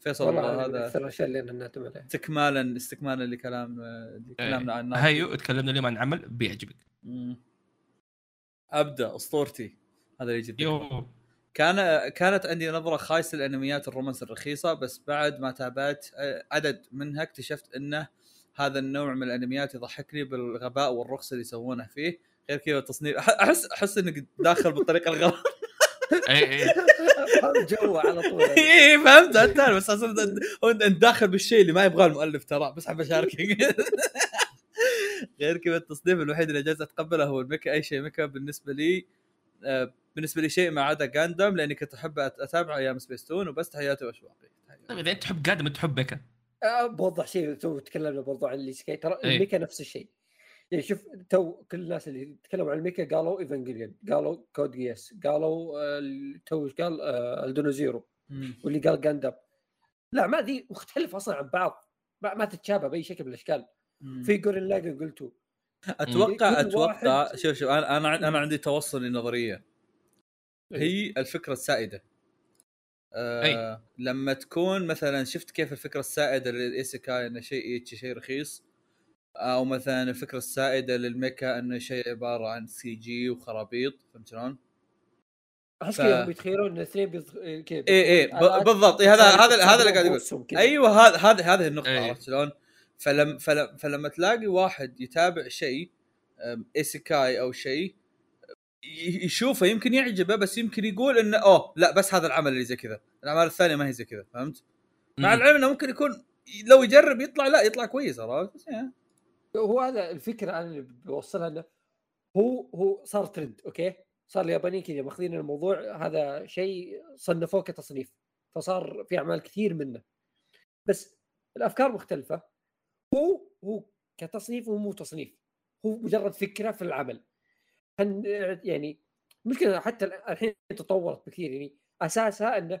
فيصل والله هذا أكثر الاشياء اللي أنا نعتمد عليها استكمالا استكمالا لكلام كلامنا عن الناس. هيو تكلمنا اليوم عن عمل بيعجبك. أبدأ أسطورتي هذا اللي يجي الذكر. يو كان كانت عندي نظرة خايسة لانميات الرومانس الرخيصة بس بعد ما تابعت عدد منها اكتشفت إنه هذا النوع من الأنميات يضحكني بالغباء والرخص اللي يسوونه فيه. غير كذا التصنيف أحس أحس إنك داخل بالطريقة الغلط. إي إي. جو على طول. إي فهمت؟ أنت بس أنت داخل بالشيء اللي ما يبغاه المؤلف ترى بس حاب أشاركك. غير كذا التصنيف الوحيد اللي جالس أتقبله هو الميكا أي شيء ميكا بالنسبة لي بالنسبة لي شيء ما عدا جاندام لأني كنت أحب اتابع أيام سبيس تون وبس تحياتي وأشواقي. طيب اذا انت تحب انت تحب ميكا أه، بوضح شيء تو تكلمنا برضو عن الايسكاي ترى إيه. الميكا نفس الشيء. يعني شوف تو كل الناس اللي تكلموا عن الميكا قالوا ايفانجليون قالوا كود جياس قالوا آه، تو إيش قال؟ آه، ألدنوا زيرو مم. واللي قال جاندام لا ما ذي مختلفه أصلا عن بعض. ما, ما تتشابه بأي شكل من الأشكال. في جورين لاجن قلتوا. أتوقع أتوقع شوف شوف أنا أنا أنا عندي توصل لنظريه. هي الفكرة السائدة آه لما تكون مثلا شفت كيف الفكرة السائدة للايسيكاي انه شيء ايتشي شيء رخيص أو مثلا الفكرة السائدة للميكا انه شيء عبارة عن CG وخرابيط فهمت شلون؟ أحس ف- كذا هم يتخيلون إن الاثنين بيض... كذا اي اي بيضغطون ب- بالضبط إيه هذا هذا هذا اللي قاعد يقول. أيوه هذا هذا هذه النقطة أي. عرفت شلون؟ فلم فلم فلما تلاقي واحد يتابع شيء إيسيكاي أو شيء يشوفه يمكن يعجبه بس يمكن يقول إنه أوه لا بس هذا العمل اللي زي كذا، الأعمال الثانية ما هي زي كذا فهمت؟ مع. العلم إنه ممكن يكون لو يجرب يطلع لا يطلع كويس عرفت؟ بس يعني هو هذا الفكرة أنا اللي بوصلها إنه هو هو صار trend okay صار اليابانيين كذا ماخذين الموضوع هذا شيء صنفوه كتصنيف فصار في أعمال كثير منه بس الأفكار مختلفة هو هو كتصنيف هو مو تصنيف هو مجرد فكرة في العمل يعني مشكلة حتى الحين تطورت بكثير يعني أساسها إنه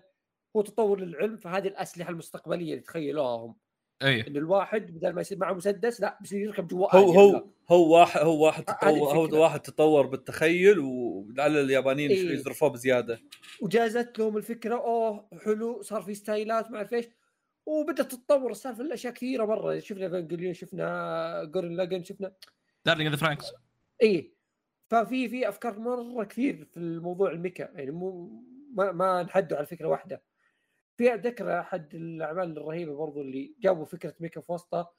هو تطور للعلم فهذه الأسلحة المستقبلية اللي تخيلوها هم. أي. إن الواحد بدل ما يصير معه مسدس لا بيصير يركب جوا هو هو. هو واحد هو واحد تطور هو. واحد تطور بالتخيل ولعل اليابانيين إيه. يزرفوه بزيادة. وجازت لهم الفكرة أوه حلو صار في ستايلات ما أعرف إيش. وبدأت تتطور السالفه الأشياء كثيرة مرة. شفنا ايفانجليون شفنا جورن لاجن شفنا دارلينج إن ذا فرانكس اي ففي في أفكار مرة كثير في الموضوع الميكا يعني مو ما, ما نحدوا على فكرة واحدة. في أتذكر أحد الأعمال الرهيبة برضو اللي جابوا فكرة ميكا في وسطها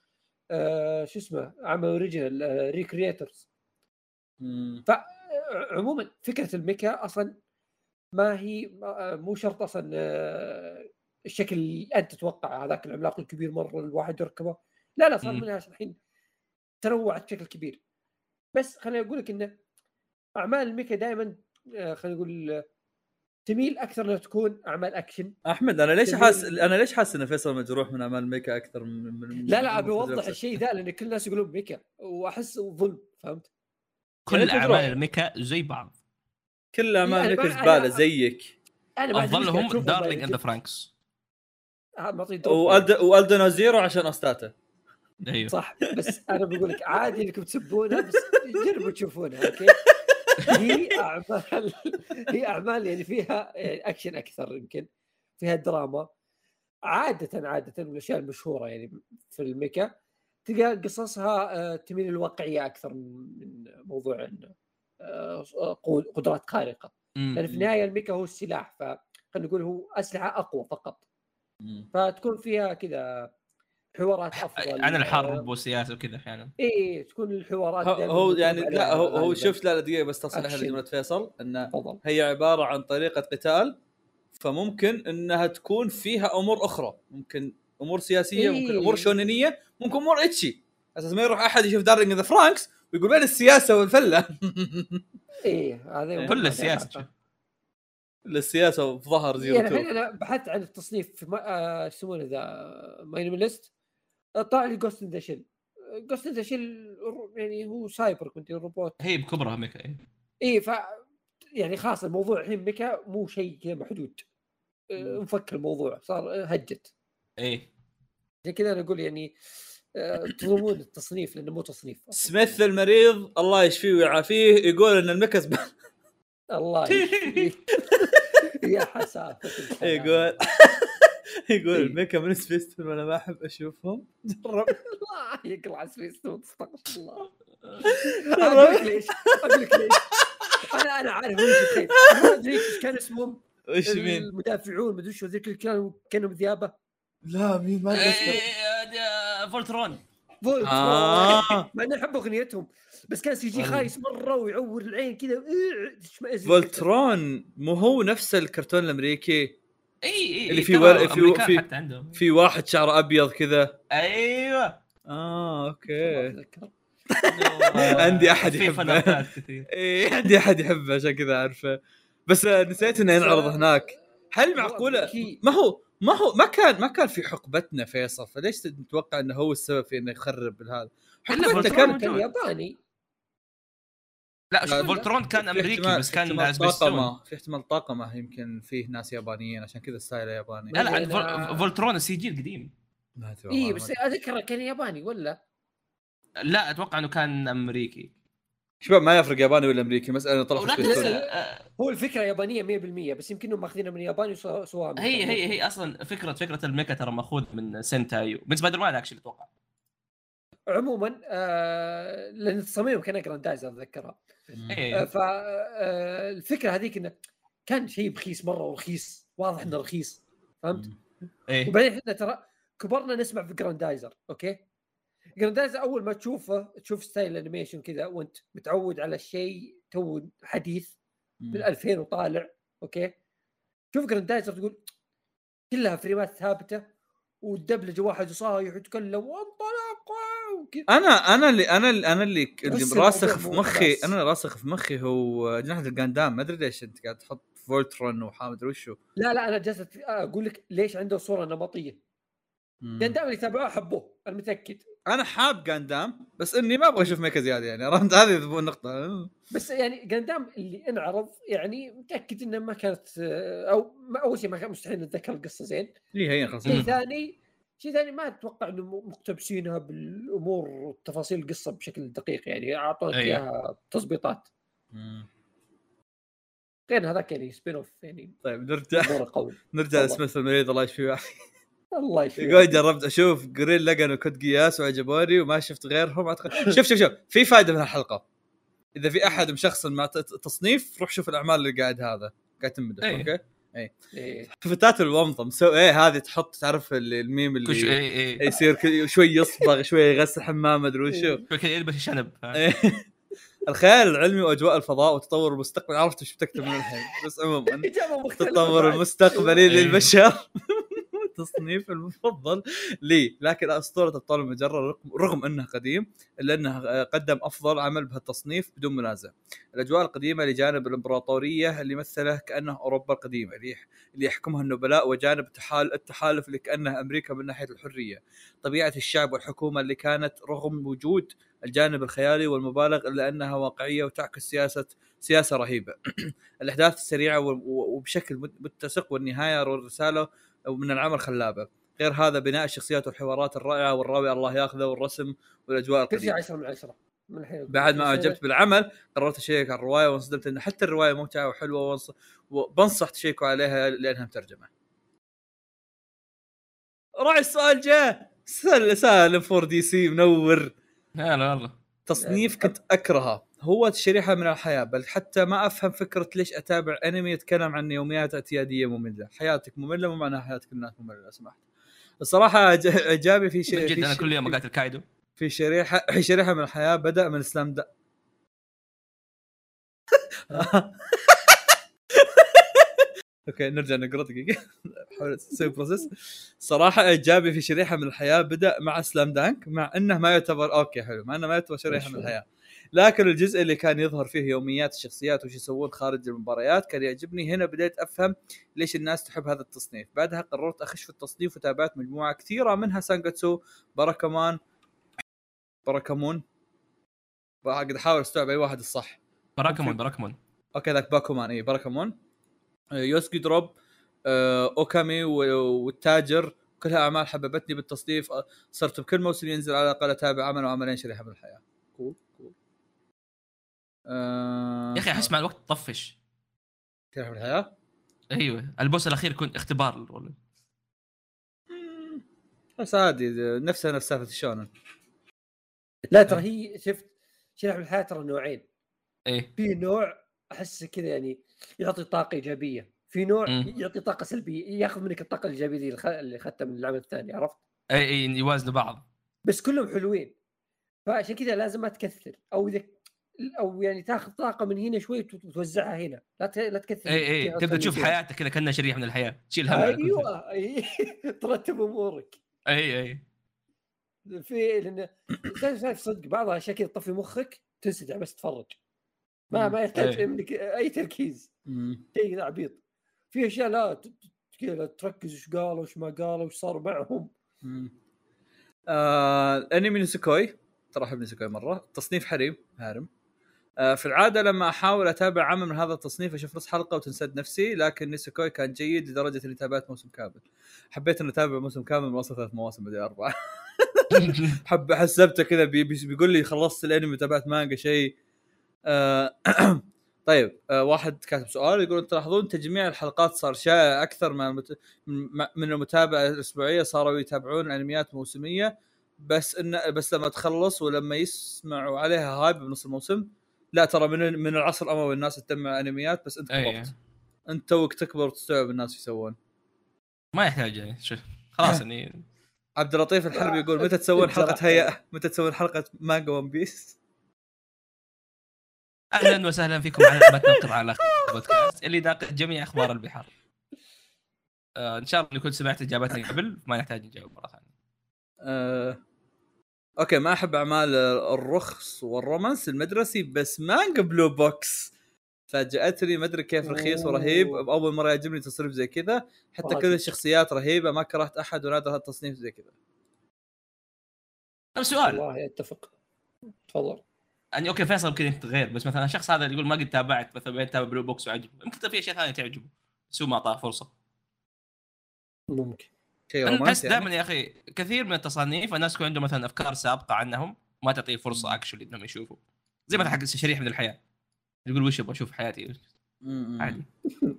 آه شو اسمه عمل original آه Re:Creators مم. عموما فكرة الميكا أصلا ما هي ما- مو شرط أصلا آه، الشكل اللي أنت تتوقع هذاك العملاق الكبير مرة الواحد يركبه. لا لا صار. منها الحين تنوعت بشكل كبير. بس خليني أقول لك إنه أعمال الميكا دائما خلينا نقول آه، تميل أكثر انها تكون أعمال أكشن أحمد أنا ليش. حاس أنا ليش حاسس إن فيصل مجروح من أعمال ميكا أكثر من, من لا لا ابي اوضح؟ الشيء ذا لأن كل الناس يقولون ميكا وأحس ظلم فهمت؟ كل يعني أعمال الميكا زي بعض كل أعمال يعني ميكا ما- زباله أنا- زيك أنا ما عندي مشكلة افضلهم Darling in the Franxx آه،. و Aldnoah Zero عشان استاتا أيوه صح بس أنا بقول لك عادي إنكم تسبونها بس جربوا تشوفونها okay هي أعمال هي أعمال يعني فيها يعني اكشن أكثر يمكن فيها دراما. عادة عادة من الأشياء المشهورة يعني في الميكا تلقى قصصها آه، تميل للواقعية أكثر من موضوع إنه، آه، قدرات خارقة. لأن في النهاية الميكا هو السلاح فخلينا نقول هو أسلحة أقوى فقط. فتكون فيها كذا حوارات افضل عن الحرب والسياسة وكذا أحيانا إي تكون الحوارات هو- يعني لا هو هو. شفت لا لا دقيقة بس تصلح أكشن. لجمله فيصل انه هي عبارة عن طريقة قتال فممكن إنها تكون فيها أمور أخرى. ممكن أمور سياسية إيه. ممكن أمور شونينية ممكن أمور ecchi أساس ما يروح أحد يشوف Darling the Franxx ويقول وين السياسة والفلة؟ إيه. هذا كل السياسة شوف. السياسة في Aldnoah Zero يعني أنا بحثت عن التصنيف في ما- آه، إيش يسمونه ذا؟ MyAnimeList طلع لي Ghost the Shell Ghost the Shell يعني هو cyberpunk robot. هي بكبرها ميكا إيه. اي ف يعني خلاص الموضوع الحين ميكا مو شيء كذا محدود. آه، مفك الموضوع صار هجت. إيه. عشان كذا أنا أقول يعني آه، تظلمون التصنيف لأنه مو تصنيف سميث المريض الله يشفيه ويعافيه يقول إن الميكا ب... الله يشفيك. يا حسافة. يقول يقول إيه. الميكا من سبيستون وأنا ما أحب أشوفهم. جرب. الله يقلع سبيستون استغفر الله. أقول لك ليش أقول لك ليش. أنا أنا عارف ما أدري إيش كان اسمهم وش مين؟ المدافعون مدري شو ذيك اللي كانوا كانوا ذيابه لا مين؟ ما إيه، أدري. إيه، فولترون. فولت آه. مع إني أحب أغنيتهم. بس كان CG خايس مرة ويعور العين كذا. إيه، فولترون مو هو نفس الكرتون الأمريكي؟ إي إي اللي في ور- في- في- حتى عندهم. في واحد شعره أبيض كذا. أيوه. آه okay. أتذكر. عندي أحد في يحبه. إيه عندي أحد يحبه عشان كذا أعرفه. بس آه، نسيت إنه ينعرض هناك. هل معقولة. ما هو ما هو ما كان ما كان في حقبتنا فيصل فليش تتوقع إنه هو السبب في إنه يخرب هذا؟ حقبتنا كان. ياباني. لا شوف فولترون كان أمريكي بس كان طاقمة في احتمال طاقمة يمكن فيه ناس يابانيين عشان كذا style ه ياباني. لا لا أنا- فولترون ال CG القديم. اي بس ما أدري. اذكر كان ياباني ولا؟ لا أتوقع إنه كان أمريكي. شباب ما يفرق ياباني ولا أمريكي مساله. آه، هو الفكرة يابانية 100% بس يمكنهم ماخذينها من ياباني وسواها هي هي هي أصلا فكره فكرة الميكا ترى مأخوذ من sentai من سبايدر مان actually أتوقع. عموما آه لأن تصاميمهم كان جراندايزر أتذكرها آه إيه فالفكرة هذيك إنه كان شيء رخيص مرة ورخيص واضح إنه رخيص فهمت؟ إيه وبعدين إحنا ترى كبرنا نسمع في جراندايزر okay؟ جراندايزر أول ما تشوفه تشوف style animation كذا وأنت متعود على الشيء تو حديث من 2000 وطالع okay؟ شوف جراندايزر تقول كلها frame ات ثابتة والدبلجه واحد صايح يتكلم وانطلق وكذا. أنا أنا اللي أنا اللي أنا اللي, راسخ في مخي. أنا اللي راسخ في مخي هو جناح الجاندام ما أدري ليش أنت قاعد تحط فولترون وحامد وشو لا لا أنا جالس أت- أقول لك ليش عنده صورة نمطية. لأن دائما اللي يتابعوه حبوه أنا متأكد. أنا حاب جاندام بس إني ما أبغى أشوف ميكا زيادة يعني عرفت؟ هذه النقطة. بس يعني جاندام اللي انعرض يعني متأكد إنه ما كانت أو ما أول شيء ما كان مستحيل نتذكر القصة زين. ليه هي خلاص. شيء ثاني شيء ثاني ما أتوقع إنه مقتبسينها بالأمور وتفاصيل القصة بشكل دقيق يعني أعطوك أيوه. إياها تظبيطات. غير هذاك يعني spin off يعني. طيب نرجع نرجع. لسميث المريض الله يشفيه. الله يشفيك. يقول جربت أشوف Gurren Lagann و Code Geass وعجبوني وما شفت غيرهم. أعتقد... شوف شوف شوف. في فائده من الحلقة إذا في أحد مشخصن مع تصنيف روح شوف الأعمال اللي قاعد هذا. قاعد تمدح إيه. أوكي؟ إيه. فتاة الومضه مسوي إيه هذه تحط تعرف ال- الميم اللي كش إيه إيه. يصير شوي يصبغ شوي يغسل حمام مدري وشو. إيه. يلبس شنب؟ إيه. الخيال العلمي وأجواء الفضاء وتطور المستقبل. عرفت وش بتكتب من الحين. بس عموما. بعد. المستقبلي إيه. للبشر تصنيف المفضل لي. لكن أسطورة ابطال المجره رغم- انه قديم الا انه قدم أفضل عمل بهالتصنيف بدون منازع. الأجواء القديمة لجانب الإمبراطورية اللي مثله كأنه أوروبا القديمة اللي يح- اللي يحكمها النبلاء وجانب التحال- التحالف اللي كأنه أمريكا من ناحية الحرية. طبيعة الشعب والحكومة اللي كانت رغم وجود الجانب الخيالي والمبالغ إلا أنها واقعية وتعكس سياسه سياسة رهيبة. الأحداث السريعة وبشكل مت- متسق والنهاية والرسالة من العمل خلابه. غير هذا بناء الشخصيات والحوارات الرائعة والراوي الله ياخذه والرسم والأجواء القديمة. 10 من 10 من الحين بعد ما أعجبت بالعمل قررت أشيك على الرواية وانصدمت إن حتى الرواية ممتعة وحلوة وانص- وبنصح تشيكوا عليها لأنها مترجمة. راعي السؤال جاء. سال سالم 4 دي سي منور. هلا والله. تصنيف كنت أكرهه. هو شريحة من الحياة بل حتى ما أفهم فكرة ليش أتابع أنمي يتكلم عن يوميات اعتياديه مملة. حياتك مملة مو معناها حياتك الناس مملة لو سمحت. الصراحة اعجابي في شيء جد أنا كل يوم أقاتل كايدو. في شريحة في شريحة من الحياة بدأ من سلام دا okay نرجع نقرأ دقيقة. احاول أسوي process صراحة اعجابي في شريحة من الحياة بدأ مع سلام دانك مع إنه ما يعتبر okay حلو مع إنه ما يعتبر شريحة من الحياة. لكن الجزء اللي كان يظهر فيه يوميات الشخصيات وش يسوون خارج المباريات كان يعجبني. هنا بديت أفهم ليش الناس تحب هذا التصنيف. بعدها قررت أخش في التصنيف وتابعت مجموعة كثيرة منها سانجاتسو باراكامان باراكامون. قاعد أحاول أستوعب أي واحد الصح. براكمون براكمون okay ذاك باكومان. إي باراكامون. آه، يوسكي دروب آه، أوكامي والتاجر كلها أعمال حببتني بالتصنيف. آه، صرت بكل موسم ينزل على الأقل أتابع عمل وعملين شريحة من الحياة. آه، يا أخي أحس مع الوقت طفش شريحه من الحياة أيوه. البوس الأخير كنت اختبار ولا مم، بس عادي نفسها نفس سالفه الشونن لا ترى هي شفت من الحياة ترى نوعين. إيه. في نوع أحس كذا يعني يعطي طاقة إيجابية. في نوع مم. يعطي طاقة سلبية ياخذ منك الطاقة الإيجابية دي اللي خ- اللي اخذتها من العمل الثاني عرفت؟ اي اي يوازنوا بعض. بس كلهم حلوين. فعشان كذا لازم ما تكثر. أو إذا أو يعني تاخذ طاقة من هنا شوي وت- وتوزعها هنا لا ت- لا تكثر اي اي تبدأ تشوف. حياتك كذا كأنها شريحة من الحياة تشيل هم. أيوه أي. ترتب أمورك إي إي في لأن صدق بعض الأشياء كذا تطفي مخك تنسدع بس تتفرج ما ما يحتاج إيه. منك أي تركيز. شيء كذا عبيط في أشياء لا ت- ت- كذا تركز وش قالوا وش ما قالوا وش صار معهم. آه، انمي نيسوكوي ترى أحب نيسوكوي مرة تصنيف حريم harem في العادة لما أحاول أتابع عمل من هذا التصنيف أشوف نص حلقة وتنسد نفسي لكن نيسوكوي كان جيد لدرجة إني تابعت موسم كامل. حبيت إني أتابع موسم كامل من اصل ثلاث مواسم بدي أربعة. حب حسبته كذا بي بي بيقول لي خلصت الأنمي وتابعت مانجا شيء. آه طيب آه واحد كاتب سؤال يقول تلاحظون تجميع الحلقات صار شائع أكثر من المت... من المتابعة الأسبوعية صاروا يتابعون أنميات موسمية بس ان بس لما تخلص ولما يسمعوا عليها هايب بنص الموسم لا ترى من من العصر الأموي الناس تتبع أنميات بس أنت. كبرت. أنت توك تكبر وتستوعب الناس يسوون. ما يحتاج يعني شوف. خلاص يعني عبد اللطيف الحربي يقول متى تسوون حلقة. هيا متى تسوون حلقة مانجا ون بيس؟ أهلا وسهلا فيكم على ما على بودكاست اللي يناقش جميع أخبار البحار. آه إن شاء الله نكون سمعت اجابتنا قبل ما نحتاج نجاوب مرة ثانية. آه... okay ما أحب أعمال الرخص وال romance المدرسي بس مانجا Blue Box. فاجأتني ما أدري كيف رخيص ورهيب. أول مرة يعجبني تصنيف زي كذا. حتى. كل الشخصيات رهيبة ما كرهت أحد ونادر هالتصنيف زي كذا. طيب سؤال. والله أتفق. تفضل. يعني okay فيصل يمكن غير بس مثلا الشخص هذا اللي يقول ما قد تابعت مثلا بين تابع Blue Box وعجبه. يمكن في أشياء ثانية تعجبه. بس هو ما أعطاه فرصة. ممكن. شيء أنا احس رومانسي يعني. دائما يا أخي كثير من التصانيف الناس يكون عندهم مثلا أفكار سابقة عنهم ما تعطيه فرصة actually إنهم يشوفوا. زي مثلا حق شريحه من الحياة. يقول وش أبغى أشوف حياتي. عادي.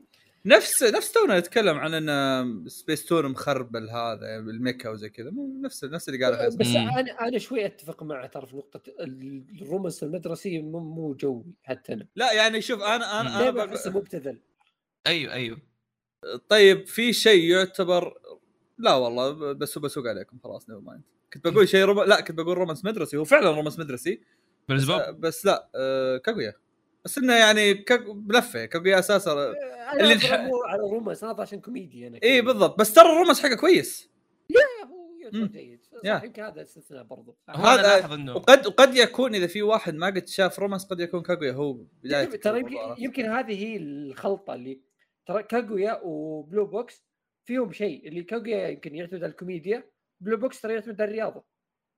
نفس نفس تونا نتكلم عن ان سبيس تون مخربل هذا الميكا وزي كذا. مو نفس نفس اللي قاله بس مم. أنا أنا شوي أتفق معه ترى في نقطة ال- ال romance المدرسي مو مو جوي حتى أنا. لا يعني شوف أنا أنا, بق- أحسه مبتذل؟ أيوه أيوه. طيب في شيء يعتبر لا والله بس بسوق عليكم خلاص never mind كنت بقول شيء روم... لا كنت بقول romance مدرسي هو فعلا romance مدرسي. بس, بالنسبة بس لا آه كاغويا. بس إنه يعني كاك... بلفة كاغويا أساسا. أنا اللي نح- على ال romance أنا عشان كوميديا أنا اي. إيه، بالضبط. بس ترى ال romance حقه كويس. هو مم. يعتبر جيد يا. يمكن هذا استثناء برضو. هو هذا- انه وقد وقد يكون إذا في واحد ما قد شاف romance قد يكون كاغويا هو بداية ترى يمكن؟ يمكن هذه هي الخلطة اللي ترى كاغويا و Blue Box فيهم شيء اللي كاغويا يمكن يعتمد على الكوميديا Blue Box ترى يعتمد على الرياضة.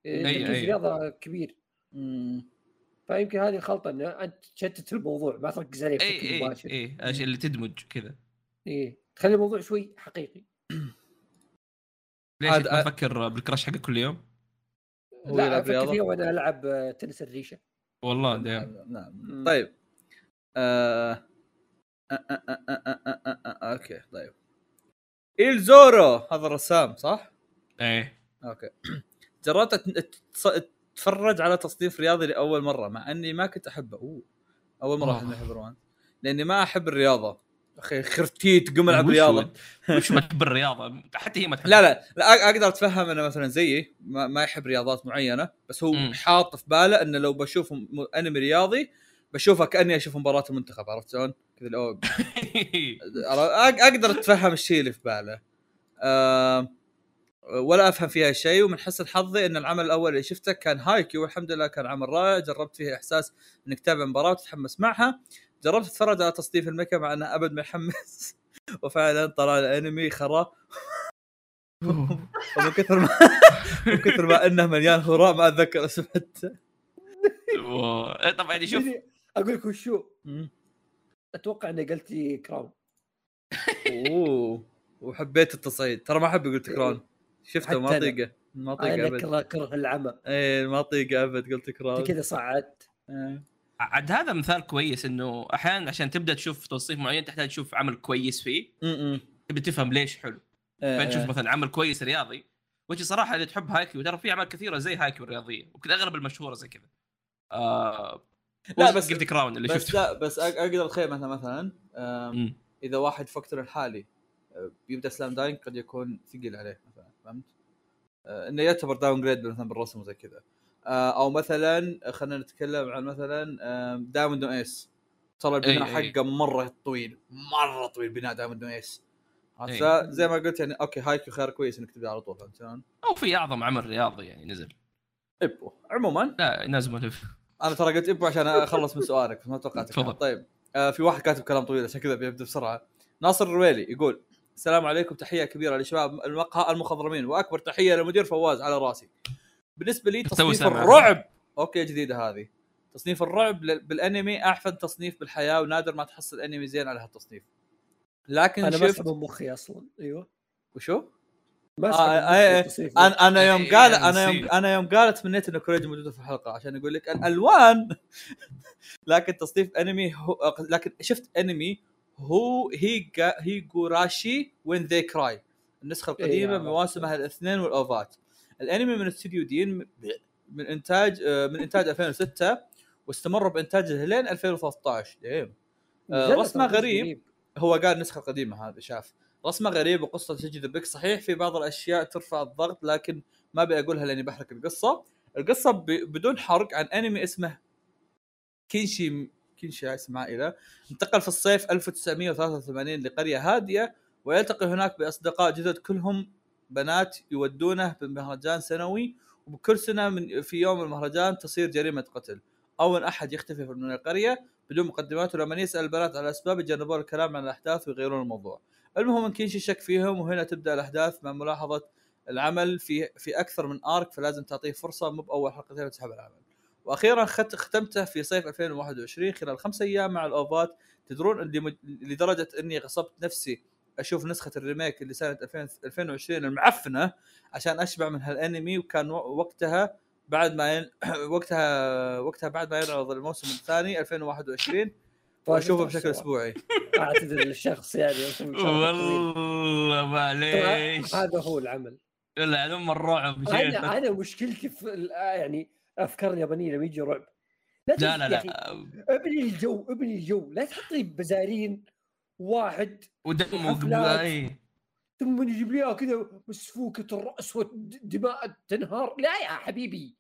آه، أي أي. رياضة كبير. مم. فيمكن هذه الخلطة إنه أنت تشتت الموضوع ما تركز عليه بشكل مباشر. أي اي اللي تدمج كذا. اي تخلي الموضوع شوي حقيقي. ليش عاد أفكر بال crush حقك كل يوم؟ لا أفكر فيه وأنا ألعب آه، تنس الريشة. والله نعم، دايم. نعم. طيب. آه،, آه... آه... آه... آه... آه... آه... آه... okay طيب. إيل زورو. هذا الرسام صح؟ إيه. okay. جربت اتفرج على تصنيف رياضي لأول مرة مع إني ما كنت أحبه. أوه. أول مرة. احب الروان لأني ما أحب الرياضة. أخي خرتيت قم العب رياضه وش ما تحب الرياضة؟ حتى هي ما تحب. لا لا لا أقدر أتفهم إنه مثلا زيي ما, ما يحب رياضات معينة بس هو. حاط في باله إنه لو بشوف أنمي رياضي بشوفه كأني أشوف مباراة المنتخب عرفت شلون؟ كذا أقدر أتفهم الشيء اللي في باله. آه ولا أفهم فيها شيء ومن حسن حظي إن العمل الأول اللي شفته كان هايكيو والحمد لله كان عمل رائع. جربت فيه إحساس إنك تتابع مباراة وتتحمس معها. جربت أتفرج على تصنيف الميكا مع إنه أبد ما يحمس وفعلا طلع الأنمي خرا. ومن كثر ما من كثر ما إنه مليان هراء ما أتذكر اسم حتى و- إيه طبعا يعني شوف يعني أقول لك وشو. أتوقع إني قلتي كراون. أوه. وحبيت التصعيد. ترى ما أحب قلت كرون شفته ما. طيقه ما طيقه أنا أبد. كره كره العمى. إيه ما طيقه أبد قلت أنت كذا صعدت. إيه. عاد هذا مثال كويس إنه أحيانا عشان تبدأ تشوف تصنيف معين تحتاج تشوف عمل كويس فيه. تبي تفهم ليش حلو. إيه، فانت تشوف إيه. مثلا عمل كويس رياضي. وجه صراحة اللي تحب هايكيو ترى في أعمال كثيرة زي هايكيو الرياضيه وكذا أغلب المشهورة زي كذا. آه لا، بس- قلت كراون اللي شفته لا بس أقدر أتخيل مثلا مثلا. إذا واحد في وقتنا الحالي آه، بيبدأ Slam Dunk قد يكون ثقيل عليه مثلا فهمت؟ آه، إنه يعتبر downgrade مثلا بالرسم وزي كذا آه، أو مثلا خلينا نتكلم عن مثلا Diamond Ace ترى البناء. حقه مرة طويل مرة طويل بناء Diamond Ace. فزي ما قلت يعني okay هايكيو خيار كويس إنك تبدا على طول فهمت شلون؟ أو في أعظم عمل رياضي يعني نزل عموما لا نازل ملف أنا ترى قلت ابو عشان أخلص من سؤالك بس ما توقعت. طيب آه في واحد كاتب كلام طويل عشان كذا بيبدأ بسرعة. ناصر الرويلي يقول السلام عليكم تحية كبيرة لشباب المقهى المخضرمين وأكبر تحية للمدير فواز على رأسي. بالنسبة لي تصنيف. الرعب okay جديدة هذه. تصنيف الرعب بالأنمي أحسن تصنيف بالحياة ونادر ما تحصل أنمي زين على هالتصنيف. لكن أنا شفت من مخي أصلا. أيوه. وشو؟ ما آه، آه، آه، التصنيف. أنا أنا يوم إيه، قال أنا أنا يوم. أنا يوم قال تمنيت إنه كوريجي موجودة في الحلقة عشان يقول لك الالوان لكن تصنيف أنمي هو لكن شفت أنمي هو هي هيجوراشي When They Cry النسخة القديمة عرفت. بمواسمها الاثنين وال OVAات. الأنمي من استوديو دين من إنتاج آه، من إنتاج 2006 واستمر بإنتاجه لين 2013 ديم. آه، رسمه غريب. هو قال النسخه القديمه هذا شاف. رسمة غريب وقصه بيك صحيح في بعض الأشياء ترفع الضغط لكن ما أبي أقولها لأني بحرق القصة. القصة ب... بدون حرق عن أنمي اسمه كينشي كينشي اسم عائلة. انتقل في الصيف 1983 لقرية هادية ويلتقي هناك بأصدقاء جدد كلهم بنات يودونه بمهرجان سنوي وبكل سنة من في يوم المهرجان تصير جريمة قتل. اول أحد يختفي من القرية بدون مقدمات ولما يسأل البنات على الاسباب يتجنبون الكلام عن الأحداث ويغيرون الموضوع. المهم كينشي شك فيهم وهنا تبدأ الأحداث مع ملاحظة العمل في في أكثر من ارك فلازم تعطيه فرصة مو بأول حلقتين وتسحب العمل. وأخيرا خت ختمته في صيف 2021 خلال خمس أيام مع الأوفات تدرون اللي مج... لدرجة إني غصبت نفسي أشوف نسخة الريميك اللي سنة 2000 2020 المعفنة عشان أشبع من هالأنمي وكان وقتها بعد ما ين... وقتها وقتها بعد ما ينعرض الموسم الثاني 2021 واشوفه بشكل أسبوعي. أعتذر للشخص يعني. والله معليش. هذا هو العمل. لا ام الرعب. أنا أنا مشكلتي في ال- يعني افكار اليابانية لما يجي رعب. لا لا لا لا. ابني الجو ابني الجو. لا تحط لي بزارين واحد ودم ثم يجيب لي كذا مسفوكة الرأس والدماء تنهار. لا يا حبيبي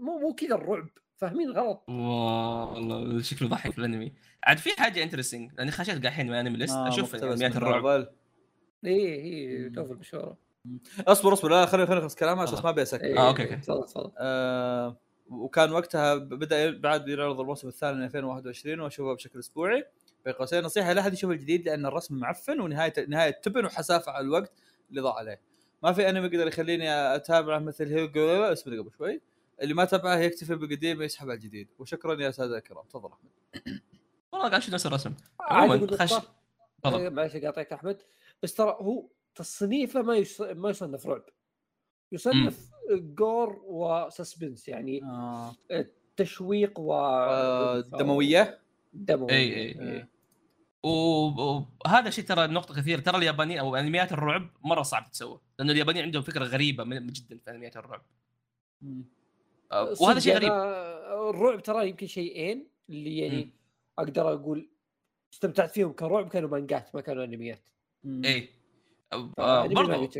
مو مو كذا الرعب. فاهمين غلط؟ والله شكله ضحك في الانمي. عاد في حاجة انترستنج لأني خشيت قاحين من انمي ليست آه، أشوف مقتبس أنميات الرعب. إيه هي مم. توفى المشوره اصبر اصبر لا خليني خليني أخلص كلامي عشان تفضل. ما أبي أسكت. إيه، آه، okay، okay. تفضل تفضل. آه وكان وقتها بدأ بعد يعرض الموسم الثاني من 2021 وأشوفه بشكل أسبوعي. بين قوسين نصيحة لا احد يشوف الجديد لأن الرسم معفن ونهاية نهاية تبن وحسافة على الوقت اللي ضاع عليه. ما في أنمي يقدر يخليني أتابعه مثل هيجو اسمه قبل شوي. اللي ما تابعه يكتفي بالقديم ويسحب على الجديد. وشكرا يا ساده الكرام تفضل أحمد. والله قاعد أشوف نفس الرسم عموما خش. إيه، معلش قاطعك أحمد. بس ترى هو تصنيفه ما يص... ما يصنف رعب. يصنف جور وسسبنس يعني آه. تشويق و آه، دموية؟ دموي اي اي اي و- وهذا شيء ترى نقطة كثيرة. ترى اليابانيين أو أنميات الرعب مرة صعب تتسوى لأنه اليابانيين عندهم فكرة غريبة من- جدا في أنميات الرعب. آه، وهذا صدق شيء غريب. الرعب ترى يمكن شيئين اللي يعني مم. أقدر أقول استمتعت فيهم كرعب كانوا مانجات ما كانوا أنميات. اي آه، فأنمي ما برضو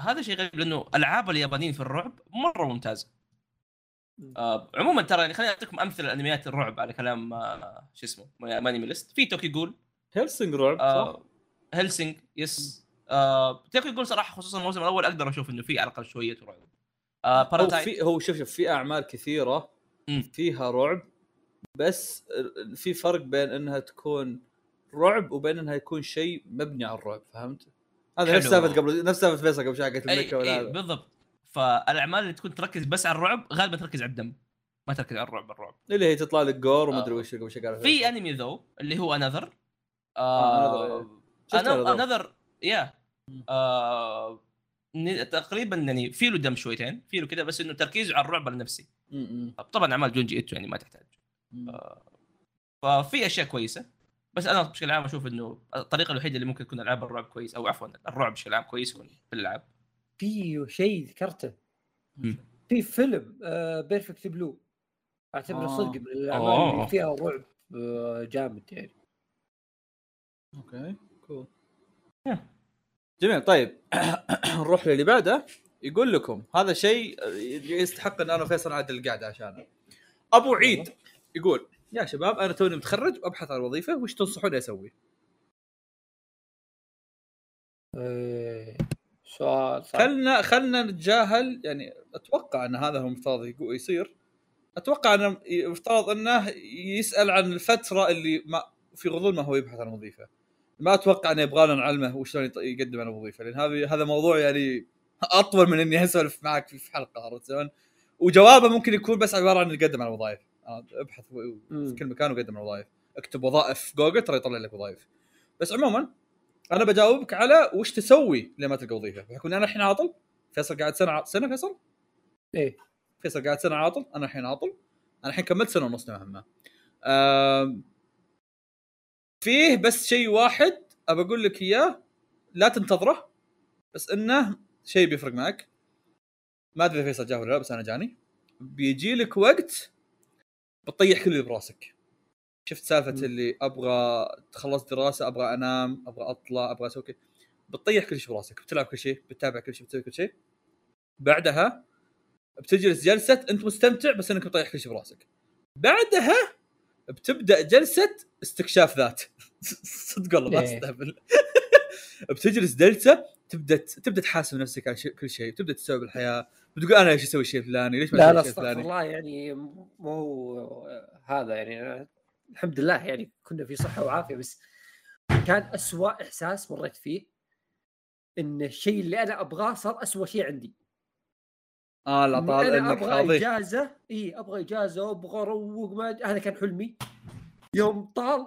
هذا شيء غريب لأنه ألعاب اليابانيين في الرعب مرة ممتازة. مم. آه عموما ترى يعني خليني أعطيكم أمثلة انميات الرعب على كلام آه شو اسمه MyAnimeList في Tokyo Ghoul. Hellsing رعب صح؟ آه Hellsing yes آه Tokyo Ghoul صراحة خصوصا الموسم الأول أقدر أشوف إنه في على الأقل شوية رعب. آه في هو شوف شوف في أعمال كثيرة. فيها رعب بس في فرق بين إنها تكون رعب وبين إنها يكون شيء مبني على الرعب فهمت؟ هذا نفس. سالفة قبل نفس سالفة فيصل قبل شوي حقت إي, المكه ولا أي هذا بالضبط فالأعمال اللي تكون تركز بس على الرعب غالبا تركز على الدم ما تركز على الرعب الرعب اللي هي تطلع لك جور وما آه. ادري وش قبل شوي في انمي ذو اللي هو انذر آه،. انذر يا آه، تقريبا يعني في له دم شويتين في له كذا بس إنه تركيزه على الرعب النفسي. طبعا أعمال جونجي ايتو يعني ما تحتاج. م- ففي أشياء كويسة. بس أنا بشكل عام أشوف إنه الطريقة الوحيدة اللي ممكن تكون العاب الرعب كويس أو عفوا الرعب بشكل عام كويس في الألعاب. في شيء ذكرته. في فيلم Perfect Blue أعتبره آه. صدق من الاعمال آه. اللي فيها رعب آه، جامد يعني. okay cool yeah. جميل طيب. نروح للي بعده. يقول لكم هذا شيء يستحق إن أنا وفيصل نعدل القعده عشانه أبو عيد يقول يا شباب أنا توني متخرج وابحث عن وظيفة وش تنصحوني أسوي؟ إيه، سؤال صعب. خلنا خلنا نتجاهل يعني أتوقع إن هذا هو المفترض يصير. أتوقع إنه يفترض إنه يسأل عن الفترة اللي ما في غضون ما هو يبحث عن وظيفة. ما أتوقع انه يبغى لنا نعلمه وشلون يقدم على وظيفه لأن هذا هذا موضوع يعني أطول من إني أسولف معك في حلقه عرفت شلون؟ وجوابه ممكن يكون بس عبارة عن يقدم على وظائف أبحث. في كل مكان وقدم على وظائف اكتب وظائف في جوجل ترى يطلع لك وظائف بس عموما أنا بجاوبك على وش تسوي لما تلقى وظيفه بحكم أنا الحين عاطل فيصل قاعد سنة ع- سنة فيصل؟ إيه. فيصل قاعد سنة عاطل أنا الحين عاطل. أنا الحين كملت سنة ونص نوعا ما فيه بس شيء واحد أبى أقول لك إياه لا تنتظره بس إنه شيء بيفرق معك. ما أدري فيصل جاه ولا لا بس أنا جاني. بيجي لك وقت بتطيح كل اللي براسك. شفت سالفة. اللي أبغى تخلص دراسة أبغى أنام أبغى أطلع أبغى أسوي كذا بتطيح كل شيء براسك بتلعب كل شيء بتتابع كل شيء بتسوي كل شيء. بعدها بتجلس جلسة أنت مستمتع بس إنك مطيح كل شيء براسك. بعدها بتبدأ جلسة استكشاف ذات. صدق والله ما إيه. استهبل بتجلس جلسه تبدأ تبدأ تحاسب نفسك على كل شيء. تبدأ تستوعب الحياة بتقول أنا ليش أسوي الشيء الفلاني؟ ليش ما لا أسوي لا استغفر الله يعني مو هذا يعني. الحمد لله يعني كنا في صحة وعافية بس كان أسوأ إحساس مريت فيه إن الشيء اللي أنا أبغاه صار أسوأ شيء عندي. آه لا طال إنك أبغى إجازة. إي أبغى إجازة وأبغى أروق ما هذا كان حلمي. يوم طال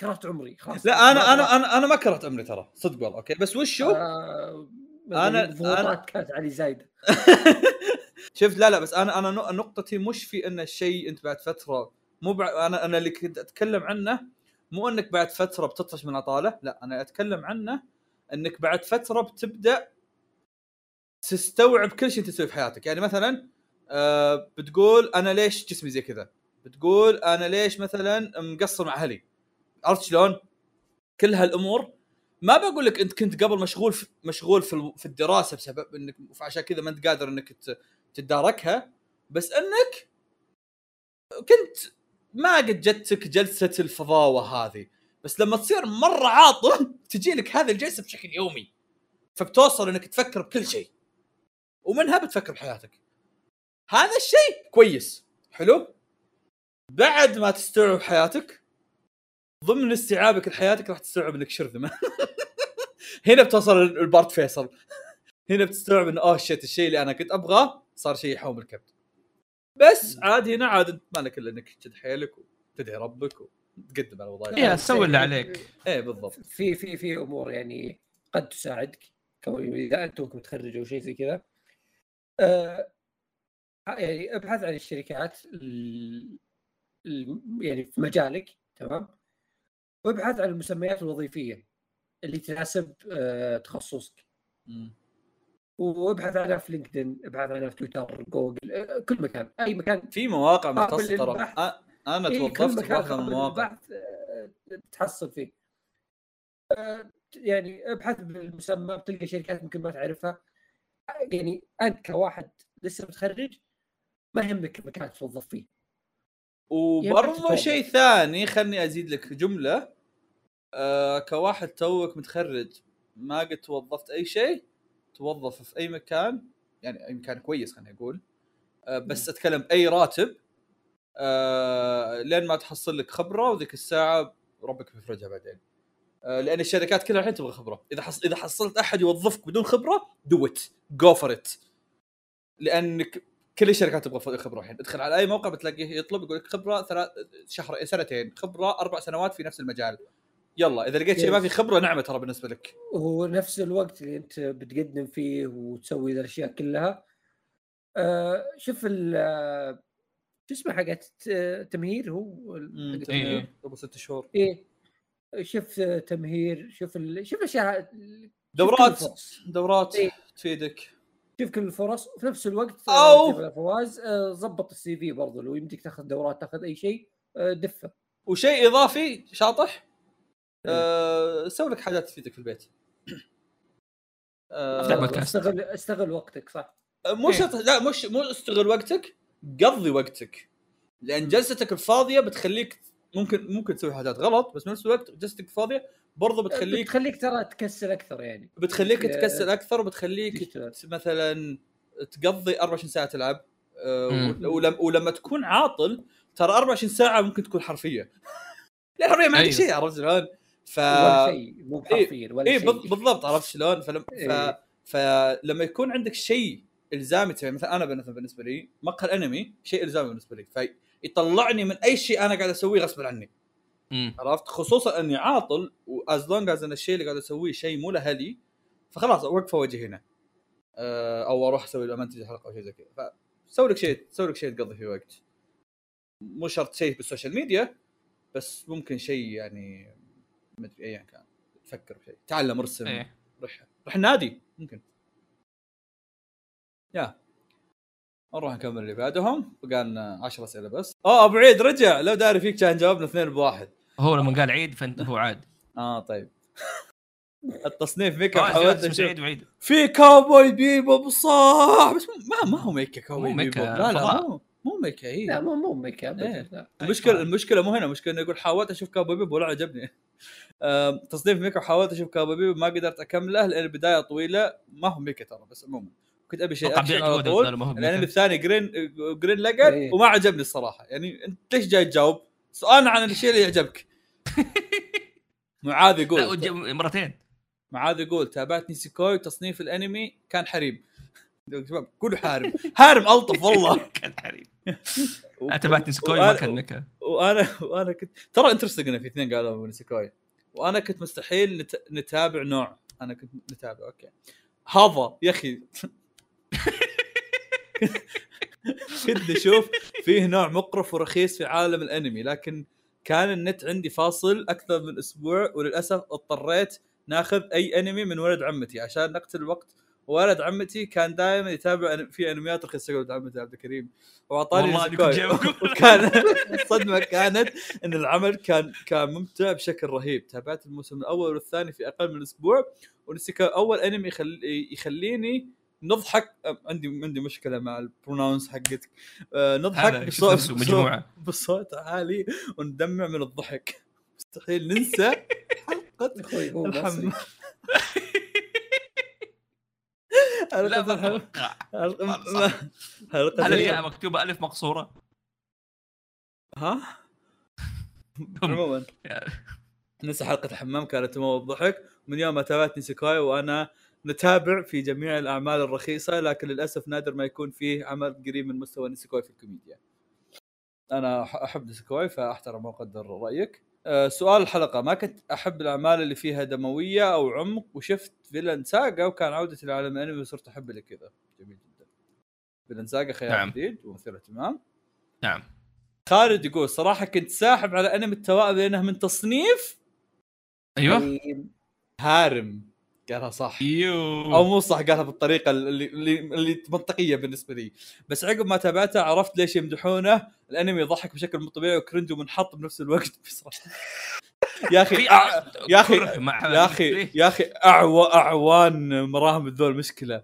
كرهت عمري خلاص. لا أنا أنا. أنا أنا ما كرهت عمري ترى صدق والله. أوكي بس وشو؟ آه أنا الضغوطات أنا- كانت علي زايده شفت؟ لا لا بس أنا أنا نق- نقطتي مش في إن الشيء أنت بعد فترة مو بع... أنا أنا اللي كنت أتكلم عنه مو إنك بعد فترة بتطفش من العطاله لا أنا أتكلم عنه إنك بعد فترة بتبدأ تستوعب كل شيء تسويه في حياتك. يعني مثلا آه بتقول أنا ليش جسمي زي كذا؟ بتقول أنا ليش مثلا مقصر مع أهلي؟ عرفت شلون؟ كل هالأمور. ما بقول لك أنت كنت قبل مشغول في مشغول في ال- في الدراسة بسبب انك فعشان كذا ما أنت قادر إنك تتداركها بس إنك كنت ما قد جتك جلسة الفضاوة هذه. بس لما تصير مرة عاطل تجي لك هذه الجلسة بشكل يومي. فبتوصل إنك تفكر بكل شيء. ومنها بتفكر بحياتك. هذا الشيء كويس. حلو؟ بعد ما تستوعب حياتك ضمن استيعابك لحياتك راح تستوعب إنك شرذمه هنا بتوصل البارت فيصل. هنا بتستوعب انه أوه شيت الشيء اللي أنا كنت أبغاه صار شيء يحوم الكبد بس عاد هنا عاد أنت ما لك إلا إنك تشد حيلك وتدعي ربك وتقدم على وظائف يا سوي اللي عليك. إيه بالضبط. في في في أمور يعني قد تساعدك. كون إذا أنت متخرج أو شيء زي كذا. آه يعني أبحث عن الشركات ال- ال- يعني في مجالك تمام؟ وابحث عن المسميات الوظيفية اللي تناسب آه تخصصك. وابحث عنها في لينكدين ابحث عنها في تويتر جوجل آه، كل مكان. أي مكان. في مواقع قابل مختصة ترى. أنا توظفت في واحدة من المواقع. آه، تحصل فيه. آه، يعني ابحث بالمسمى بتلقى شركات ممكن ما تعرفها. يعني أنت كواحد لسه متخرج ما يهمك المكان تتوظف فيه. وبرضه شيء ثاني خلني أزيد لك جملة. آه كواحد توك متخرج ما قد توظفت أي شيء توظف في أي مكان يعني أي مكان كويس خليني أقول. آه بس اتكلم أي راتب. آه لين ما تحصل لك خبرة وذيك الساعة ربك بيفرجها بعدين. آه لأن الشركات كلها الحين تبغى خبرة. إذا حص... إذا حصلت أحد يوظفك بدون خبرة dude go for it لأنك كل الشركات تبغى خبرة الحين. ادخل على أي موقع بتلاقيه يطلب يقول لك خبرة ثلاث شهر سنتين خبرة أربع سنوات في نفس المجال. يلا إذا لقيت شيء ما في خبرة نعمة ترى بالنسبة لك. ونفس الوقت اللي أنت بتقدم فيه وتسوي ذا الأشياء كلها. آه شوف ال شو اسمه حقت آه، تمهير هو؟ إيه. تمهير. قبل ست شهور. إيه. شوف تمهير شوف ال... شوف الأشياء دورات. دورات إيه. تفيدك. شوف كل الفرص وفي نفس الوقت آه، قبل فواز آه، ضبط ال CV برضه لو يمديك تاخذ دورات تاخذ أي شيء آه، دفه. وشيء إضافي شاطح آه سوي لك حاجات تفيدك في البيت. افتح آه بودكاست. استغل استغل وقتك صح. مو إيه. شرط لا مش مو استغل وقتك قضي وقتك. لأن جلستك الفاضية بتخليك ممكن ممكن تسوي حاجات غلط بس بنفس الوقت جلستك الفاضيه برضو بتخليك بتخليك ترى تكسل أكثر يعني بتخليك تكسل أكثر وبتخليك مثلا تقضي 24 ساعة تلعب آه،. ولما, ولما تكون عاطل ترى 24 ساعة ممكن تكون حرفية لا حرفيه ما عندك أيوه. شيء عرفت شلون؟ ف ولا شيء مو بحرفيا ولا اي شيء بالضبط عرفت شلون؟ فلم... ف... إيه. فلما يكون عندك شيء إلزامي تسويه مثلا أنا مثلا بالنسبة لي مقهى الأنمي شيء إلزامي بالنسبة لي فيطلعني من أي شيء أنا قاعد أسويه غصبا عني. مم. عرفت؟ خصوصا إني عاطل و as long as إن الشيء اللي قاعد أسويه شيء مو لأهلي فخلاص اوقفه وجهي هنا. أه، أو أروح أسوي له أمنتج حلقة أو شيء زي كذا. فسوي لك شيء سوي لك شيء تقضي فيه وقت. مو شرط شيء بال social media بس ممكن شيء يعني ما أدري ايا كان. تفكر بشيء. تعلم ارسم إيه. رح رح النادي ممكن. yeah. نروح نكمل اللي بعدهم. بقى لنا 10 أسئلة بس. آه أبو عيد رجع. لو داري فيك كان جاوبنا اثنين بواحد. هو لما قال عيد فأنت هو عاد. آه طيب. التصنيف mecha آه، حاولت. سعيد وعيد. في Cowboy Bebop صح بس ما ما هو mecha Cowboy mecha، Bebop لا لا. مو مو mecha اي لا مو مو make up إيه. لا. المشكلة طيب. المشكلة مو هنا. المشكلة انه يقول حاولت أشوف Cowboy Bebop ولا عجبني. تصنيف mecha حاولت أشوف Cowboy Bebop ما قدرت أكمله لأن البداية طويلة. ما هو mecha ترى بس عموما. كنت أبي شيء اكشن بيعجبه على طول الانمي mecha. الثاني Gurren Gurren Lagann إيه. وما عجبني الصراحة. يعني أنت ليش جاي تجاوب؟ سؤال عن الشيء اللي يعجبك. معاذ يقول مرتين. معاذ يقول تابعت Nisekoi تصنيف الأنمي كان حريم. شباب قولوا harem. harem ألطف والله. كان حريم. تابعت Nisekoi ما كان mecha وأنا وأنا كنت ترى interesting إن في اثنين قالوا Nisekoi. وأنا كنت مستحيل نت... نتابع نوع. أنا كنت نتابع okay. هذا يا أخي. كنت أشوف فيه نوع مقرف ورخيص في عالم الأنمي لكن كان النت عندي فاصل أكثر من أسبوع وللأسف اضطريت ناخذ أي أنمي من ولد عمتي. عشان نقتل الوقت ولد عمتي كان دائما يتابع في أنميات رخيصة. ولد عمتي عبد الكريم. وأعطاني. وكان الصدمة كانت إن العمل كان كان ممتع بشكل رهيب. تابعت الموسم الأول والثاني في أقل من أسبوع ونسيكا أول أنمي يخلي يخليني نضحك أم- عندي عندي مشكلة مع البرونونس حقتك. آه، نضحك بصوت مجموعة. بصوت عالي وندمع من الضحك. مستحيل ننسى حلقة الحمام. ما- حلقة هل الحمام. الياء مكتوبة ألف مقصورة؟ ها؟ عموما. ننسى حلقة الحمام كانت تموت ضحك. من يوم ما تابعت Nisekoi وأنا نتابع في جميع الأعمال الرخيصة لكن للأسف نادر ما يكون فيه عمل قريب من مستوى Nisekoi في الكوميديا. أنا أحب Nisekoi فأحترم وأقدر رأيك. أه سؤال الحلقة ما كنت أحب الأعمال اللي فيها دموية أو عمق وشفت Vinland Saga وكان عودتي لعالم الأنمي وصرت أحب اللي كذا. جميل جدا. Vinland Saga خيال نعم. جديد ومثير اهتمام نعم خالد يقول صراحة كنت ساحب على أنمي التوائم لأنه من تصنيف أيوه هارم قالها صح. أو يو مو صح قالها بالطريقة اللي اللي, اللي منطقية بالنسبة لي. بس عقب ما تابعته عرفت ليش يمدحونه. الأنمي يضحك بشكل مو طبيعي وكرنج ومنحط بنفس الوقت بصراحة. يا أخي. يا مع يا أخي يا أخي اعوى أعوان مراهم الذول مشكلة.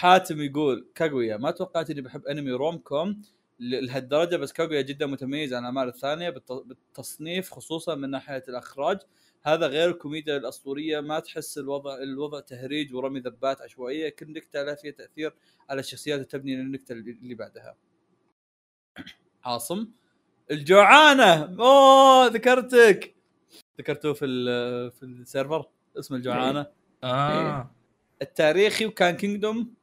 حاتم يقول كاغويا ما توقعت إني بحب أنمي rom com لهالدرجة بس كاغويا جدا متميز عن الأعمال الثانية بالت- بالتصنيف خصوصا من ناحية الإخراج. هذا غير الكوميديا الأسطورية ما تحس الوضع الوضع تهريج ورمي ذبات عشوائية كل نكتة لها فيها تأثير على الشخصيات وتبني النكتة اللي بعدها. عاصم؟ الجوعانة! أوه ذكرتك! ذكرته في ال- في ال server اسم الجوعانة. آه. التاريخي وكان كينجدوم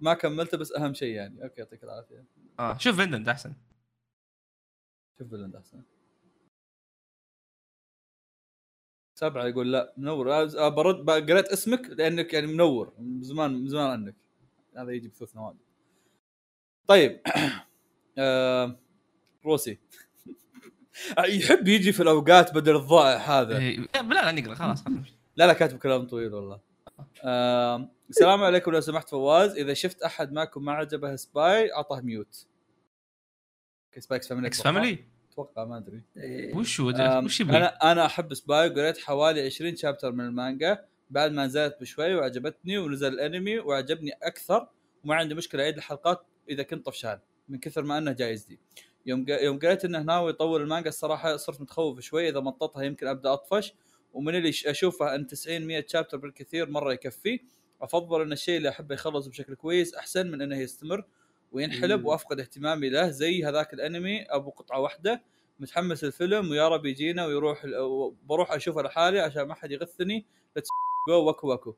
ما كملته بس أهم شيء يعني. أوكي يعطيك العافية. آه شوف فيندنت أحسن. شوف بلند أحسن. سبعة يقول لا منور. آه، برد قريت اسمك لأنك يعني منور. من زمان من زمان عنك. هذا يجي بثلث نوادي. طيب. آه روسي. يحب يجي في الأوقات بدل الضائع هذا. إيه، لا لا نقرأ خلاص. لا لا كاتب كلام طويل والله. آه السلام عليكم لو سمحت فواز. إذا شفت أحد معكم ما عجبه Spy اعطه mute. Spy x Family. x Family؟ أتوقع ما أدري. إيه، وش هو وش؟ أنا أنا أحب Spy وقريت حوالي 20 chapter من المانجا. بعد ما نزلت بشوي وعجبتني ونزل الأنمي وعجبني أكثر وما عندي مشكلة أعيد الحلقات إذا كنت طفشان من كثر ما أنه جايز دي يوم يوم قريت إنه ناوي يطول المانجا الصراحة صرت متخوف شوي. إذا مططها يمكن أبدأ أطفش. ومن اللي أشوفه إن 90 100 chapter بالكثير مرة يكفي. أفضل إن الشيء اللي أحبه يخلص بشكل كويس أحسن من إنه يستمر. وينحلب مم. وافقد اهتمامي له زي هذاك الانمي أبو قطعة واحدة متحمس الفيلم ويا رب يجينا ويروح بروح أشوفه لحالي عشان ما حد يغثني let's go わくわく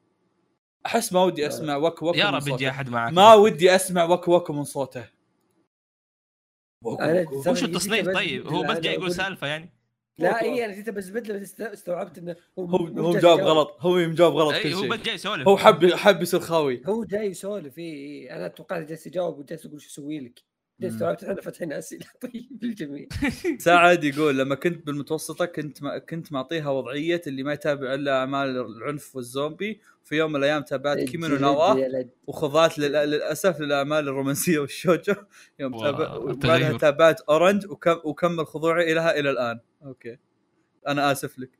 أحس ما ودي أسمع وكو وكو يا رب. يجي أحد معك ما ودي أسمع وكو وكو من صوته وش التصنيف طيب؟ هو بس جاي يقول سالفة يعني لا. اي أنا جيت بزبد له بس استوعبت إنه هو هو جاوب. غلط. هو مجاوب غلط اي كل هو بس شيء جاي يسولف. هو حب حب يصير خاوي. هو جاي يسولف اي اي أنا توقعت جالس يجاوب وجالس يقول شو أسوي لك. استوعبت إحنا فاتحين أسئلة. طيب للجميع سعد يقول لما كنت بالمتوسطة كنت ما كنت معطيها وضعية اللي ما يتابع إلا أعمال العنف والزومبي في يوم من الأيام تابعت كيمونو جلد نوا. وخضعت لل- للأسف للأعمال الرومانسية والشوجو. يوم واو، تابع وبعدها التغير. تابعت أورنج وكم وكمل خضوعي لها إلى الآن. أوكي. أنا آسف لك.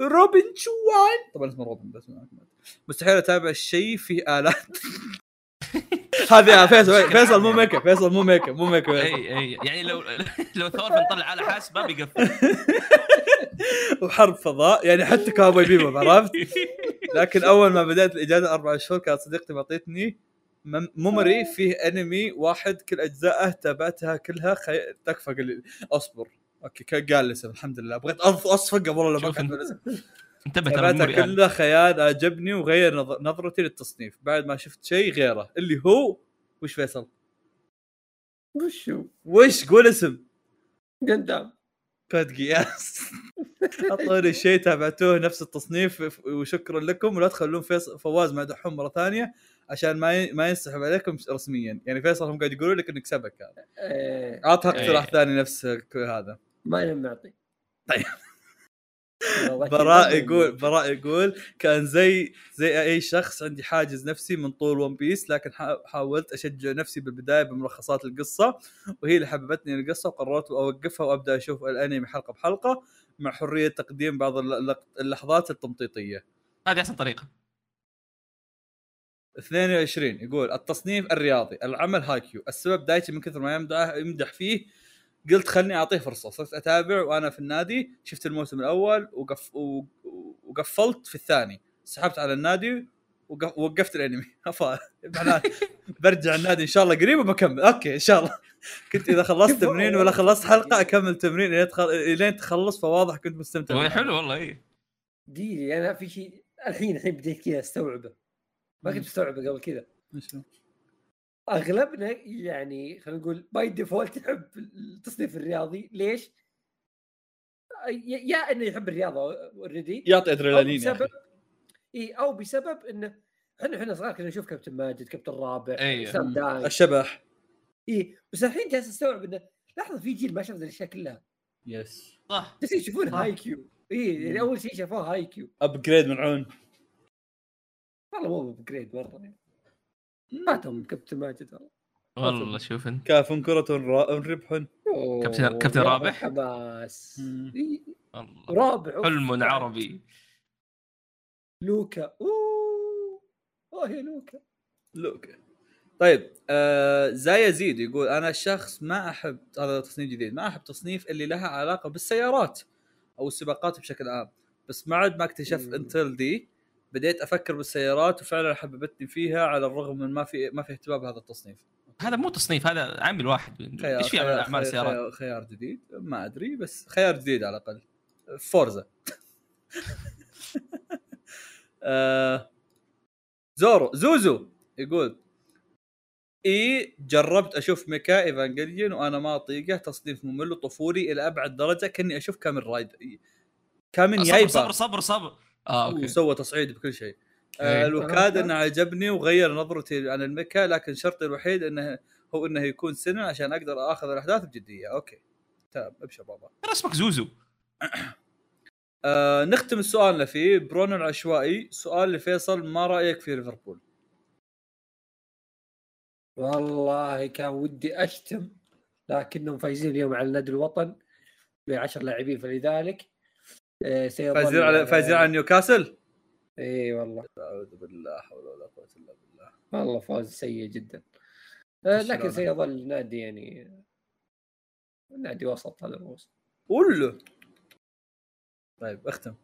روبن شوان طبعا اسمه روبن بس مستحيل أتابع شيء فيه آلات. هذه فيصل فيصل مو ميك فيصل مو ميك مو ميك إي إي يعني لو لو ثور نطلع على حاسبه بيقفل. وحرب فضاء يعني حتى كاوبوي بيبوب عرفت؟ لكن أول ما بدأت الإجازة أربع شهور كانت صديقتي معطيتني ميموري فيه انمي واحد كل اجزائه تابعتها كلها خي... تكفى قل... أصبر. أوكي قال الاسم؟ الحمد لله. بغيت أصفق قبل ولا ما شوف كتب انت. الاسم. انتبه ترى تابعتها الأمور يعني كلها خيال أعجبني وغير نظ- نظرتي للتصنيف. بعد ما شفت شيء غيره. اللي هو وش فيصل؟ وش هو؟ وش؟ قول اسم. قدام كود جياس أعطوني شيء تابعتوه نفس التصنيف وشكرا لكم. ولا تخلون فيصل فواز مع دحوم مرة ثانية عشان ما ما ينسحب عليكم رسميا. يعني فيصل هم قاعد يقولوا لك إنك سبك. هذا إيه، اعطها اقتراح إيه. ثاني نفس هذا. ما أنا معطي طيب. براء. يقول براء يقول كان زي زي أي شخص عندي حاجز نفسي من طول One Piece لكن حا- حاولت أشجع نفسي بالبداية بملخصات القصة وهي اللي حببتني القصة وقررت أوقفها وأبدأ أشوف الأنمي حلقة بحلقة مع حرية تقديم بعض الل- اللحظات التمطيطية هذه أحسن طريقة 22 يقول التصنيف الرياضي العمل Haikyuu السبب دايتي من كثر ما يمدح يمدح فيه قلت خلني أعطيه فرصة. صرت أتابع وأنا في النادي شفت الموسم الأول وقف وقفلت في الثاني. سحبت على النادي وقف- ووقفت الأنمي. برجع النادي إن شاء الله قريب وبكمل. أوكي إن شاء الله. كنت إذا خلصت تمرين ولا خلصت حلقة أكمل تمرين إلين تخل- إلين تخلص فواضح كنت مستمتع. هو بالعمل. حلو والله إي. دي أنا في شيء الحين الحين بديت كذا أستوعبه. ما كنت مستوعبه قبل كذا؟ أغلبنا يعني خلينا نقول by default يحب التصنيف الرياضي. ليش؟ يا إنه يحب الرياضة already يعطي أو ادرينالين بسبب إي أو بسبب إنه إحنا إحنا صغار كنا نشوف كابتن ماجد كابتن رابع. Slam Dunk. الشبح. إي بس الحين جالس أستوعب إنه لحظة في جيل ما شاف الأشياء كلها. yes صح. بس يشوفون. Haikyuu. إي يعني أول شيء شافوه Haikyuu. upgrade ملعون والله مو بجريد مرة. فاتهم كابتن ماجد. والله والله شوف انت. كاف كرة ربح كابتن- كابتن رابح؟ والله. رابع. حلم عربي. لوكا. أوه. أوه يا لوكا. لوك طيب آه زي يزيد يقول أنا شخص ما أحب هذا تصنيف جديد. ما أحب تصنيف اللي لها علاقة بالسيارات أو السباقات بشكل عام. بس بعد ما اكتشفت. Initial D. بديت أفكر بالسيارات وفعلا حببتني فيها على الرغم من ما في ما في اهتمام بهذا التصنيف. هذا مو تصنيف هذا عامل واحد. خيار إيش في أعمال خيار, السيارات؟ خيار, خيار جديد ما أدري بس خيار جديد على الأقل. Forza. آه زورو زوزو يقول إي جربت أشوف ميكا Evangelion وأنا ما أطيقه تصنيف ممل وطفولي إلى أبعد درجة كأني أشوف Kamen Rider. كامل جايبه صبر صبر صبر. آه أوكي. وسوى تصعيد بكل شيء. إيه. آه الوكاد إنه عجبني وغير نظرتي عن الميكا لكن شرطي الوحيد إنه هو إنه يكون سنن عشان أقدر آخذ الأحداث بجدية. أوكي. تمام أبشر بابا. ترى اسمك زوزو. آه نختم سؤالنا فيه. برونو العشوائي سؤال لفيصل ما رأيك في ليفربول؟ والله كان ودي أشتم لكنهم فايزين اليوم على نادي الوطن بعشر لاعبين. فلذلك سيظل فايزين على فايزين على نيوكاسل؟ اي والله. أعوذ بالله حول ولا قوة إلا بالله. والله فوز سيء جدا. آه، لكن. سيظل نادي يعني نادي وسط هذا الوسط قول. طيب اختم.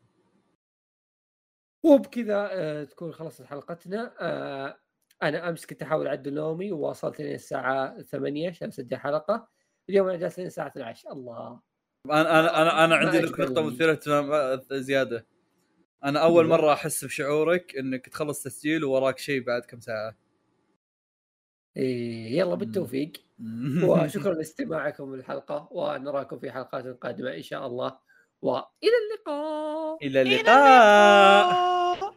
وبكذا آه، تكون خلصت حلقتنا. آه، أنا أمس كنت أحاول اعدل نومي وواصلت لين الساعة 8 عشان أسجل حلقة. اليوم أنا جالس لين الساعة 12 الله. أنا أنا أنا, أنا عندي لك. نقطة مثيرة اهتمام زيادة. أنا أول. مرة أحس بشعورك إنك تخلص تسجيل ووراك شيء بعد كم ساعة. إيه يلا بالتوفيق. وشكرا لاستماعكم للحلقة ونراكم في حلقات قادمة إن شاء الله. وإلى اللقاء. إلى اللقاء.